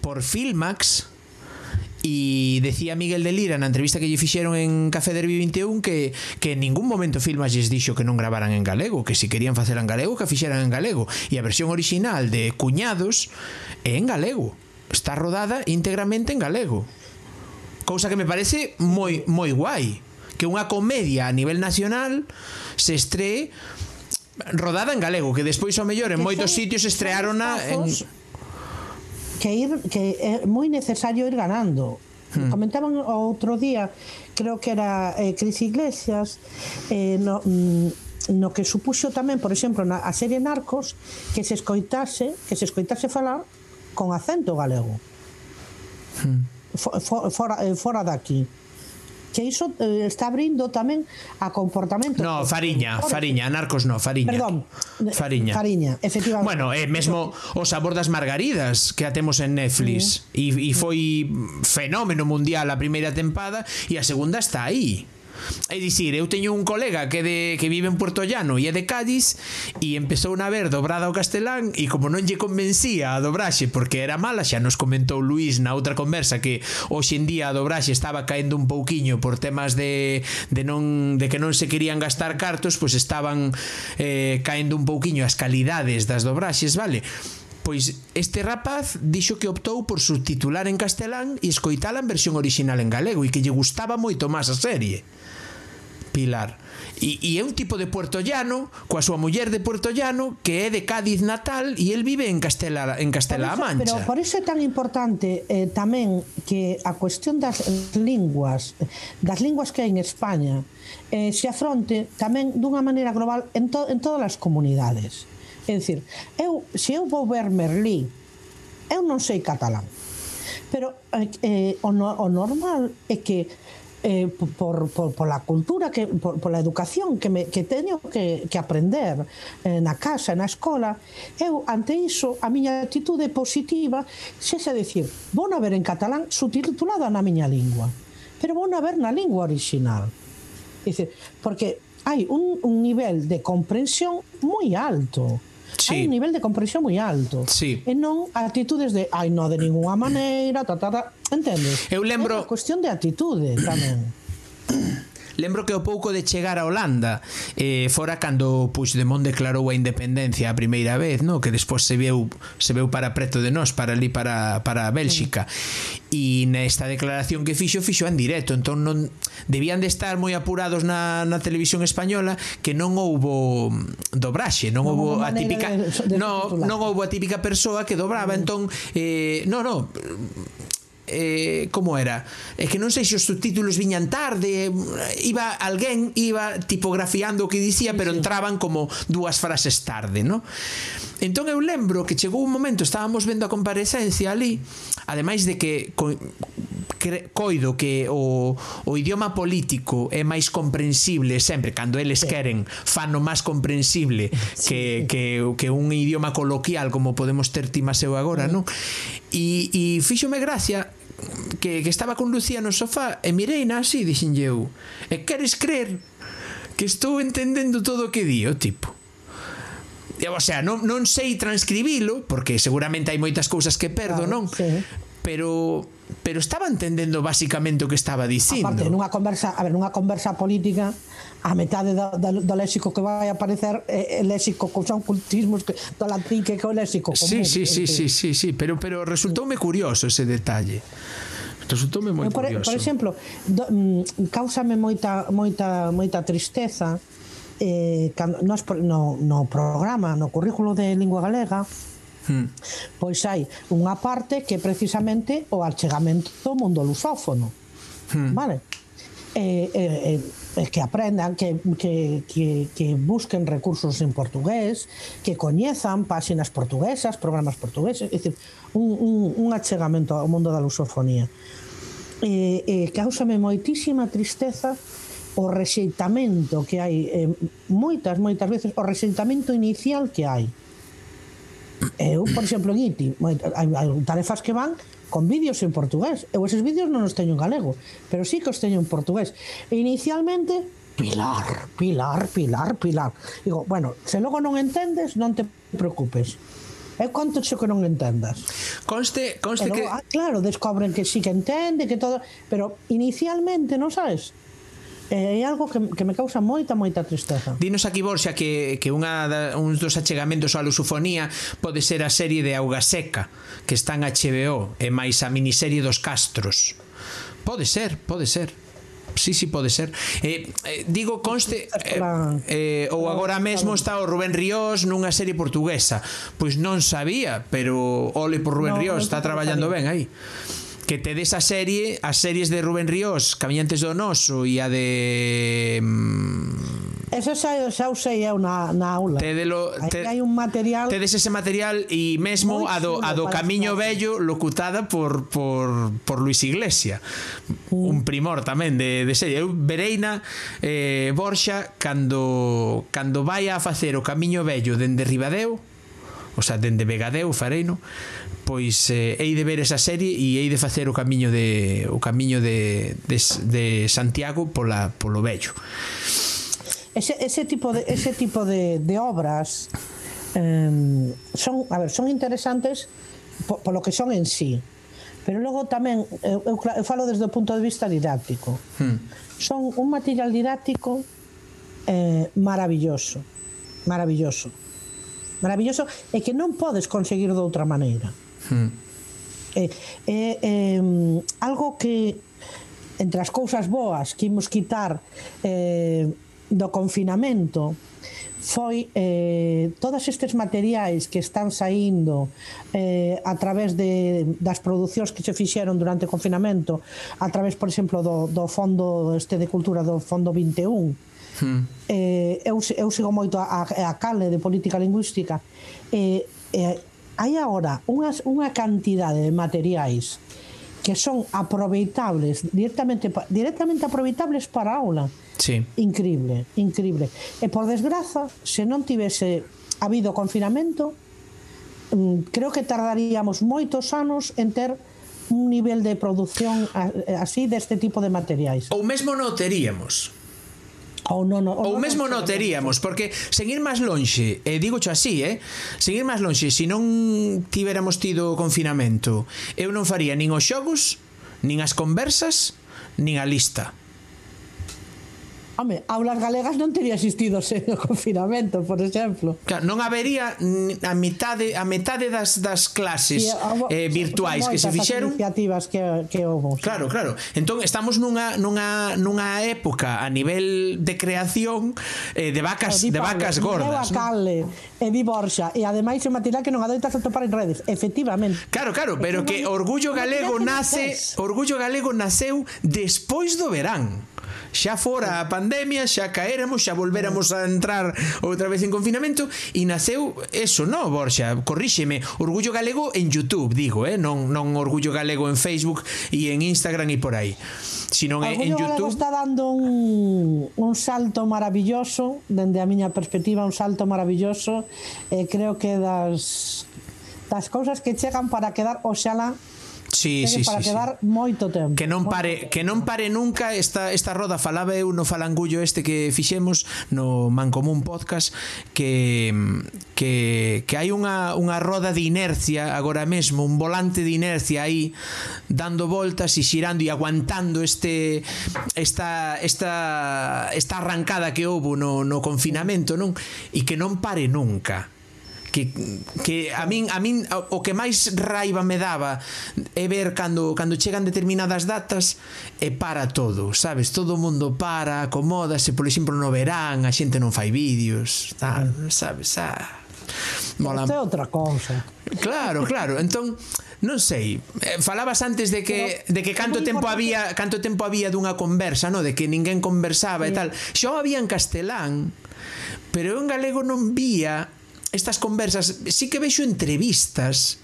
por Filmax E decía Miguel de Lira na entrevista que lle fixeron en Café Derby 21 que, que en ningún momento Filmas lles dixo que non gravaran en galego, que se si querían facer en galego, que fixeran en galego. E a versión original de Cuñados é en galego. Está rodada íntegramente en galego. Cousa que me parece moi moi guai que unha comedia a nivel nacional se estree rodada en galego, que despois ao mellor en moitos sitios estrearon en que ir que é moi necesario ir ganando. Hmm. Comentaban outro día, creo que era eh, Cris Iglesias, eh, no, mm, no que supuxo tamén, por exemplo, na a serie Narcos, que se escoitase, que se escoitase falar con acento galego. Hmm. For, for, fora, eh, fora daqui que iso eh, está abrindo tamén a comportamento. No, Fariña, Fariña, Narcos no, Fariña. Perdón. Fariña. Fariña, efectivamente. Bueno, eh, mesmo o sabor das margaridas que a temos en Netflix mm. e e foi fenómeno mundial a primeira tempada e a segunda está aí. É dicir, eu teño un colega que de que vive en Puerto Llano e é de Cádiz e empezou a ver dobrada ao castelán e como non lle convencía a dobraxe porque era mala, xa nos comentou Luís na outra conversa que hoxe en día a dobraxe estaba caendo un pouquiño por temas de, de, non, de que non se querían gastar cartos, pois estaban eh, caendo un pouquiño as calidades das dobraxes, vale? Pois este rapaz dixo que optou por subtitular en castelán e escoitala en versión orixinal en galego e que lle gustaba moito máis a serie. Pilar. E, e é un tipo de puertollano, coa súa muller de puertollano, que é de Cádiz natal e el vive en Castela en Castela-A Mancha. Pero por iso é tan importante eh, tamén que a cuestión das linguas, das linguas que hai en España, eh, se afronte tamén dunha maneira global en, to, en todas as comunidades. É dicir, eu, se eu vou ver Merlí, eu non sei catalán. Pero eh, eh, o, no, o normal é que eh, por, por, por la cultura, que, por, por la educación que, me, que teño que, que aprender eh, na casa, na escola, eu ante iso a miña actitude positiva xese xa decir, vou a ver en catalán subtitulada na miña lingua, pero vou a ver na lingua original. Dice, porque hai un, un nivel de comprensión moi alto sí. hai un nivel de comprensión moi alto. Sí. E non actitudes de, ai, non de ninguna maneira, ta, ta, ta. entendes? Eu lembro... É cuestión de actitude tamén. Lembro que ao pouco de chegar a Holanda eh, fora cando Puigdemont declarou a independencia a primeira vez, no? que despois se veu se veu para preto de nós, para ali para, para Bélxica. E nesta declaración que fixo, fixo en directo, entón non debían de estar moi apurados na, na televisión española que non houbo dobraxe, non, non houbo a típica de, de no, non houbo a típica persoa que dobraba, mm. entón eh, no, no, eh, como era? É que non sei se os subtítulos viñan tarde, iba alguén iba tipografiando o que dicía, pero entraban como dúas frases tarde, no? Entón eu lembro que chegou un momento, estábamos vendo a comparecencia ali, ademais de que co coido que o, o idioma político é máis comprensible sempre, cando eles queren fano máis comprensible que, que, que un idioma coloquial como podemos ter ti mas eu agora, non? E, e fíxome gracia que, que estaba con Lucía no sofá e mirei na así e eu e queres creer que estou entendendo todo o que di o tipo o sea, non, non sei transcribilo porque seguramente hai moitas cousas que perdo, claro, non? Sí pero pero estaba entendendo basicamente o que estaba dicindo. Aparte, nunha conversa, a ver, nunha conversa política, a metade do, do, do léxico que vai aparecer é, é léxico que son cultismos que, do latín que é o léxico común. Sí, sí, sí, sí, sí, sí, pero, pero resultoume curioso ese detalle. Resultoume moi por, curioso. Por exemplo, do, mm, causame moita, moita, moita tristeza eh, cando, nos, no, no programa, no currículo de lingua galega, Hmm. Pois hai unha parte que precisamente o achegamento do mundo lusófono. Hmm. Vale? eh, eh, e, que aprendan, que, que, que, que busquen recursos en portugués, que coñezan páxinas portuguesas, programas portugueses, é dicir, un, un, un achegamento ao mundo da lusofonía. Eh, eh, causame moitísima tristeza o rexeitamento que hai eh, moitas, moitas veces, o rexeitamento inicial que hai. Eu, por exemplo, en ITI, hai, hai tarefas que van con vídeos en portugués. Eu eses vídeos non os teño en galego, pero sí que os teño en portugués. E inicialmente, Pilar, Pilar, Pilar, Pilar. Digo, bueno, se logo non entendes, non te preocupes. É conto xo que non entendas. Conste, conste logo, que... Ah, claro, descobren que sí que entende, que todo... Pero inicialmente, non sabes? Eh, é algo que, que me causa moita, moita tristeza. Dinos aquí, Borxa, que, que unha da, uns dos achegamentos á lusofonía pode ser a serie de Auga Seca, que está en HBO, e máis a miniserie dos Castros. Pode ser, pode ser sí, sí pode ser. Eh, eh digo conste eh, eh ou agora mesmo está o Rubén Ríos nunha serie portuguesa. Pois non sabía, pero ole por Rubén no, Ríos, está traballando ben aí que tedes a serie, as series de Rubén Ríos, Camiñantes do Noso e a de mm, Eso xa, xa usei eu na, na aula. Tedelo, te, hai un material. Tedes ese material e mesmo a do, a do Camiño Bello locutada por, por, por Luis Iglesia. Mm. Un primor tamén de, de serie. Eu Bereina eh, Borxa cando, cando vai a facer o Camiño Bello dende Ribadeo, o sea, dende Vegadeo, Fareino, pois eh, hei de ver esa serie e hei de facer o camiño de o camiño de, de, de Santiago pola polo vello. Ese, ese tipo de ese tipo de, de obras eh, son, a ver, son interesantes po, polo que son en sí. Pero logo tamén eu, eu, eu falo desde o punto de vista didáctico. Hmm. Son un material didáctico eh, maravilloso, maravilloso. Maravilloso e que non podes conseguir de outra maneira. Hmm. É, é, é algo que entre as cousas boas que imos quitar eh, do confinamento foi eh, todos estes materiais que están saindo eh, a través de, das producións que se fixeron durante o confinamento a través, por exemplo, do, do Fondo este de Cultura, do Fondo 21 Hmm. Eh, eu, eu sigo moito a, a, a cale de política lingüística e eh, eh, hai agora unhas, unha cantidade de materiais que son aproveitables directamente directamente aproveitables para a aula. Sí. Increíble, increíble. E por desgraza, se non tivese habido confinamento, mm, creo que tardaríamos moitos anos en ter un nivel de produción así deste tipo de materiais. Ou mesmo non teríamos ou non, ou, ou mesmo non teríamos, porque sen ir máis lonxe, e digo así, eh, sen ir máis lonxe, se non tiveramos tido o confinamento, eu non faría nin os xogos, nin as conversas, nin a lista. Home, aulas galegas non teria existido sen o confinamento, por exemplo. Claro, non habería a mitade a metade das das clases houbo, eh, virtuais que se fixeron. iniciativas que que houve. Claro, claro. Entón estamos nunha nunha nunha época a nivel de creación eh, de vacas de Pablo, vacas gordas. non? Calle, e di Borxa e ademais é material que non adoitas atopar en redes, efectivamente. Claro, claro, pero que Orgullo Galego nace, Orgullo Galego naceu despois do verán xa fora a pandemia, xa caéramos, xa volvéramos a entrar outra vez en confinamento e naceu eso, no, Borxa, corríxeme, Orgullo Galego en YouTube, digo, eh, non non Orgullo Galego en Facebook e en Instagram e por aí. Sino en, en YouTube Galego está dando un un salto maravilloso dende a miña perspectiva, un salto maravilloso, eh, creo que das das cousas que chegan para quedar oxalá Sí, sí, para sí, quedar sí. moito tempo. Que non pare, que non pare nunca esta esta roda falaba eu no falangullo este que fixemos no Mancomún Podcast que que que hai unha unha roda de inercia agora mesmo, un volante de inercia aí dando voltas e xirando e aguantando este esta esta esta arrancada que houve no no confinamento, non? E que non pare nunca que, que a min, a min o que máis raiva me daba é ver cando, cando chegan determinadas datas e para todo, sabes? Todo o mundo para, acomódase, por exemplo, no verán, a xente non fai vídeos, tal, sabes? Ah, mola. Isto é outra cousa. Claro, claro. Entón, non sei, eh, falabas antes de que Pero, de que canto tempo importante. había, canto tempo había dunha conversa, no, de que ninguén conversaba sí. e tal. Xa había en castelán, pero en galego non vía estas conversas, sí que vexo entrevistas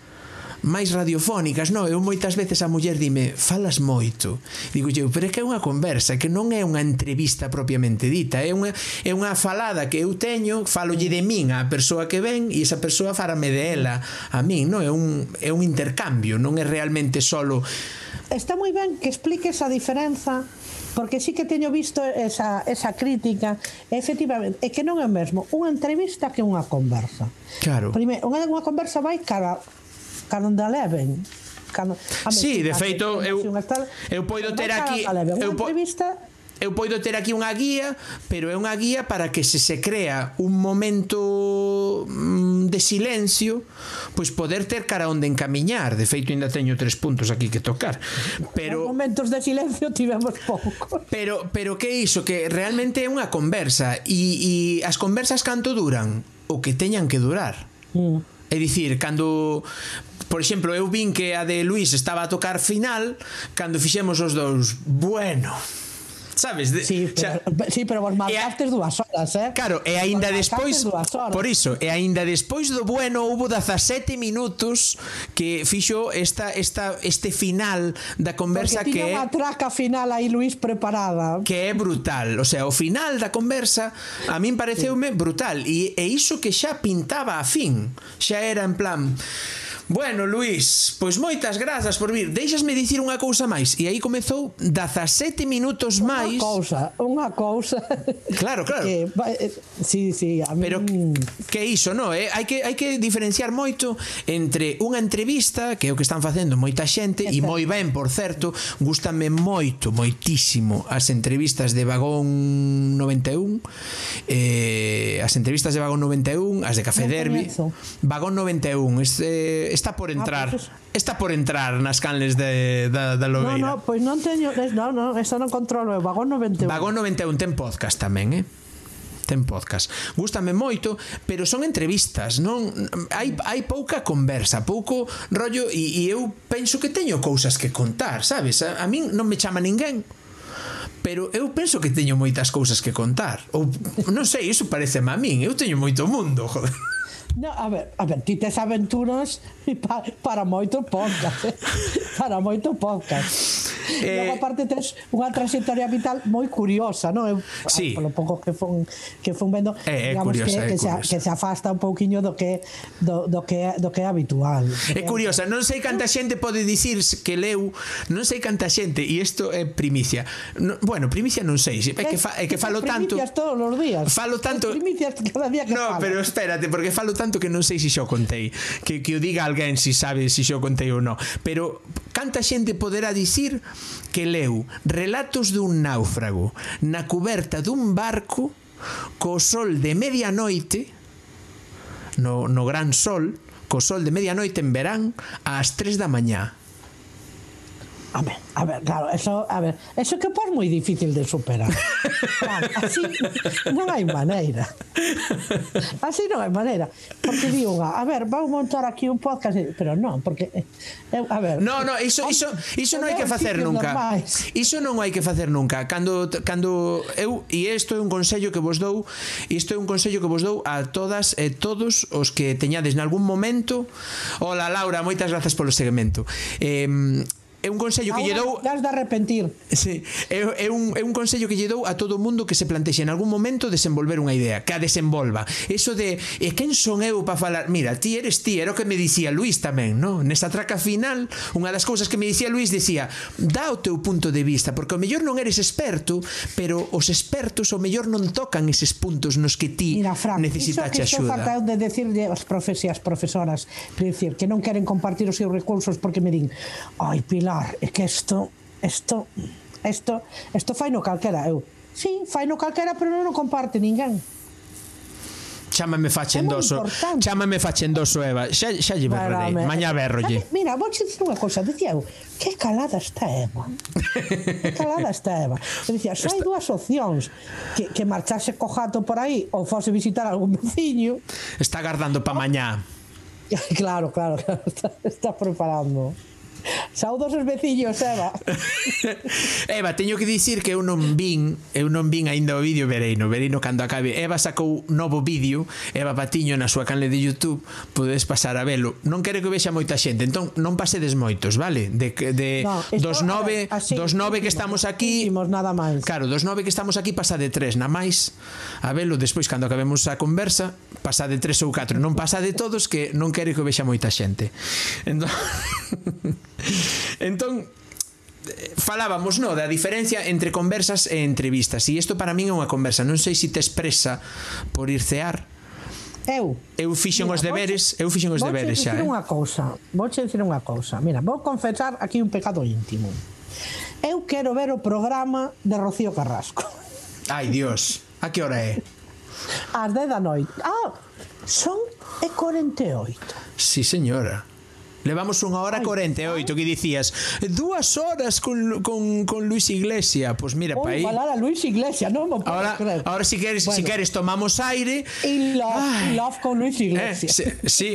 máis radiofónicas, non, eu moitas veces a muller dime, falas moito. Digo eu, pero é que é unha conversa, que non é unha entrevista propiamente dita, é unha, é unha falada que eu teño, falolle de min á persoa que ven e esa persoa farame de ela a min, non, é un, é un intercambio, non é realmente solo... Está moi ben que expliques a diferenza porque sí que teño visto esa, esa crítica efectivamente, é que non é o mesmo unha entrevista que unha conversa. Claro. Primeiro, unha, unha conversa vai cara cando leven. Cando, a sí, de feito eu, eu poido ter aquí eu, po, entrevista eu poido ter aquí unha guía, pero é unha guía para que se se crea un momento mm, de silencio, pois poder ter cara onde encamiñar. De feito, ainda teño tres puntos aquí que tocar. Pero en momentos de silencio tivemos pouco. Pero pero que iso que realmente é unha conversa e e as conversas canto duran o que teñan que durar. Mm. É dicir, cando Por exemplo, eu vin que a de Luis estaba a tocar final Cando fixemos os dous Bueno, sabes? De, sí, pero, xa, sí, pero vos marcaste a, dúas horas, eh? Claro, e aínda despois por iso, e aínda despois do bueno hubo 17 minutos que fixo esta esta este final da conversa Porque que Porque unha traca final aí Luís preparada. Que é brutal, o sea, o final da conversa a min pareceume sí. brutal e e iso que xa pintaba a fin, xa era en plan Bueno, Luís, pois moitas grazas por vir. Deixasme dicir unha cousa máis. E aí comezou 17 minutos máis. Unha cousa, unha cousa. Claro, claro. Que, eh, sí, sí, a mí... Pero que iso, no, eh? hai, que, hai que diferenciar moito entre unha entrevista, que é o que están facendo moita xente, e moi ben, por certo, gustame moito, moitísimo as entrevistas de Vagón 91, eh, as entrevistas de Vagón 91, as de Café no Derby. Vagón 91, este está por ah, entrar ah, pues es... está por entrar nas canles de, da, da Lobeira. No, no, pois non teño, non, non, esa non controlo, é Vagón 91. Vagón 91 ten podcast tamén, eh? ten podcast. Gústame moito, pero son entrevistas, non hai hai pouca conversa, pouco rollo e, e eu penso que teño cousas que contar, sabes? A, a min non me chama ninguén, pero eu penso que teño moitas cousas que contar. Ou non sei, iso parece a min, eu teño moito mundo, joder. No, a ver, a ver, ti tes aventuras pa, para moito podcast, eh? para moito podcast. Eh, Logo, aparte, tes unha trayectoria vital moi curiosa, non? Eu, sí. Polo pouco que fun, que fun vendo, eh, é, digamos curiosa, que, que, curiosa. Se, que se afasta un pouquiño do que, do, do que, do que é habitual. É curiosa, non sei canta xente pode dicir que leu, non sei canta xente, e isto é primicia. No, bueno, primicia non sei, é que, fa, é que falo tanto... Primicias todos os días. Falo tanto... Primicias cada día que No, falo. pero espérate, porque falo tanto que non sei se xo contei que, que o diga alguén se sabe se xo contei ou non pero canta xente poderá dicir que leu relatos dun náufrago na cuberta dun barco co sol de medianoite no, no gran sol co sol de medianoite en verán ás 3 da mañá. A ver, a ver, claro, eso, a ver, eso que pos moi difícil de superar. Claro, así non hai maneira. Así non hai maneira. Porque digo, a ver, vou montar aquí un podcast, pero non, porque eu, a ver. No, no, iso iso iso non hai que facer nunca. Normais. Iso non hai que facer nunca. Cando cando eu e isto é un consello que vos dou, isto é un consello que vos dou a todas e todos os que teñades nalgún momento. Ola Laura, moitas grazas polo segmento. Eh, é un consello que lle dou das de arrepentir. Sí, é, é un é un consello que lle dou a todo mundo que se plantexe en algún momento desenvolver unha idea, que a desenvolva. Eso de e quen son eu para falar? Mira, ti eres ti, era o que me dicía Luis tamén, no? Nesta traca final, unha das cousas que me dicía Luis dicía, dá o teu punto de vista, porque o mellor non eres experto, pero os expertos o mellor non tocan eses puntos nos que ti Mira, Frank, necesitache. Iso que falta faltando de decirlle aos profes e as profesoras, decir, que non queren compartir os seus recursos porque me din, ai, Pilar, Claro, é que isto, isto, isto, isto fai no calquera, eu. Sí, fai no calquera, pero non o comparte ninguén. Chámame fachendoso. Chámame fachendoso, Eva. Xa, xa lle berrarei. Mañá berrolle. Mira, vou te dicir unha cousa. Dicía eu, que calada está Eva. que calada está Eva. Eu dicía, só hai dúas opcións. Que, que marchase co jato por aí ou fose visitar algún veciño. Está agardando pa mañá. Claro, claro, claro. Está, está preparando. Saudos os veciños, Eva. Eva, teño que dicir que eu non vin, eu non vin aínda o vídeo Vereino, Vereino cando acabe. Eva sacou novo vídeo, Eva Patiño na súa canle de YouTube, podedes pasar a velo. Non quero que vexa moita xente, entón non pasedes moitos, vale? De de no, esto, dos nove, ver, así, dos nove que estamos aquí, últimos, nada máis. Claro, dos nove que estamos aquí pasade tres, na máis a velo despois cando acabemos a conversa, pasade tres ou catro, non pasade todos que non quero que vexa moita xente. Entón entón, falábamos, no, da diferencia entre conversas e entrevistas. E isto para min é unha conversa, non sei se te expresa por ir cear. Eu. Eu fixen mira, os deberes, vos, eu fixen os deberes xa. Vou dicir eh. unha cousa, vou che dicir unha cousa. Mira, vou confesar aquí un pecado íntimo. Eu quero ver o programa de Rocío Carrasco. Ai, Dios. A que hora é? Ás 10 da noite. Ah, son e 48. Sí, señora. Levamos unha hora 48 que dicías. Dúas horas con, con, con Luis Iglesia Pois pues mira, pa aí. falar a Luis Iglesia, non me ahora, creer. Ahora si queres, bueno. Eh, si queres tomamos aire. E love, Ay. love con Luis Iglesia eh, Si, si,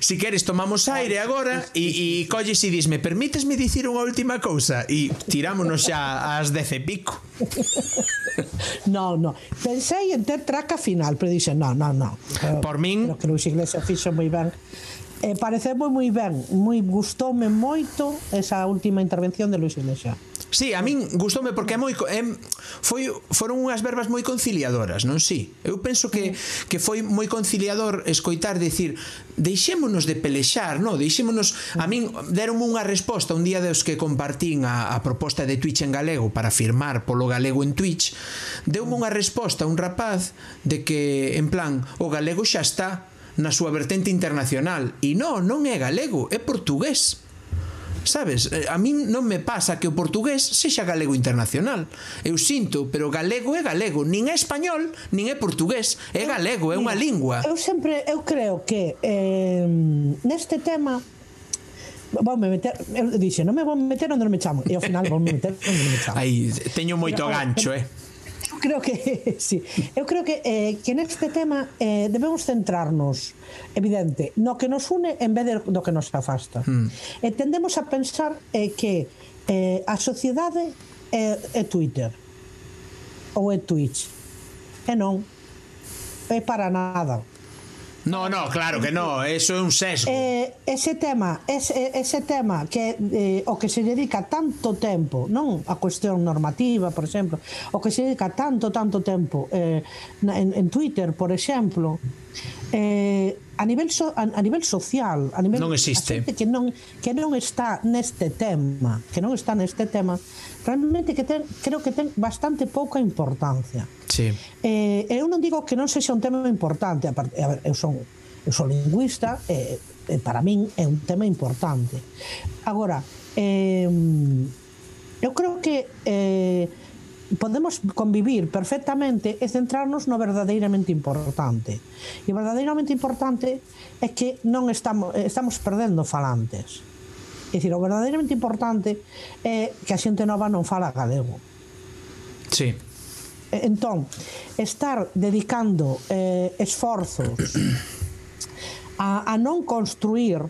si queres tomamos aire agora E, e colles e disme Permítesme dicir unha última cousa? E tirámonos xa ás dez e pico. No, no. Pensei en ter traca final Pero dixen, no, no, no. Por min Creo que Luis Iglesia fixo moi ben eh, pareceme moi ben, moi gustoume moito esa última intervención de Luis Iglesias. Sí, a min gustoume porque é moi é, foi foron unhas verbas moi conciliadoras, non si. Sí. Eu penso que que foi moi conciliador escoitar decir, deixémonos de pelexar, non? Deixémonos a min deronme unha resposta un día dos que compartín a, a proposta de Twitch en galego para firmar polo galego en Twitch, deume unha resposta a un rapaz de que en plan, o galego xa está, na súa vertente internacional. E non, non é galego, é portugués. Sabes, eh, a min non me pasa que o portugués sexa galego internacional. Eu sinto, pero galego é galego, nin é español, nin é portugués, é galego, é unha lingua. Eu sempre eu creo que eh, neste tema voume meter, eu dixe, non me vou meter onde non me chamo, e ao final vou meter onde non me chamo. Aí, teño moito pero, gancho, oh, eh. Eu creo que sí. Eu creo que eh, que neste tema eh, debemos centrarnos, evidente, no que nos une en vez de do que nos afasta. hmm. e tendemos a pensar eh, que eh, a sociedade é, é Twitter ou é Twitch. E non, é para nada. No, no, claro que no, eso é un sesgo. Eh, ese tema, ese, ese tema que eh, o que se dedica tanto tempo, non a cuestión normativa, por exemplo, o que se dedica tanto tanto tempo eh, en, en Twitter, por exemplo, eh, a nivel so, a, a nivel social, a nivel non existe. A que non que non está neste tema, que non está neste tema, realmente que ten, creo que ten bastante pouca importancia. Sí. Eh, eu non digo que non sexa un tema importante, a, part, a ver, eu son eu son lingüista, eh, eh, para min é un tema importante. Agora, eh, eu creo que eh, podemos convivir perfectamente e centrarnos no verdadeiramente importante. E o verdadeiramente importante é que non estamos, eh, estamos perdendo falantes. É dicir, o verdadeiramente importante é que a xente nova non fala galego. Sí. Entón, estar dedicando eh, esforzos a, a non construir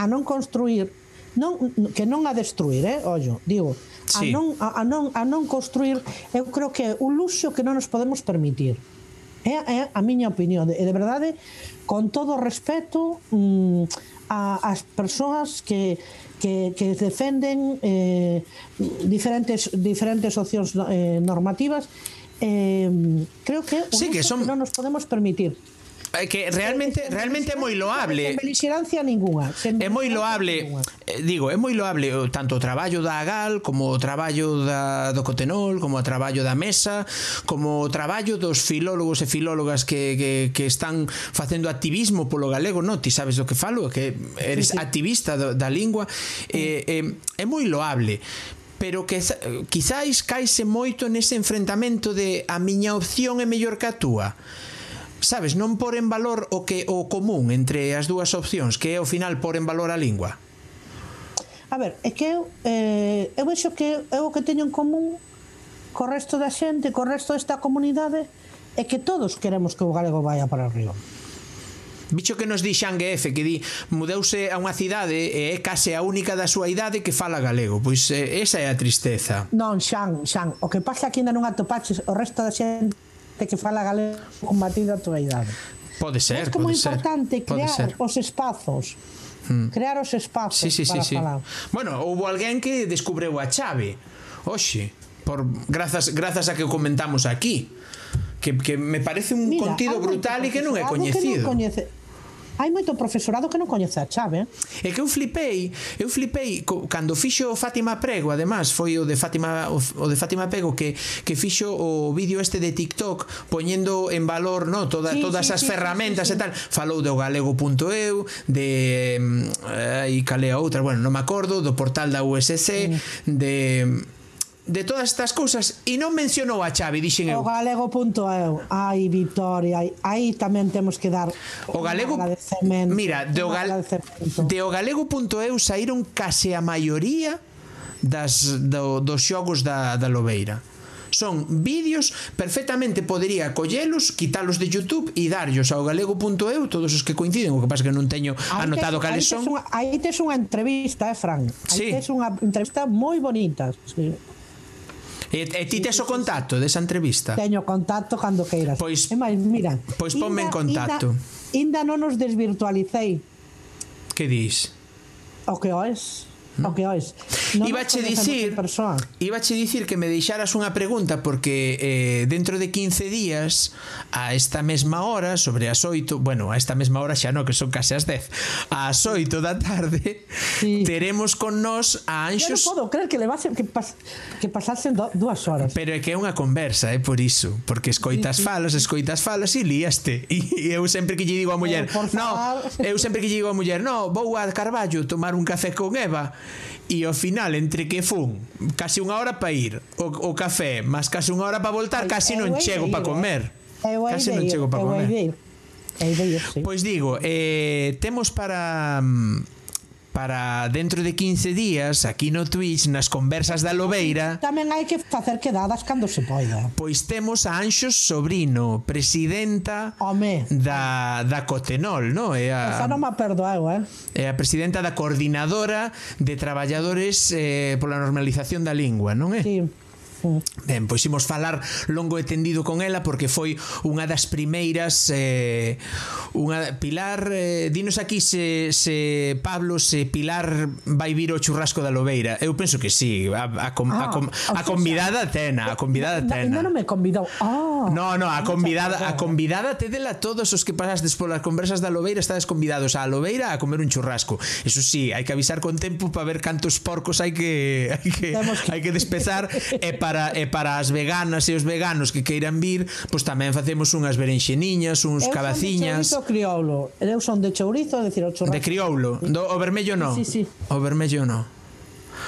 a non construir non, que non a destruir, eh? ollo, digo, sí. a, non, a, a, non, a non construir eu creo que é un luxo que non nos podemos permitir. É, é a miña opinión. E de verdade con todo o respeto mm, a, as persoas que que, que defenden eh, diferentes diferentes opcións eh, normativas eh, creo que, sí, que son... que non nos podemos permitir. É que realmente realmente é moi loable. Sen belixerancia ninguna. É moi loable, eh, digo, é moi loable eh, tanto o traballo da Agal como o traballo da do Cotenol, como o traballo da Mesa, como o traballo dos filólogos e filólogas que, que, que están facendo activismo polo galego, non? Ti sabes do que falo, que eres sí, sí. activista da, da lingua, sí. eh, eh, é moi loable, pero que quizáis caise moito nese enfrentamento de a miña opción é mellor que a túa sabes, non por en valor o que o común entre as dúas opcións, que é ao final por en valor a lingua. A ver, é que eu, eh, eu vexo que eu o que teño en común co resto da xente, co resto desta comunidade, é que todos queremos que o galego vaya para arriba. Bicho que nos di Xangue F que di mudeuse a unha cidade e é case a única da súa idade que fala galego. Pois eh, esa é a tristeza. Non, Xan, Xan, o que pasa aquí que ainda non atopaches o resto da xente que fala galego con matiz de idade. Pode ser, é como pode importante ser, crear ser. os espazos hmm. crear os espazos sí, sí, para sí, falar. Bueno, houve alguén que descubreu a chave hoxe, por grazas grazas a que comentamos aquí que, que me parece un Mira, contido brutal e que non é coñecido. Que non coñece, hai moito profesorado que non coñece a chave. Eh? É que eu flipei, eu flipei cando fixo Fátima Prego, además, foi o de Fátima o de Fátima Prego que que fixo o vídeo este de TikTok poñendo en valor, no, toda, sí, todas sí, as sí, ferramentas sí, sí. e tal. Falou do galego.eu, de mm, eh, e calea outra, bueno, non me acordo, do portal da USC, sí. de mm, de todas estas cousas e non mencionou a chave, dixen eu. O galego.eu. Ai, Vitoria, aí tamén temos que dar o galego Mira, de o, gal... de o galego.eu saíron case a maioría das do, dos xogos da da Lobeira. Son vídeos, perfectamente podería collelos, quitalos de YouTube e darllos ao galego.eu todos os que coinciden, o que pasa que non teño aí anotado cales son. Aí tes unha entrevista, eh, Fran. Aí sí. tes unha entrevista moi bonita. Sí. E, e ti tes o contacto desa entrevista? Teño contacto cando queiras. Pois, e máis, mira, pois ponme inda, en contacto. Inda, inda non os desvirtualicei. Que dis? O que o es o que ois. Non ibache dicir, ibache dicir que me deixaras unha pregunta porque eh, dentro de 15 días a esta mesma hora, sobre as 8, bueno, a esta mesma hora xa no, que son case as 10, ás 8 da tarde sí. teremos con nós a Anxos. Eu non podo creer que levase que, pas, que pasasen do, dúas horas. Pero é que é unha conversa, é eh, por iso, porque escoitas sí, sí. falas, escoitas falas e líaste. E eu sempre que lle digo a muller, oh, no, eu sempre que lle digo a muller, no, vou a Carballo tomar un café con Eva e ao final entre que fun case unha hora para ir o, o café mas case unha hora para voltar case non chego para comer. Case non chego para comer. Pois digo, eh, temos para mm, para dentro de 15 días aquí no Twitch nas conversas da Lobeira tamén hai que facer quedadas cando se poida pois temos a Anxos Sobrino presidenta Home. da, da Cotenol no? é a, esa non me perdoeu eh? é a presidenta da coordinadora de traballadores eh, pola normalización da lingua non é? Sí. Ben, pois imos falar longo e tendido con ela porque foi unha das primeiras eh, unha Pilar, eh, dinos aquí se, se Pablo, se Pilar vai vir o churrasco da Lobeira. Eu penso que sí, a, a, com, ah, a, com, a convidada tena, a convidada tena. Non me convidou. Oh, no, no, a convidada, a convidada tedela todos os que pasastes polas conversas da Lobeira estades convidados a Lobeira a comer un churrasco. Eso sí, hai que avisar con tempo para ver cantos porcos hai que hai que, hai que despezar e para para e para as veganas e os veganos que queiran vir, pois tamén facemos unhas berenxeniñas, uns eu cabaciñas. Eu son de chourizo crioulo. Eu son de chourizo, é dicir, o churrasco. De crioulo. Do, o vermello non. Sí, sí, sí. O vermello non.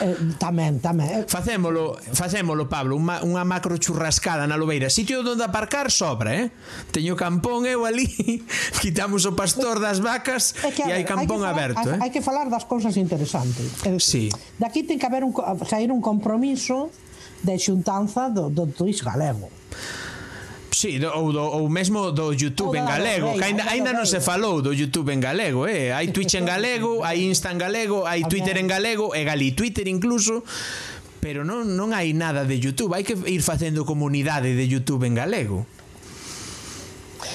Eh, tamén, tamén. Eh, facémolo, facémolo Pablo, unha, unha macro churrascada na Lobeira. Sitio onde aparcar sobra, eh? Teño campón eu ali, quitamos o pastor das vacas é que, e hai campón hai falar, aberto, eh? Hai que falar das cousas interesantes. Sí. Daqui ten que haber un sair un compromiso de xuntanza do, do Twitch galego. Sí, do, ou, do, ou mesmo do YouTube en galego, que ainda, ainda non se falou do YouTube en galego, eh? Hai Twitch en galego, hai Insta en galego, hai Twitter en galego, e Gali Twitter incluso, pero non, non hai nada de YouTube, hai que ir facendo comunidade de YouTube en galego.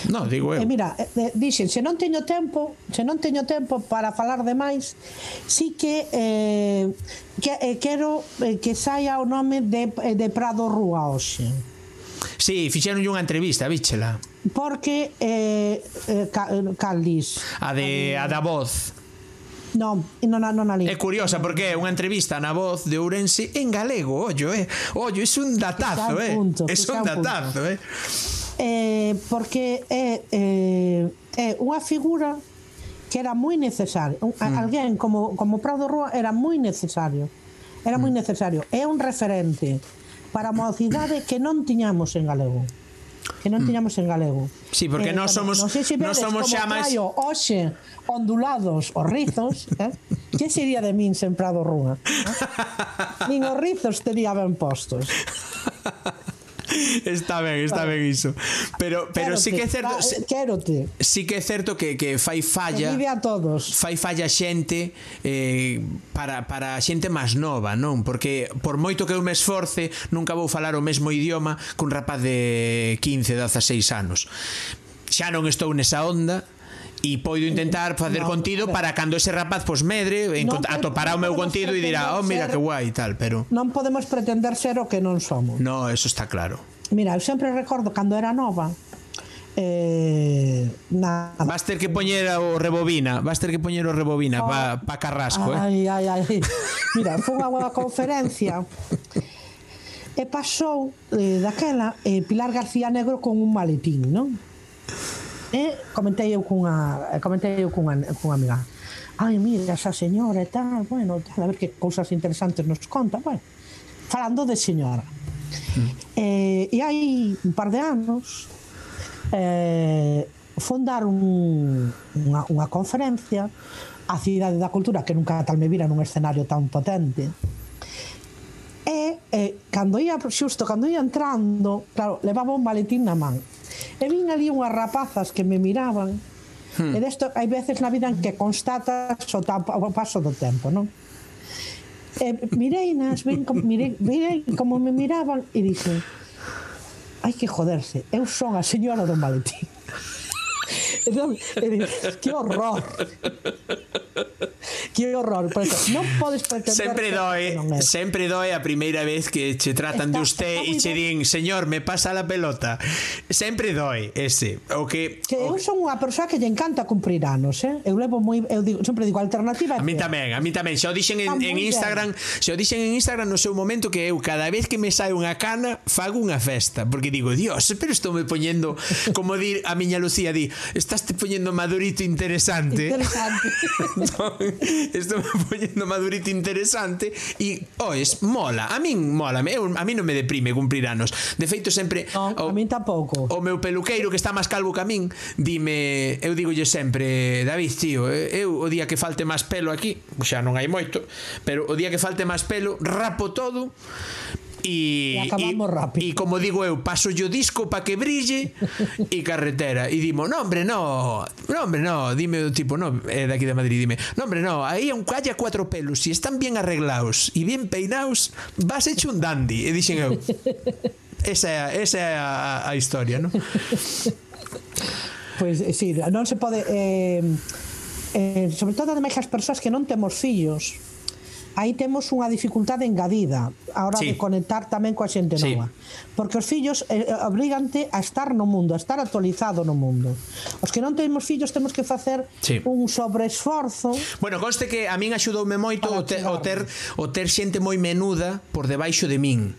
No, digo eu. E mira, eh, eh, dixen, se non teño tempo, se non teño tempo para falar de máis, sí si que eh, que eh, quero eh, que saia o nome de, de Prado Rúa hoxe. Sí, fixeron unha entrevista, víchela. Porque eh, eh, Caldis. A de a da voz. Non, non, non, non ali. É curiosa porque é unha entrevista na voz de Ourense en galego, ollo, eh. Ollo, é un datazo, eh. É un datazo, eh eh, porque é, eh, é unha figura que era moi necesaria. Un, mm. Alguén como, como Prado Rúa era moi necesario. Era moi mm. necesario. É un referente para a mocidade que non tiñamos en galego que non mm. tiñamos en galego. Sí, porque eh, nós somos non sei se vedes, somos xa máis hoxe ondulados os rizos, eh? que sería de min sen Prado Rúa? Eh? Nin os rizos tería ben postos. está ben, está ben iso. Pero pero si sí que é certo, sí, quérote. Sí que é certo que que fai falla. Que vive a todos. Fai falla xente eh para para a xente máis nova, non? Porque por moito que eu me esforce, nunca vou falar o mesmo idioma cun rapaz de 15, 16 anos. Xa non estou nesa onda, e poido intentar facer no, contido para cando ese rapaz pois medre no atopará o meu contido e dirá oh mira ser... que guai tal pero non podemos pretender ser o que non somos no, eso está claro mira, eu sempre recordo cando era nova eh, nada. Vas ter que poñer o rebobina, vas ter que poñer o rebobina oh, pa, ah, pa Carrasco, eh. ai, eh. Ai, ai, Mira, foi unha conferencia e pasou eh, daquela eh, Pilar García Negro con un maletín, non? E comentei eu cunha, comentei eu cunha, cunha amiga. Ai, mira, esa señora e tal, bueno, tal, a ver que cousas interesantes nos conta, bueno. Falando de señora. Mm. Eh, e hai un par de anos eh, fondar un, unha, unha conferencia a Cidade da Cultura, que nunca tal me vira nun escenario tan potente, e eh, cando ia xusto, cando ia entrando, claro, levaba un maletín na man. E vin ali unhas rapazas que me miraban, hmm. e desto hai veces na vida en que constatas o, tampo, o paso do tempo, non? E mirei nas, vin, mirei, mirei como me miraban e dixen, hai que joderse, eu son a señora do maletín que horror. Que horror, por eso, non podes pretender Sempre doe, sempre doe a primeira vez que che tratan está, de usted e che din, "Señor, me pasa la pelota". Sempre doe ese, o que Que eu son unha persoa que lle encanta cumprir anos, eh? Eu levo moi eu digo, sempre digo alternativa. A mí tamén, a mí tamén, xa o dixen en, en Instagram, xa o dixen en Instagram no seu momento que eu cada vez que me sai unha cana fago unha festa, porque digo, "Dios, pero estou me poñendo como dir a miña Lucía di, "Estás estaste poñendo madurito interesante. Interesante. Estou poñendo madurito interesante e oes, mola. A min mola, eu, a min non me deprime cumprir anos. De feito sempre no, o, a min tampouco. O meu peluqueiro que está máis calvo que a min, dime, eu digolle sempre, David, tío, eh, eu o día que falte máis pelo aquí, xa non hai moito, pero o día que falte máis pelo, rapo todo, e, e acabamos e, rápido. E como digo eu, paso yo disco para que brille e carretera. E dimo, no hombre, no, no hombre, no, dime o tipo, no, é daqui de Madrid, dime, no hombre, no, aí un haya cuatro pelos, si están bien arreglados e bien peinados, vas hecho un dandy. E dixen eu, esa é, esa é a, a historia, non? Pois, pues, sí, non se pode... Eh, eh, sobre todo ademais as persoas que non temos fillos aí temos unha dificultade engadida a hora sí. de conectar tamén coa xente sí. nova. Porque os fillos eh, eh obrigante a estar no mundo, a estar actualizado no mundo. Os que non temos fillos temos que facer sí. un sobreesforzo. Bueno, conste que a min axudoume moito o ter, o ter o ter xente moi menuda por debaixo de min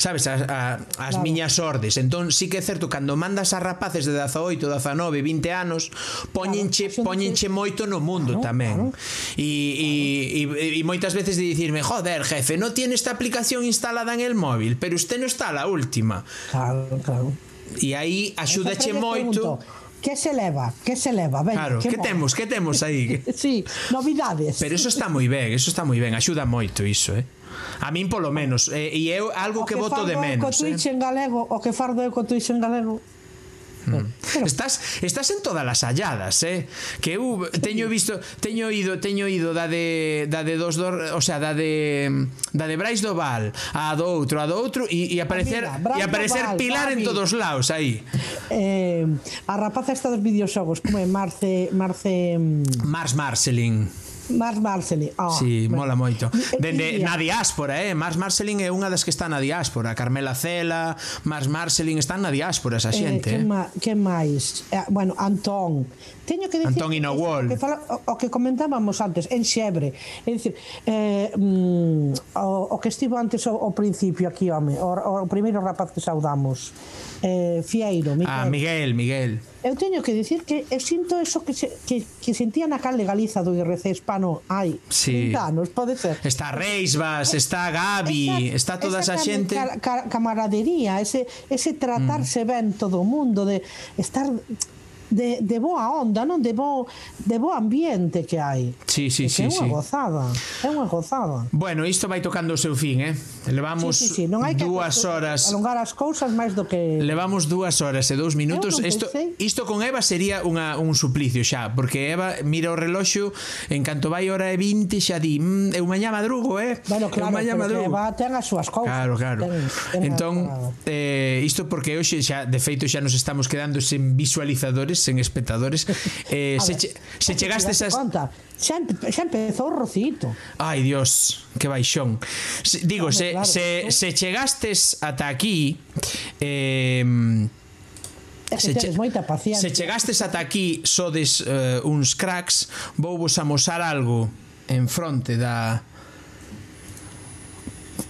sabes, as, a, as claro. miñas ordes. Entón, sí que é certo, cando mandas a rapaces de 18, 19, 20 anos, poñenche, claro, poñenche moito no mundo claro, tamén. Claro. E, claro. e, e, e moitas veces de dicirme, joder, jefe, non tiene esta aplicación instalada en el móvil, pero usted non está a la última. Claro, claro. E aí axúdache moito. Que se leva, que se leva, ben, claro, que, que temos, que temos aí. sí, novidades. Pero eso está moi ben, eso está moi ben, axuda moito iso, eh. A min polo menos, e, e eu algo que, que voto de menos. O que Twitch eh? en galego, o que fardo eu co Twitch en galego, hmm. Pero... Estás estás en todas as halladas, eh? Que eu teño visto, teño ido, teño ido da de da de dos dor, o sea, da de da de Brais do Val, a do outro, a do outro e, e aparecer ah, e aparecer Val, Pilar Gabi. en todos lados aí. Eh, a rapaza está dos videoxogos, como é Marce Marce mm. Mars Marcelin. Mars Marcelin. Oh, ah, sí, bueno. mola moito. Dende na diáspora, eh? Mars Marcelin é unha das que está na diáspora. Carmela Cela, Mars Marcelin están na diáspora esa eh, xente. Eh, que. Ma, que máis? Eh, bueno, Antón. Teño que dicir Antón Inowol. O que, fala, o, o que comentábamos antes, en Xebre. É dicir, eh, mm, o, o que estivo antes o, o principio aquí, home, o, o primeiro rapaz que saudamos eh, Fieiro, Miguel. Ah, Miguel, Miguel. Eu teño que dicir que eu sinto eso que, se, que, que sentía na cal legaliza do IRC hispano hai sí. anos, pode ser. Está Reisbas, eh, está Gabi, esa, está toda esa, esa xente. Ca, camaradería, ese, ese tratarse mm. ben todo o mundo, de estar de, de boa onda, non de bo, de bo ambiente que hai. Sí, sí, sí, é unha sí. gozada, é unha gozada. Bueno, isto vai tocando o seu fin, eh? Levamos sí, sí, sí. Non hai que dúas horas. Alongar as cousas máis do que Levamos dúas horas e dous minutos. Isto isto con Eva sería unha un suplicio xa, porque Eva mira o reloxo en canto vai hora e 20 xa di, mmm, eu mañá madrugo, eh? Bueno, claro, eu mañá madrugo. Eva ten as súas cousas. Claro, claro. Ten, ten entón, eh, isto porque hoxe xa de feito xa nos estamos quedando sen visualizadores sen espectadores. Eh, se, ver, che, se chegastes a... Conta, xa, xa empezou Rocito. Ai, Dios, que baixón. Se, digo, se, claro, se, se chegastes ata aquí... Eh, se, che, moita paciencia. se chegastes ata aquí sodes uh, uns cracks vou vos amosar algo en fronte da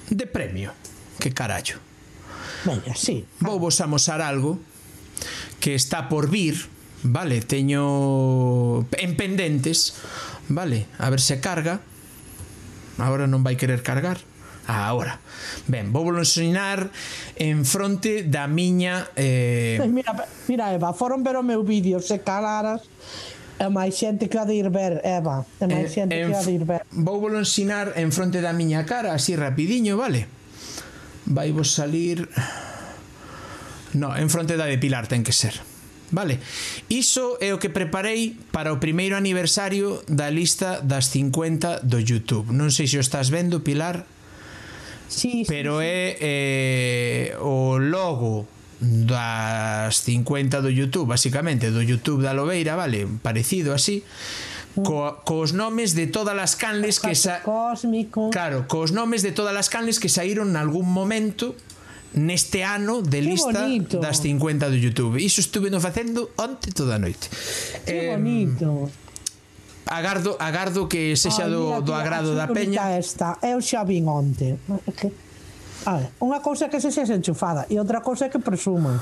de premio que carallo Venga, sí. vou vos amosar algo que está por vir Vale, teño en pendentes. Vale, a ver se carga. Agora non vai querer cargar. Agora. Ben, vou volo ensinar en fronte da miña... Eh... Mira, mira, Eva, foron ver o meu vídeo, se calaras, é máis xente que ha de ir ver, Eva. É máis eh, xente en, que ha de ir ver. Vou volo ensinar en fronte da miña cara, así rapidiño, vale? Vai vos salir... No, en fronte da de Pilar ten que ser. Vale. Iso é o que preparei para o primeiro aniversario da lista das 50 do YouTube. Non sei se o estás vendo, Pilar. Sí, pero sí, é eh, o logo das 50 do YouTube, basicamente, do YouTube da Lobeira, vale, parecido así. Mm. Co, cos nomes de todas as canles que sa... cósmico. Claro, cos nomes de todas as canles que saíron nalgún momento neste ano de lista das 50 do YouTube. Iso estuve no facendo onte toda a noite. Que eh, bonito. Agardo, agardo que sexa Ai, do, do agrado da peña. Esta, eu xa vin onte. A ver, unha cousa é que se sexa enchufada e outra cousa é que presumas.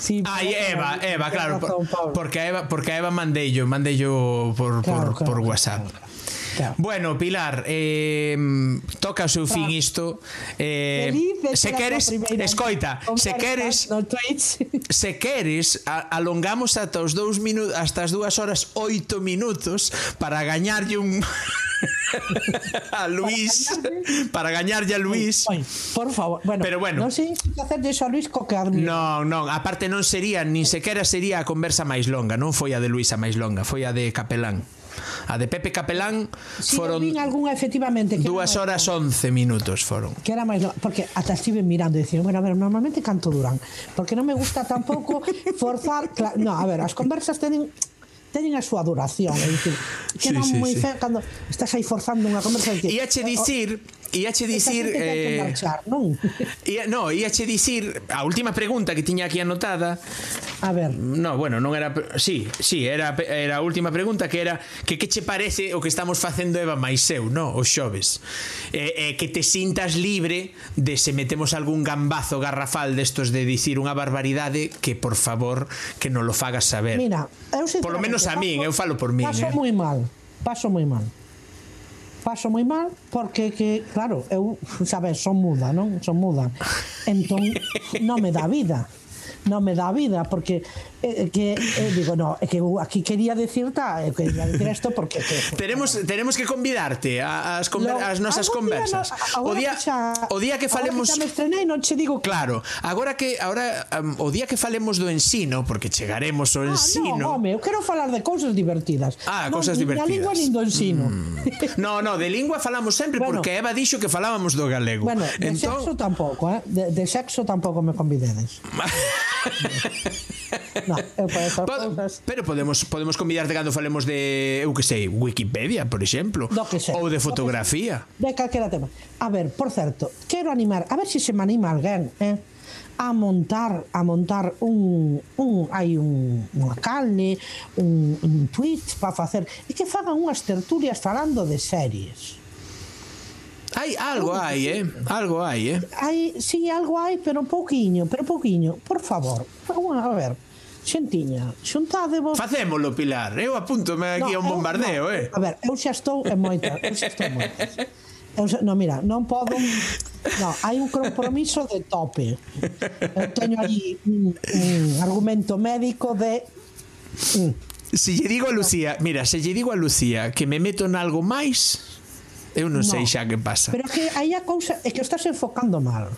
Sí, Ai, Eva, Eva, claro, razón, por, porque a Eva, porque a Eva mandeillo, mandeillo por, claro, por, claro, por WhatsApp. Claro. Claro. Bueno, Pilar, eh, toca o seu fin isto. Eh, Feliz se queres, escoita, se queres, no se queres, a, alongamos ata os dous minutos, hasta as dúas horas oito minutos para gañarlle un... a Luis para gañarlle a Luis Oi, por favor, bueno, Pero bueno, non sei facer de Luis co que Non, non, aparte non sería, nin sequera sería a conversa máis longa, non foi a de Luis a máis longa, foi a de Capelán. A de Pepe Capelán si foron algunha efectivamente que dúas horas 11 minutos foron. Que era máis porque ata estive mirando e dicir, bueno, a ver, normalmente canto duran, porque non me gusta tampouco forzar, no, a ver, as conversas teñen teñen a súa duración, é dicir, que sí, non sí, moi sí. feo cando estás aí forzando unha conversa dicir. E ache oh, oh, dicir, Iache dicir eh, marchar, non? Ia, no, iache dicir a última pregunta que tiña aquí anotada A ver. No, bueno, non era, sí, sí, era era a última pregunta que era que que che parece o que estamos facendo Eva máis eu, no, os xoves. Eh, eh, que te sintas libre de se metemos algún gambazo garrafal destos de dicir unha barbaridade que por favor que non lo fagas saber. Mira, eu Por lo menos a min, eu falo por min. Paso eh. moi mal. Paso moi mal paso moi mal porque que, claro, eu, sabes, son muda, non? Son muda. Entón non me dá vida non me dá vida porque eh, eh, que eh, digo, no, é que aquí quería decirta, eh, quería decir isto porque que, teremos bueno. que convidarte a, as conver, Lo, as nosas conversas. Día, no, o día xa, o día que falemos que xa me estrenei, non che digo que... Claro, agora que agora um, o día que falemos do ensino, porque chegaremos ao ah, ensino. No, home, eu quero falar de cousas divertidas. Ah, non, cousas divertidas. Da lingua nin do ensino. Mm. No, no, de lingua falamos sempre bueno, porque Eva dixo que falábamos do galego. Bueno, de entón... sexo tampouco, eh? De, de sexo tampouco me convidedes. no, eu Pod, pero podemos podemos convidarte cando falemos de, eu que sei, Wikipedia, por exemplo, que sei, ou de fotografía. De calquera tema. A ver, por certo, quero animar, a ver se si se me anima alguén, eh? a montar a montar un, un hai un, unha calne un, un tweet para facer e que fagan unhas tertulias falando de series Hai algo hai, eh? Algo hai, eh? Hai, sí, algo hai, pero pouquiño, pero pouquiño. Por favor, a ver. Xentiña, xuntádevos... Facémolo, Pilar. Eh, eu apúntome aquí no, a un bombardeo, no, eh? A ver, eu xa estou en moita, eu xa estou en moita. Eu xa, no, mira, non podo... No, hai un compromiso de tope. Eu teño ali un, un argumento médico de... Mm. Se lle digo a Lucía, mira, se lle digo a Lucía que me meto en algo máis, Eu non no. sei xa que pasa. Pero é que aí a cousa é que o estás enfocando mal.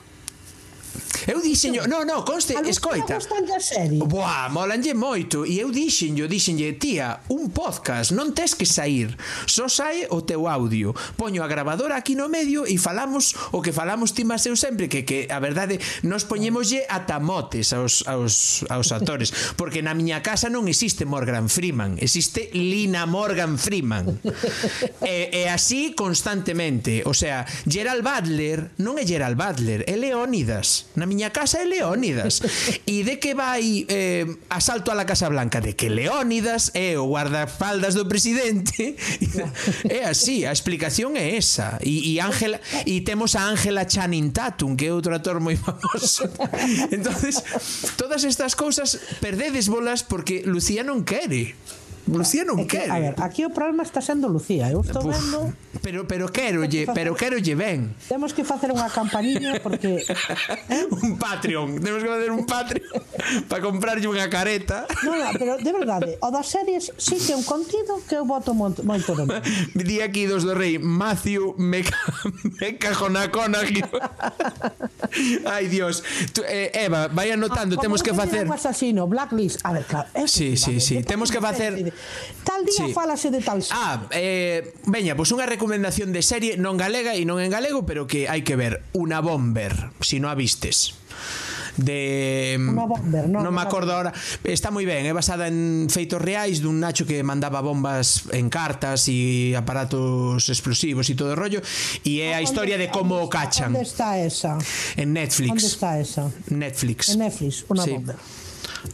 Eu dixenlle, no, no, conste, a escoita. A serie. Buah, molanlle moito e eu dixenlle, dixenlle, tía, un podcast, non tes que sair, só sae o teu audio. Poño a gravadora aquí no medio e falamos o que falamos ti máis eu sempre que que a verdade nos poñémoslle ata motes aos aos aos actores, porque na miña casa non existe Morgan Freeman, existe Lina Morgan Freeman. e, e así constantemente, o sea, Gerald Butler non é Gerald Butler, é Leónidas. Na miña casa é Leónidas. e de que vai eh, asalto a la Casa Blanca? De que Leónidas é o guardafaldas do presidente. é así, a explicación é esa. E, e, Ángela, e temos a Ángela Channing Tatum, que é outro actor moi famoso. entonces todas estas cousas perdedes bolas porque Lucía non quere. Lucía non é que, quere. A ver, aquí o problema está sendo Lucía, eu estou Uf, vendo. Pero pero querolle, pero querolle ben. Temos que facer unha campañinha porque un Patreon, temos que facer un Patreon para comprarlle unha careta. Non, no, pero de verdade, o das series si sí que é un contido que eu voto moito, moito no. Di aquí dos do rei, Matthew me, ca... me cajonacona. Ai, Dios. Tu, eh, Eva, vai anotando, ah, temos que facer... Como asasino, Blacklist. A ver, claro. Sí, sí, sí. Temos que facer Tal día sí. falase de tal serie. Ah, eh, veña, pois pues unha recomendación de serie non galega e non en galego, pero que hai que ver. Una Bomber, se si non a vistes de mm, Una bomber, non, non me acordo agora. Está moi ben, é basada en feitos reais dun Nacho que mandaba bombas en cartas e aparatos explosivos e todo o rollo e é ah, a historia de como o cachan. Onde está esa? En Netflix. Onde está esa? Netflix. En Netflix, Una sí. Bomber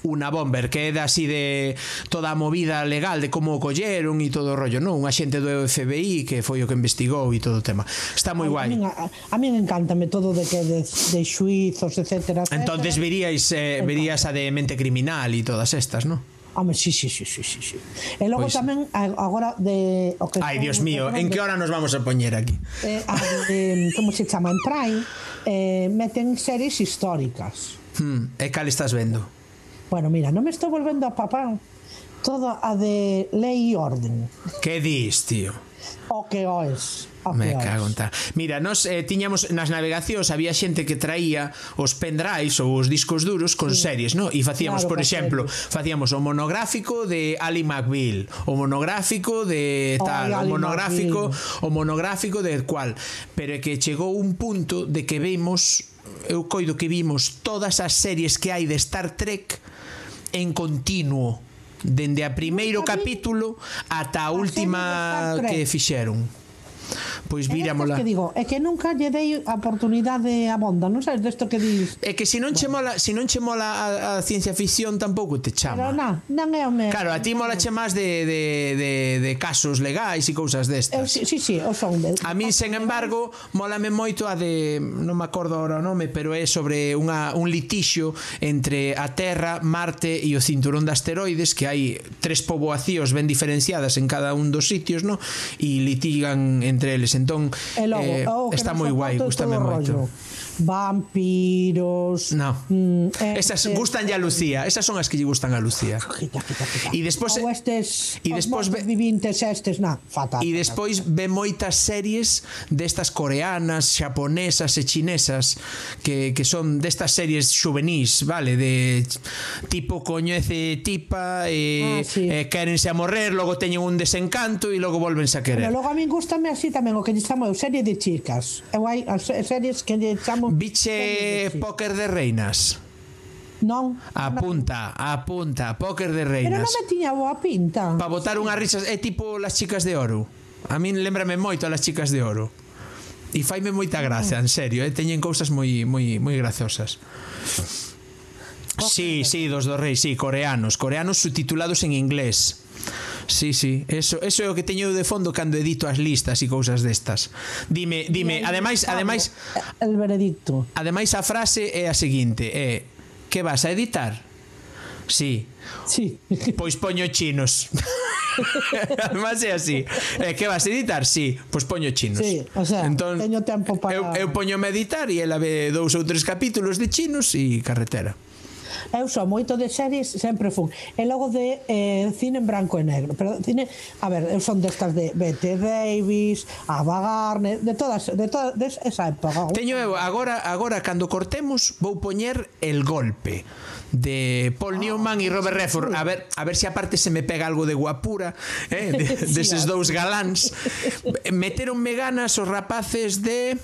unha bomber que é de así de toda a movida legal de como o colleron e todo o rollo, non? Un axente do FBI que foi o que investigou e todo o tema. Está moi guai. A, min, a, a min encántame todo de que de, de xuizos, etcétera, etcétera. Entonces veríais eh, verías a de mente criminal e todas estas, non? Home, sí, sí, sí, sí, sí, sí. E logo pois... tamén agora de o que Ai, Dios mío, en que hora nos vamos a poñer aquí? Eh, a, de, como se chama en Prime, eh, meten series históricas. Hmm, e cal estás vendo? Bueno, mira, non me estou volvendo a papar toda a de lei e orden. Que dis, tío? O que oes. O que Me cago en tal. Mira, nos eh, tiñamos nas navegacións había xente que traía os pendrives ou os discos duros con sí. series, no? E facíamos, claro, por exemplo, series. facíamos o monográfico de Ali McBeal, o monográfico de tal, Ay, o monográfico, McBeal. o monográfico de cual, pero é que chegou un punto de que vimos, eu coido que vimos todas as series que hai de Star Trek en continuo dende a primeiro capítulo ata a última que fixeron. pois eh, víramola. É que digo, é que nunca lle dei a oportunidade abonda, non sabes desto que dis. É que se si non che mola, se si non che mola a, a ciencia ficción tampouco te chama. Pero na, non é o meu. Claro, a ti mola che máis de, de, de, de casos legais e cousas destas. Eu, sí, sí, sí, o son de, A mí, sen embargo, molame moito a de, non me acordo agora o nome, pero é sobre unha, un litixio entre a Terra, Marte e o cinturón de asteroides que hai tres poboacións ben diferenciadas en cada un dos sitios, no? E litigan en entre eles entón e logo, eh, está moi guai gustame moito rollo vampiros... No. Mm, eh, esas eh, gustan a Lucía, esas son as que lle gustan a Lucía. Quita, quita, quita. E despois Ou estes e despois ve, vivintes estes, na, fatal. E despois ve moitas series destas coreanas, xaponesas e chinesas que, que son destas series xuvenís, vale, de tipo coñece tipa e, ah, sí. e quérense a morrer, logo teñen un desencanto e logo volvense a querer. Pero logo a min gustame así tamén o que lle chamo serie de chicas. Eu hai as series que lle chamo Como? Biche póker de reinas. Non. Apunta, apunta, póker de reinas. Pero non me tiña boa pinta. Para botar sí. unhas risas, é tipo las chicas de oro. A min lembrame moito a las chicas de oro. E faime moita gracia, en serio, eh? teñen cousas moi moi moi graciosas. Sí, sí, dos do rei, sí, coreanos, coreanos subtitulados en inglés. Sí, sí, eso, eso é o que teño de fondo cando edito as listas e cousas destas. Dime, dime, ademais, ademais el veredicto. Ademais a frase é a seguinte, é que vas a editar? Sí. Sí. Pois poño chinos. Además é así. Eh, que vas a editar? Sí, pois poño chinos. Sí, o sea, entón, teño tempo para... Eu, eu poño a editar e ela ve dous ou tres capítulos de chinos e carretera. Eu só moito de series sempre fun. E logo de eh, cine en branco e negro. Pero cine, a ver, eu son destas de Bette Davis, Ava Garner, de todas, de todas de esa época. Teño eu agora agora cando cortemos vou poñer El golpe de Paul ah, Newman e Robert Redford. A ver, a ver se si aparte se me pega algo de guapura, eh, de, deses de dous galáns. Meteronme ganas os rapaces de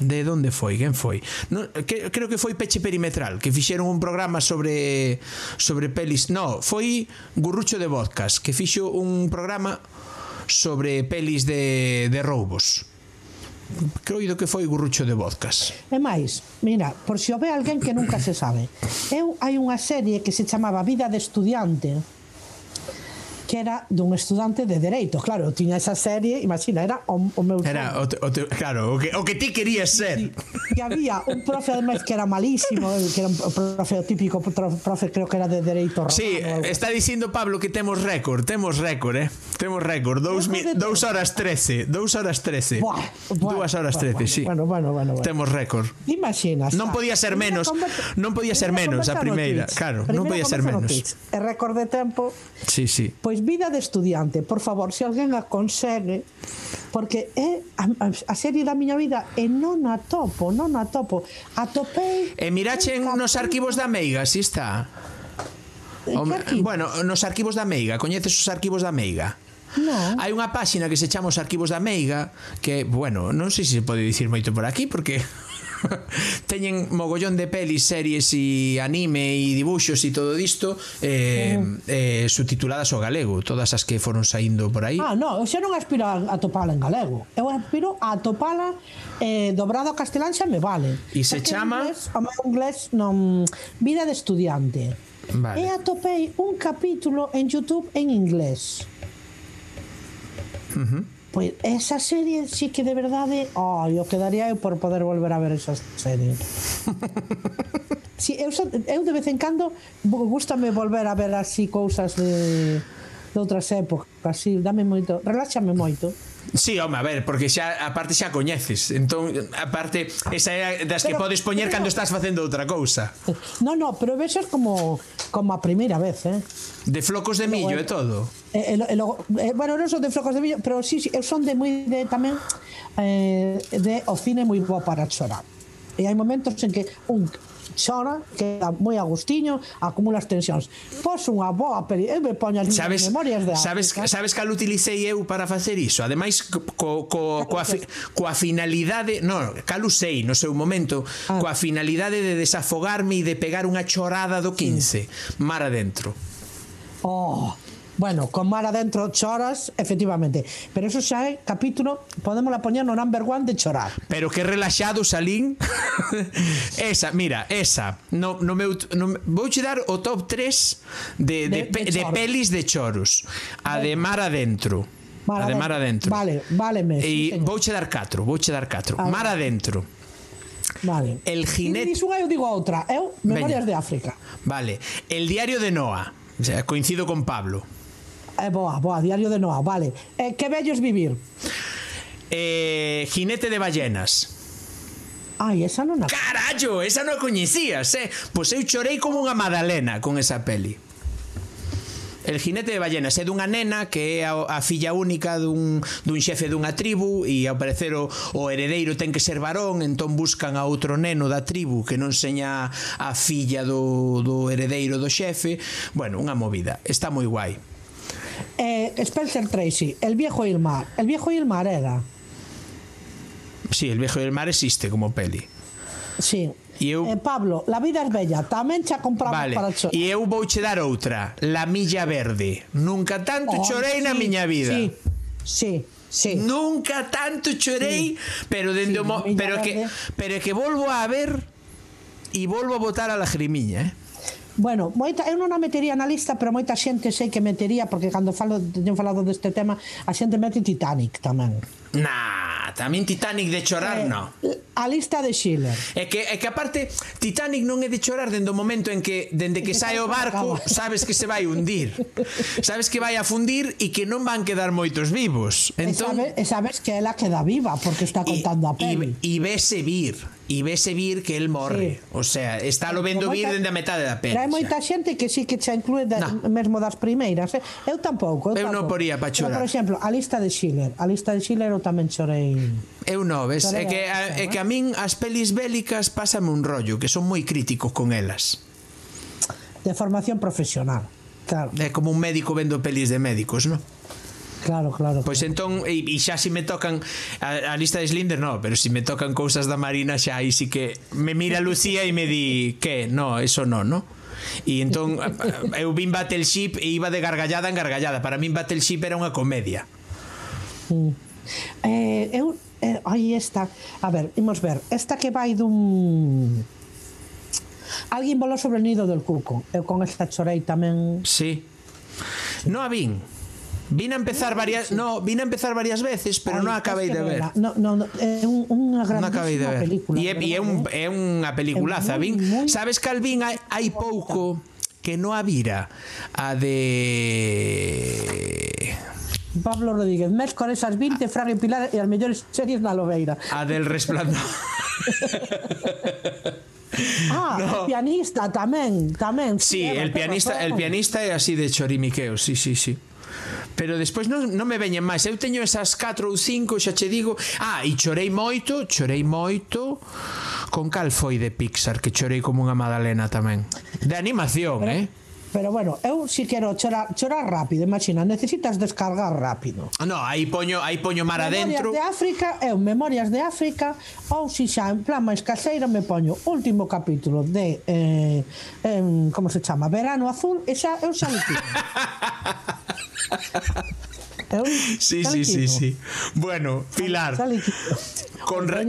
de onde foi, quen foi? No, que, creo que foi Peche Perimetral, que fixeron un programa sobre sobre pelis. No, foi Gurrucho de Vodkas, que fixo un programa sobre pelis de, de roubos Creo que foi Gurrucho de Vodkas. E máis, mira, por si o ve alguén que nunca se sabe. Eu hai unha serie que se chamaba Vida de Estudiante, que era dun estudante de Dereito. Claro, eu tiña esa serie, imagina, era o, o meu... Era, o, te, o te, claro, o que, o que ti querías ser. Que había un profe, además que era malísimo, eh, que era un profe típico, profe creo que era de Dereito Romano. Sí, está dicindo Pablo que temos récord, temos récord, eh? Temos récord, 2 horas 13, 2 horas 13. Buah, buah, 2 horas 13, buah, sí. Bueno, bueno, bueno, bueno. Temos récord. Imaginas. Ah, non podía ser menos, non podía ser menos a primeira, claro, non podía ser menos. E récord de tempo. Sí, sí. Pois Pois vida de estudiante, por favor, se alguén a consegue, porque é a, a serie da miña vida e non a topo, non a topo. Atopei... E mirache nos arquivos da Meiga, si está. O, bueno, nos arquivos da Meiga, coñeces os arquivos da Meiga? No. Hai unha páxina que se chama os arquivos da Meiga Que, bueno, non sei se se pode dicir moito por aquí Porque teñen mogollón de pelis, series e anime e dibuxos e todo disto eh, eh, subtituladas ao galego, todas as que foron saindo por aí. Ah, no, eu xa non aspiro a, a topala en galego. Eu aspiro a topala eh, dobrado a castelán xa me vale. E se Porque chama... Inglés, o meu inglés non... Vida de estudiante. Vale. E atopei un capítulo en YouTube en inglés. Uh -huh. Pois esa serie sí que de verdade, oh, eu quedaría eu por poder volver a ver esa serie. si, eu, eu de vez en cando Gústame volver a ver así cousas de, de outras épocas, así, dame moito, reláxame moito. Sí, home, a ver, porque xa a parte xa coñeces. Entón, a parte esa é das pero, que podes poñer pero, cando estás facendo outra cousa. No, no, pero vexes como como a primeira vez, eh. De flocos de millo e todo. E, e, e, logo, e, eh, bueno, non son de flocos de millo, pero sí, sí son de moi de tamén eh, de o cine moi boa para chorar. E hai momentos en que un xora, que moi agustiño, acumulas tensións. Pos unha boa peli, eu me poño as sabes, memorias de África. Sabes, sabes cal utilicei eu para facer iso? Ademais, co, co, coa, fi, coa finalidade, non, cal usei no seu momento, ah. coa finalidade de desafogarme e de pegar unha chorada do 15, sí. mar adentro. Oh, Bueno, con mar dentro choras, efectivamente. Pero eso xa é eh, capítulo, podemos la poñer no number one de chorar. Pero que relaxado salín. esa, mira, esa. No, no meu, no, vouche dar o top 3 de, de, de, de, de pelis de choros. A de Mar adentro. Mar a de Mar adentro. Vale, vale, me. E sí, vouche dar 4, vouche dar 4. Mar adentro. Vale. El jinete. Dis unha eu digo outra. Eu, ¿eh? Memorias Veña. de África. Vale. El diario de Noa. O sea, coincido con Pablo eh, boa, boa, Diario de Noa, vale. Eh, que bellos vivir. Eh, Jinete de ballenas. Ai, esa non a... Carallo, esa non a coñecías, eh? Pois eu chorei como unha madalena con esa peli. El jinete de ballenas é dunha nena que é a, a filla única dun, dun xefe dunha tribu e ao parecer o, o heredeiro ten que ser varón entón buscan a outro neno da tribu que non seña a filla do, do heredeiro do xefe bueno, unha movida, está moi guai Eh, Spencer Tracy, El viejo y el mar. El viejo y el mar era. Sí, El viejo y el mar existe como peli. Sí. E eu... Eh, Pablo, La vida es bella. Tamén xa compramos Vale, para chorar. e eu vouche dar outra La milla verde Nunca tanto Oh, chorei na sí, miña vida Sí, sí, sí. Nunca tanto chorei Sí. Pero dende Sí, o mo- pero é que Verde. pero que volvo a ver e volvo a botar a lagrimiña, eh? Bueno, moita, eu non a metería na lista, pero moita xente sei que metería, porque cando falo, teño falado deste tema, a xente mete Titanic tamén. Nah. A tamén Titanic de chorar, eh, no. A lista de Schiller. É que, é que aparte, Titanic non é de chorar dende o momento en que, dende que sai o barco, sabes que se vai hundir. sabes que vai a fundir e que non van quedar moitos vivos. Entón, e, sabes, e sabes que ela queda viva, porque está contando e, a peli. E, e vese vir, e vese vir que el morre. Sí. O sea, está lo eh, vendo vir dende a metade da peli. Hai moita xente que sí que xa inclúe da, no. mesmo das primeiras. Eh? Eu tampouco. Eu, eu tampouco. non poría pa chorar. Pero, por exemplo, a lista de Schiller. A lista de Schiller eu tamén chorei Eu non, ves? É que, a, é que a min as pelis bélicas pásame un rollo, que son moi críticos con elas. De formación profesional, claro. É como un médico vendo pelis de médicos, non? Claro, claro. Pois claro. entón, e, e xa si me tocan a, a lista de Slinder, no, pero si me tocan cousas da Marina xa aí si que me mira Lucía e me di que, no, eso no, no? E entón eu vin Battleship e iba de gargallada en gargallada. Para min Battleship era unha comedia. Mm Eh, eu, eh, aí está, a ver, imos ver, esta que vai dun... Alguén volou sobre o nido del cuco. Eu con esta chorei tamén. Sí. No a vin. Vine a empezar varias, no, vine a empezar varias veces, pero non acabei de ver. No, no, no é unha grandísima película. E é, e é, un, é unha peliculaza, vin. Sabes que Alvin hai, hai pouco que non a vira a de Pablo Rodríguez mércores as 20 Fran e Pilar e as mellores series na Lobeira a del resplandor Ah, no. el pianista tamén, tamén. Sí, sí el eh, pianista, razón. el pianista é así de chorimiqueo, sí, sí, sí. Pero despois non, non me veñen máis. Eu teño esas 4 ou 5, xa che digo, ah, e chorei moito, chorei moito con cal foi de Pixar que chorei como unha madalena tamén. De animación, Pero... eh? Pero bueno, eu si quero chorar, chorar rápido, imagina, necesitas descargar rápido. Ah, no, aí poño, aí poño mar adentro. Memorias de África, eu Memorias de África, ou si xa en plan máis caseiro me poño último capítulo de eh, em, como se chama, Verano Azul, e xa eu xa Eu, sí, sí, sí, sí. Bueno, Pilar. Con, re,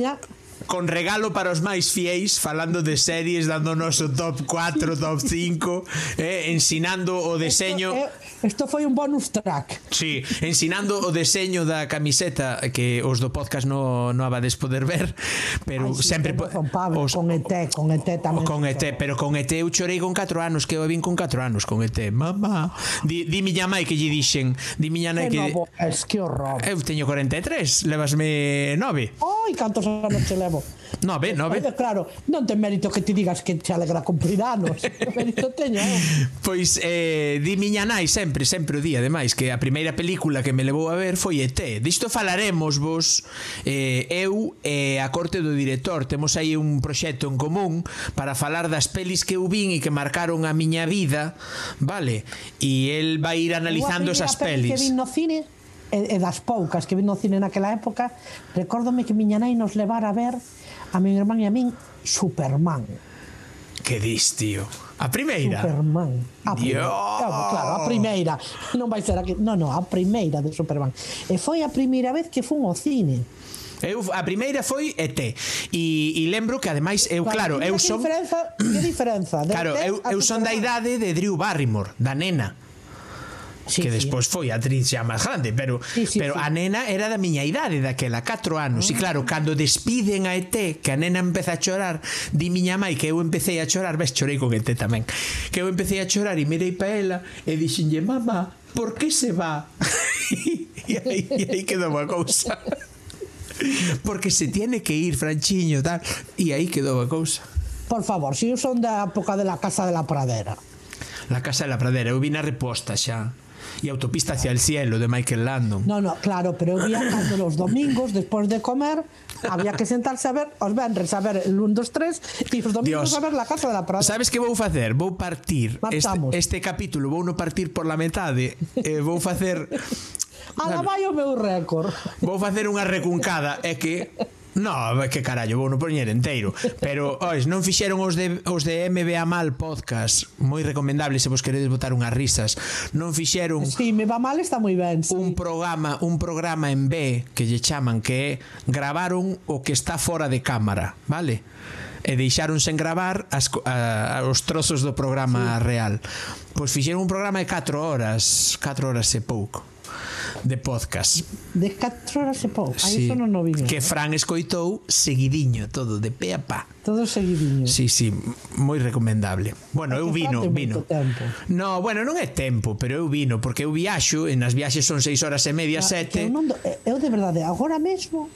con regalo para os máis fieis, falando de series, dándonos o top 4, top 5, eh, ensinando o deseño... Eh, Isto foi un bonus track. Sí, ensinando o deseño da camiseta que os do podcast no, no abades poder ver, pero Ai, sí, sempre... Con Pablo, os, con ET, con ET tamén. Con ET, pero con ET eu chorei con 4 anos, que eu vin con 4 anos con ET. Mamá, di, di miña mai que lle dixen, di miña nai que... Novo, es que horror. Eu teño 43, levasme 9. Oi, cantos anos te levo? No, ben, no, ben. Claro, non ten mérito que ti digas que te alegra cumprir anos. mérito teño. Eh. Pois, eh, di miña nai sempre, sempre o día, ademais, que a primeira película que me levou a ver foi ET. Disto falaremos vos, eh, eu e eh, a corte do director. Temos aí un proxecto en común para falar das pelis que eu vin e que marcaron a miña vida, vale? E el vai ir analizando esas pelis. Que vin no cine, e, e das poucas que vin no cine naquela época, recórdome que miña nai nos levara a ver a mi irmán e a min Superman. Que dis, tío? A primeira? Superman. A primeira. Claro, claro, a primeira. Non vai ser aquí. que... Non, non, a primeira de Superman. E foi a primeira vez que fun ao cine. Eu, a primeira foi ET e, e lembro que ademais eu claro, eu son Que diferenza? Que diferenza? De claro, eu, eu son da idade de Drew Barrymore, da nena sí, que sí. despois foi a actriz xa máis grande, pero sí, sí, pero sí. a nena era da miña idade daquela, 4 anos. Mm. E ah. claro, cando despiden a ET, que a nena empeza a chorar, di miña mãe que eu empecé a chorar, ves, chorei con ET tamén. Que eu empecé a chorar e mirei pa ela e dixenlle, "Mamá, por que se va?" e aí, e aí quedou a cousa. Porque se tiene que ir, Franchiño, tal. E aí quedou a cousa. Por favor, si eu son da época de la Casa de la Pradera. La Casa de la Pradera, eu vi na reposta xa y Autopista hacia el cielo de Michael Landon. No, no, claro, pero había cando los domingos despois de comer había que sentarse a ver os vendres a ver el 1, 2, 3 e os domingos Dios. a ver la casa de la Prada. Sabes que vou facer? Vou partir este, este capítulo, vou no partir por la metade, eh, vou facer Ala vai o meu récord. Vou facer unha recuncada, é que No, que carallo, vou no poñer enteiro Pero, ois, non fixeron os de, os de MBA Mal podcast Moi recomendable se vos queredes botar unhas risas Non fixeron Si, sí, me va mal está moi ben sí. Un programa un programa en B que lle chaman Que é gravaron o que está fora de cámara Vale? e deixaron sen gravar as, a, a, os trozos do programa sí. real. Pois fixeron un programa de 4 horas, 4 horas e pouco de podcast. De 4 horas e pouco. Sí. Aí non o vi. Que eh. Fran escoitou seguidiño todo de pe a pa. Todo seguidiño. Sí, sí, moi recomendable. Bueno, é eu vino, vino. Tempo. No, bueno, non é tempo, pero eu vino porque eu viaxo, e nas viaxes son 6 horas e media, ah, 7. Eu, non do, eh, eu de verdade agora mesmo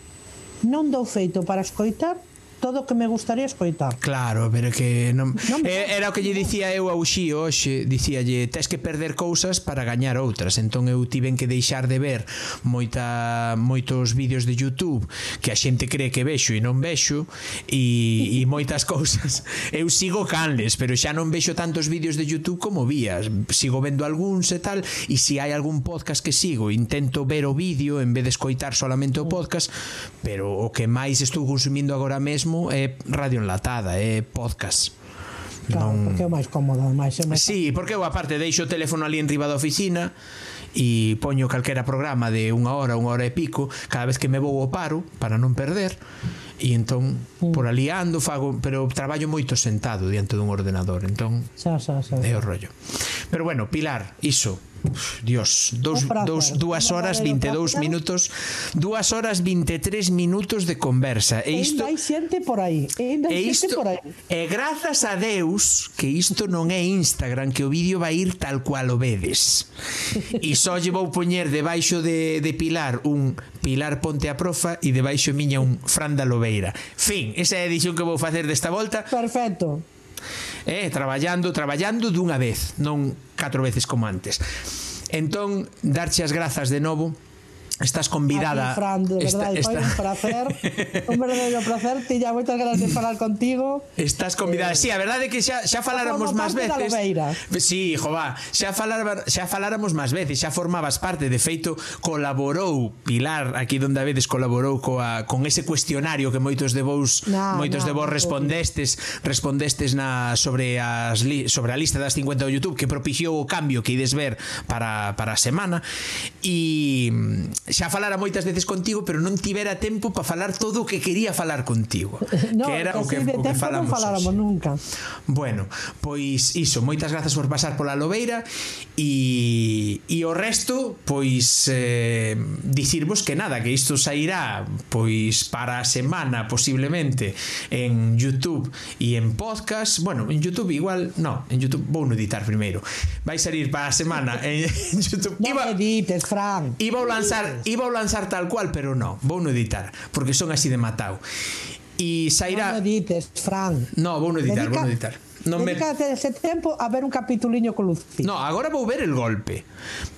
non dou feito para escoitar todo o que me gustaría escoitar. Claro, pero que non, non eh, era o que lle dicía eu ao Xi hoxe, dicíalle, tes que perder cousas para gañar outras. Entón eu tiven que deixar de ver moita moitos vídeos de YouTube que a xente cree que vexo e non vexo e, e moitas cousas. Eu sigo canles, pero xa non vexo tantos vídeos de YouTube como vía. Sigo vendo algúns e tal, e se hai algún podcast que sigo, intento ver o vídeo en vez de escoitar solamente o mm. podcast, pero o que máis estou consumindo agora mesmo mesmo é radio enlatada, é podcast. Claro, non... porque é máis cómodo, máis é máis. Sí, porque eu aparte deixo o teléfono ali en riba da oficina e poño calquera programa de unha hora, unha hora e pico, cada vez que me vou ao paro para non perder. E entón mm. por ali ando, fago, pero traballo moito sentado diante dun ordenador, entón xa, xa, xa. é o rollo. Pero bueno, Pilar, iso, Dios, dous, dous, dúas horas 22 minutos dúas horas 23 minutos de conversa. E isto hai xente por aí e, e isto, por aí. e grazas a Deus que isto non é Instagram que o vídeo vai ir tal cual o vedes. E só lle vou poñer debaixo de, de Pilar un Pilar Ponte a Profa e debaixo miña un Fran da Lobeira fin, esa é a edición que vou facer desta volta. Perfecto eh, traballando, traballando dunha vez, non catro veces como antes. Entón, darche as grazas de novo Estás convidada. Ti, Fran, de verdade, esta, esta... foi un placer, un verdadeiro placer, tiña moitas ganas de falar contigo. Estás convidada. Eh, sí, a verdade é que xa xa faláramos máis veces. Sí, jová, xa falar xa faláramos máis veces, xa formabas parte, de feito colaborou Pilar aquí donde a vedes colaborou coa con ese cuestionario que moitos de vos nah, moitos nah, de vos respondestes, respondestes na sobre as li, sobre a lista das 50 do YouTube que propiciou o cambio que ides ver para para a semana e xa falara moitas veces contigo, pero non tivera tempo para falar todo o que quería falar contigo. No, que era que o que, o que falamos non faláramos hoxe. nunca. Bueno, pois iso, moitas grazas por pasar pola Lobeira e, e o resto, pois eh, dicirvos que nada, que isto sairá pois para a semana posiblemente en YouTube e en podcast, bueno, en YouTube igual, no, en YouTube vou no editar primeiro. Vai salir para a semana en, en YouTube. Non iba, edites, Fran. Iba a lanzar Iba a lanzar tal cual, pero no, vou no editar, porque son así de matao. E sairá... Non edites, Fran. No, vou no editar, Dedica... vou no editar. Non me... Dedicate ese tempo a ver un capituliño con Lucía. No, agora vou ver el golpe,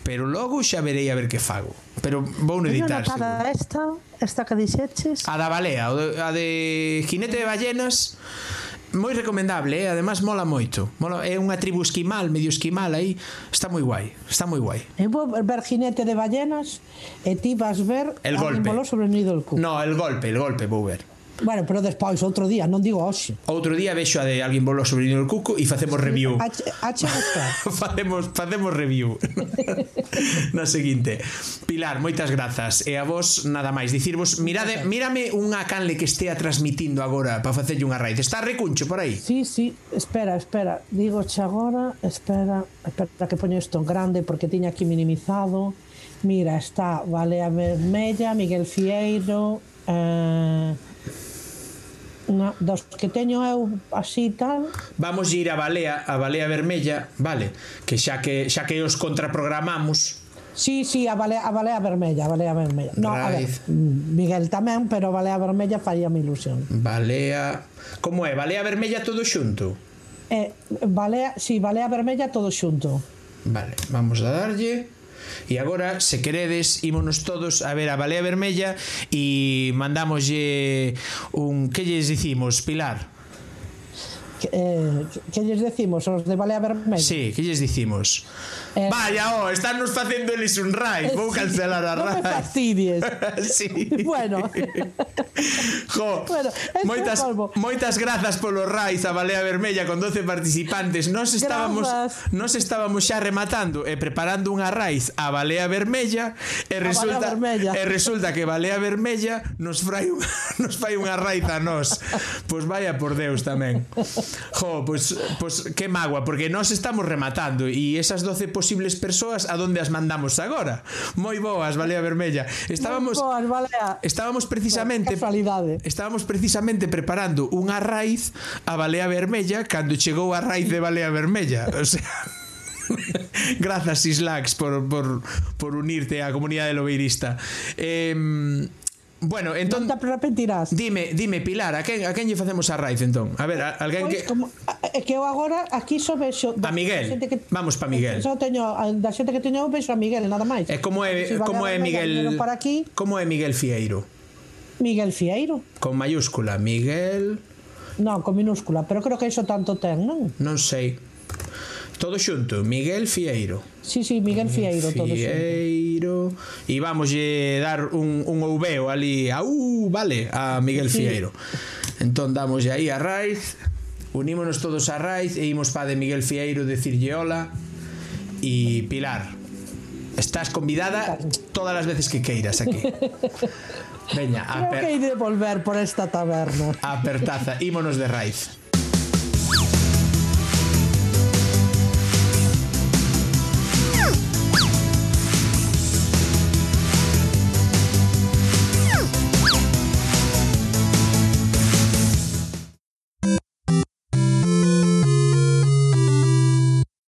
pero logo xa verei a ver que fago. Pero vou no editar. Teño esta, esta que dixeches. A da balea, a de Jinete de Ballenas moi recomendable, eh? además mola moito. Mola, é unha tribu esquimal, medio esquimal aí, está moi guai, está moi guai. Eu vou ver Jinete de Ballenas e ti vas ver El Golpe. sobre el nido del cu. No, El Golpe, El Golpe vou ver. Bueno, pero despois, outro día, non digo hoxe. Outro día vexo a de alguén volou sobre o cuco e facemos review. Facemos, facemos review. Na seguinte. Pilar, moitas grazas. E a vos nada máis. Dicirvos, mirade, mírame unha canle que estea transmitindo agora para facerlle unha raíz. Está recuncho por aí? Sí, sí. Espera, espera. Digo xa agora, espera, espera que poño isto en grande porque tiña aquí minimizado. Mira, está Balea Vermella, Miguel Fieiro, eh, na, dos que teño eu así tal vamos ir a Balea a Balea Vermella vale que xa que xa que os contraprogramamos Sí, sí, a Balea, a Balea Vermella, a Balea Vermella. No, Raiz. a ver, Miguel tamén, pero Balea Vermella faría mi ilusión. Balea... Como é? Balea Vermella todo xunto? Eh, Balea, sí, Balea Vermella todo xunto. Vale, vamos a darlle... E agora, se queredes, ímonos todos a ver a Balea Vermella e mandámoslle un... Que lles dicimos, Pilar? eh, que lles decimos os de Balea Vermella? Sí, que lles dicimos? Eh, Vaya, oh, están nos facendo eles un raid, vou sí, cancelar a raid. Non me fastidies. sí. Bueno. jo, bueno, moitas, moitas grazas polo raid a Balea Vermella con 12 participantes. Nos estábamos grazas. nos estábamos xa rematando e preparando unha raid a Balea Vermella e resulta Vermella. e resulta que Balea Vermella nos fai unha, nos fai unha raid a nós. Pois pues vaya por Deus tamén. Jo, pois, pues, pues, que magua, porque nós estamos rematando e esas 12 posibles persoas a donde as mandamos agora. Moi boas, Balea Vermella. Estábamos boas, Balea. Estábamos precisamente Casualidade. Estábamos precisamente preparando unha raiz a Balea Vermella cando chegou a raiz de Balea Vermella, o sea, Grazas Islax por, por, por unirte á comunidade lobeirista. Eh, Bueno, entón non te arrepentirás Dime, dime Pilar, a quen a quen lle facemos a Raiz entón? A ver, a, alguén pois, que como, é que eu agora aquí só vexo a Miguel. Que, Vamos pa Miguel. Só teño da xente que teño vexo a Miguel, nada máis. E como é si como é Miguel para aquí? Como é Miguel Fieiro? Miguel Fieiro. Con mayúscula, Miguel. Non, con minúscula, pero creo que iso tanto ten, non? Non sei. Todo xunto, Miguel Fieiro. Sí, sí, Miguel Fieiro, Fieiro todo xunto. Fieiro. E vamos lle dar un, un ouveo ali, au, uh, vale, a Miguel sí. Fieiro. Entón damos aí a Raiz, unímonos todos a Raiz e imos pa de Miguel Fieiro decirlle hola e Pilar. Estás convidada todas as veces que queiras aquí. Veña, Creo aper... que hai de volver por esta taberna. Apertaza, ímonos de Raiz.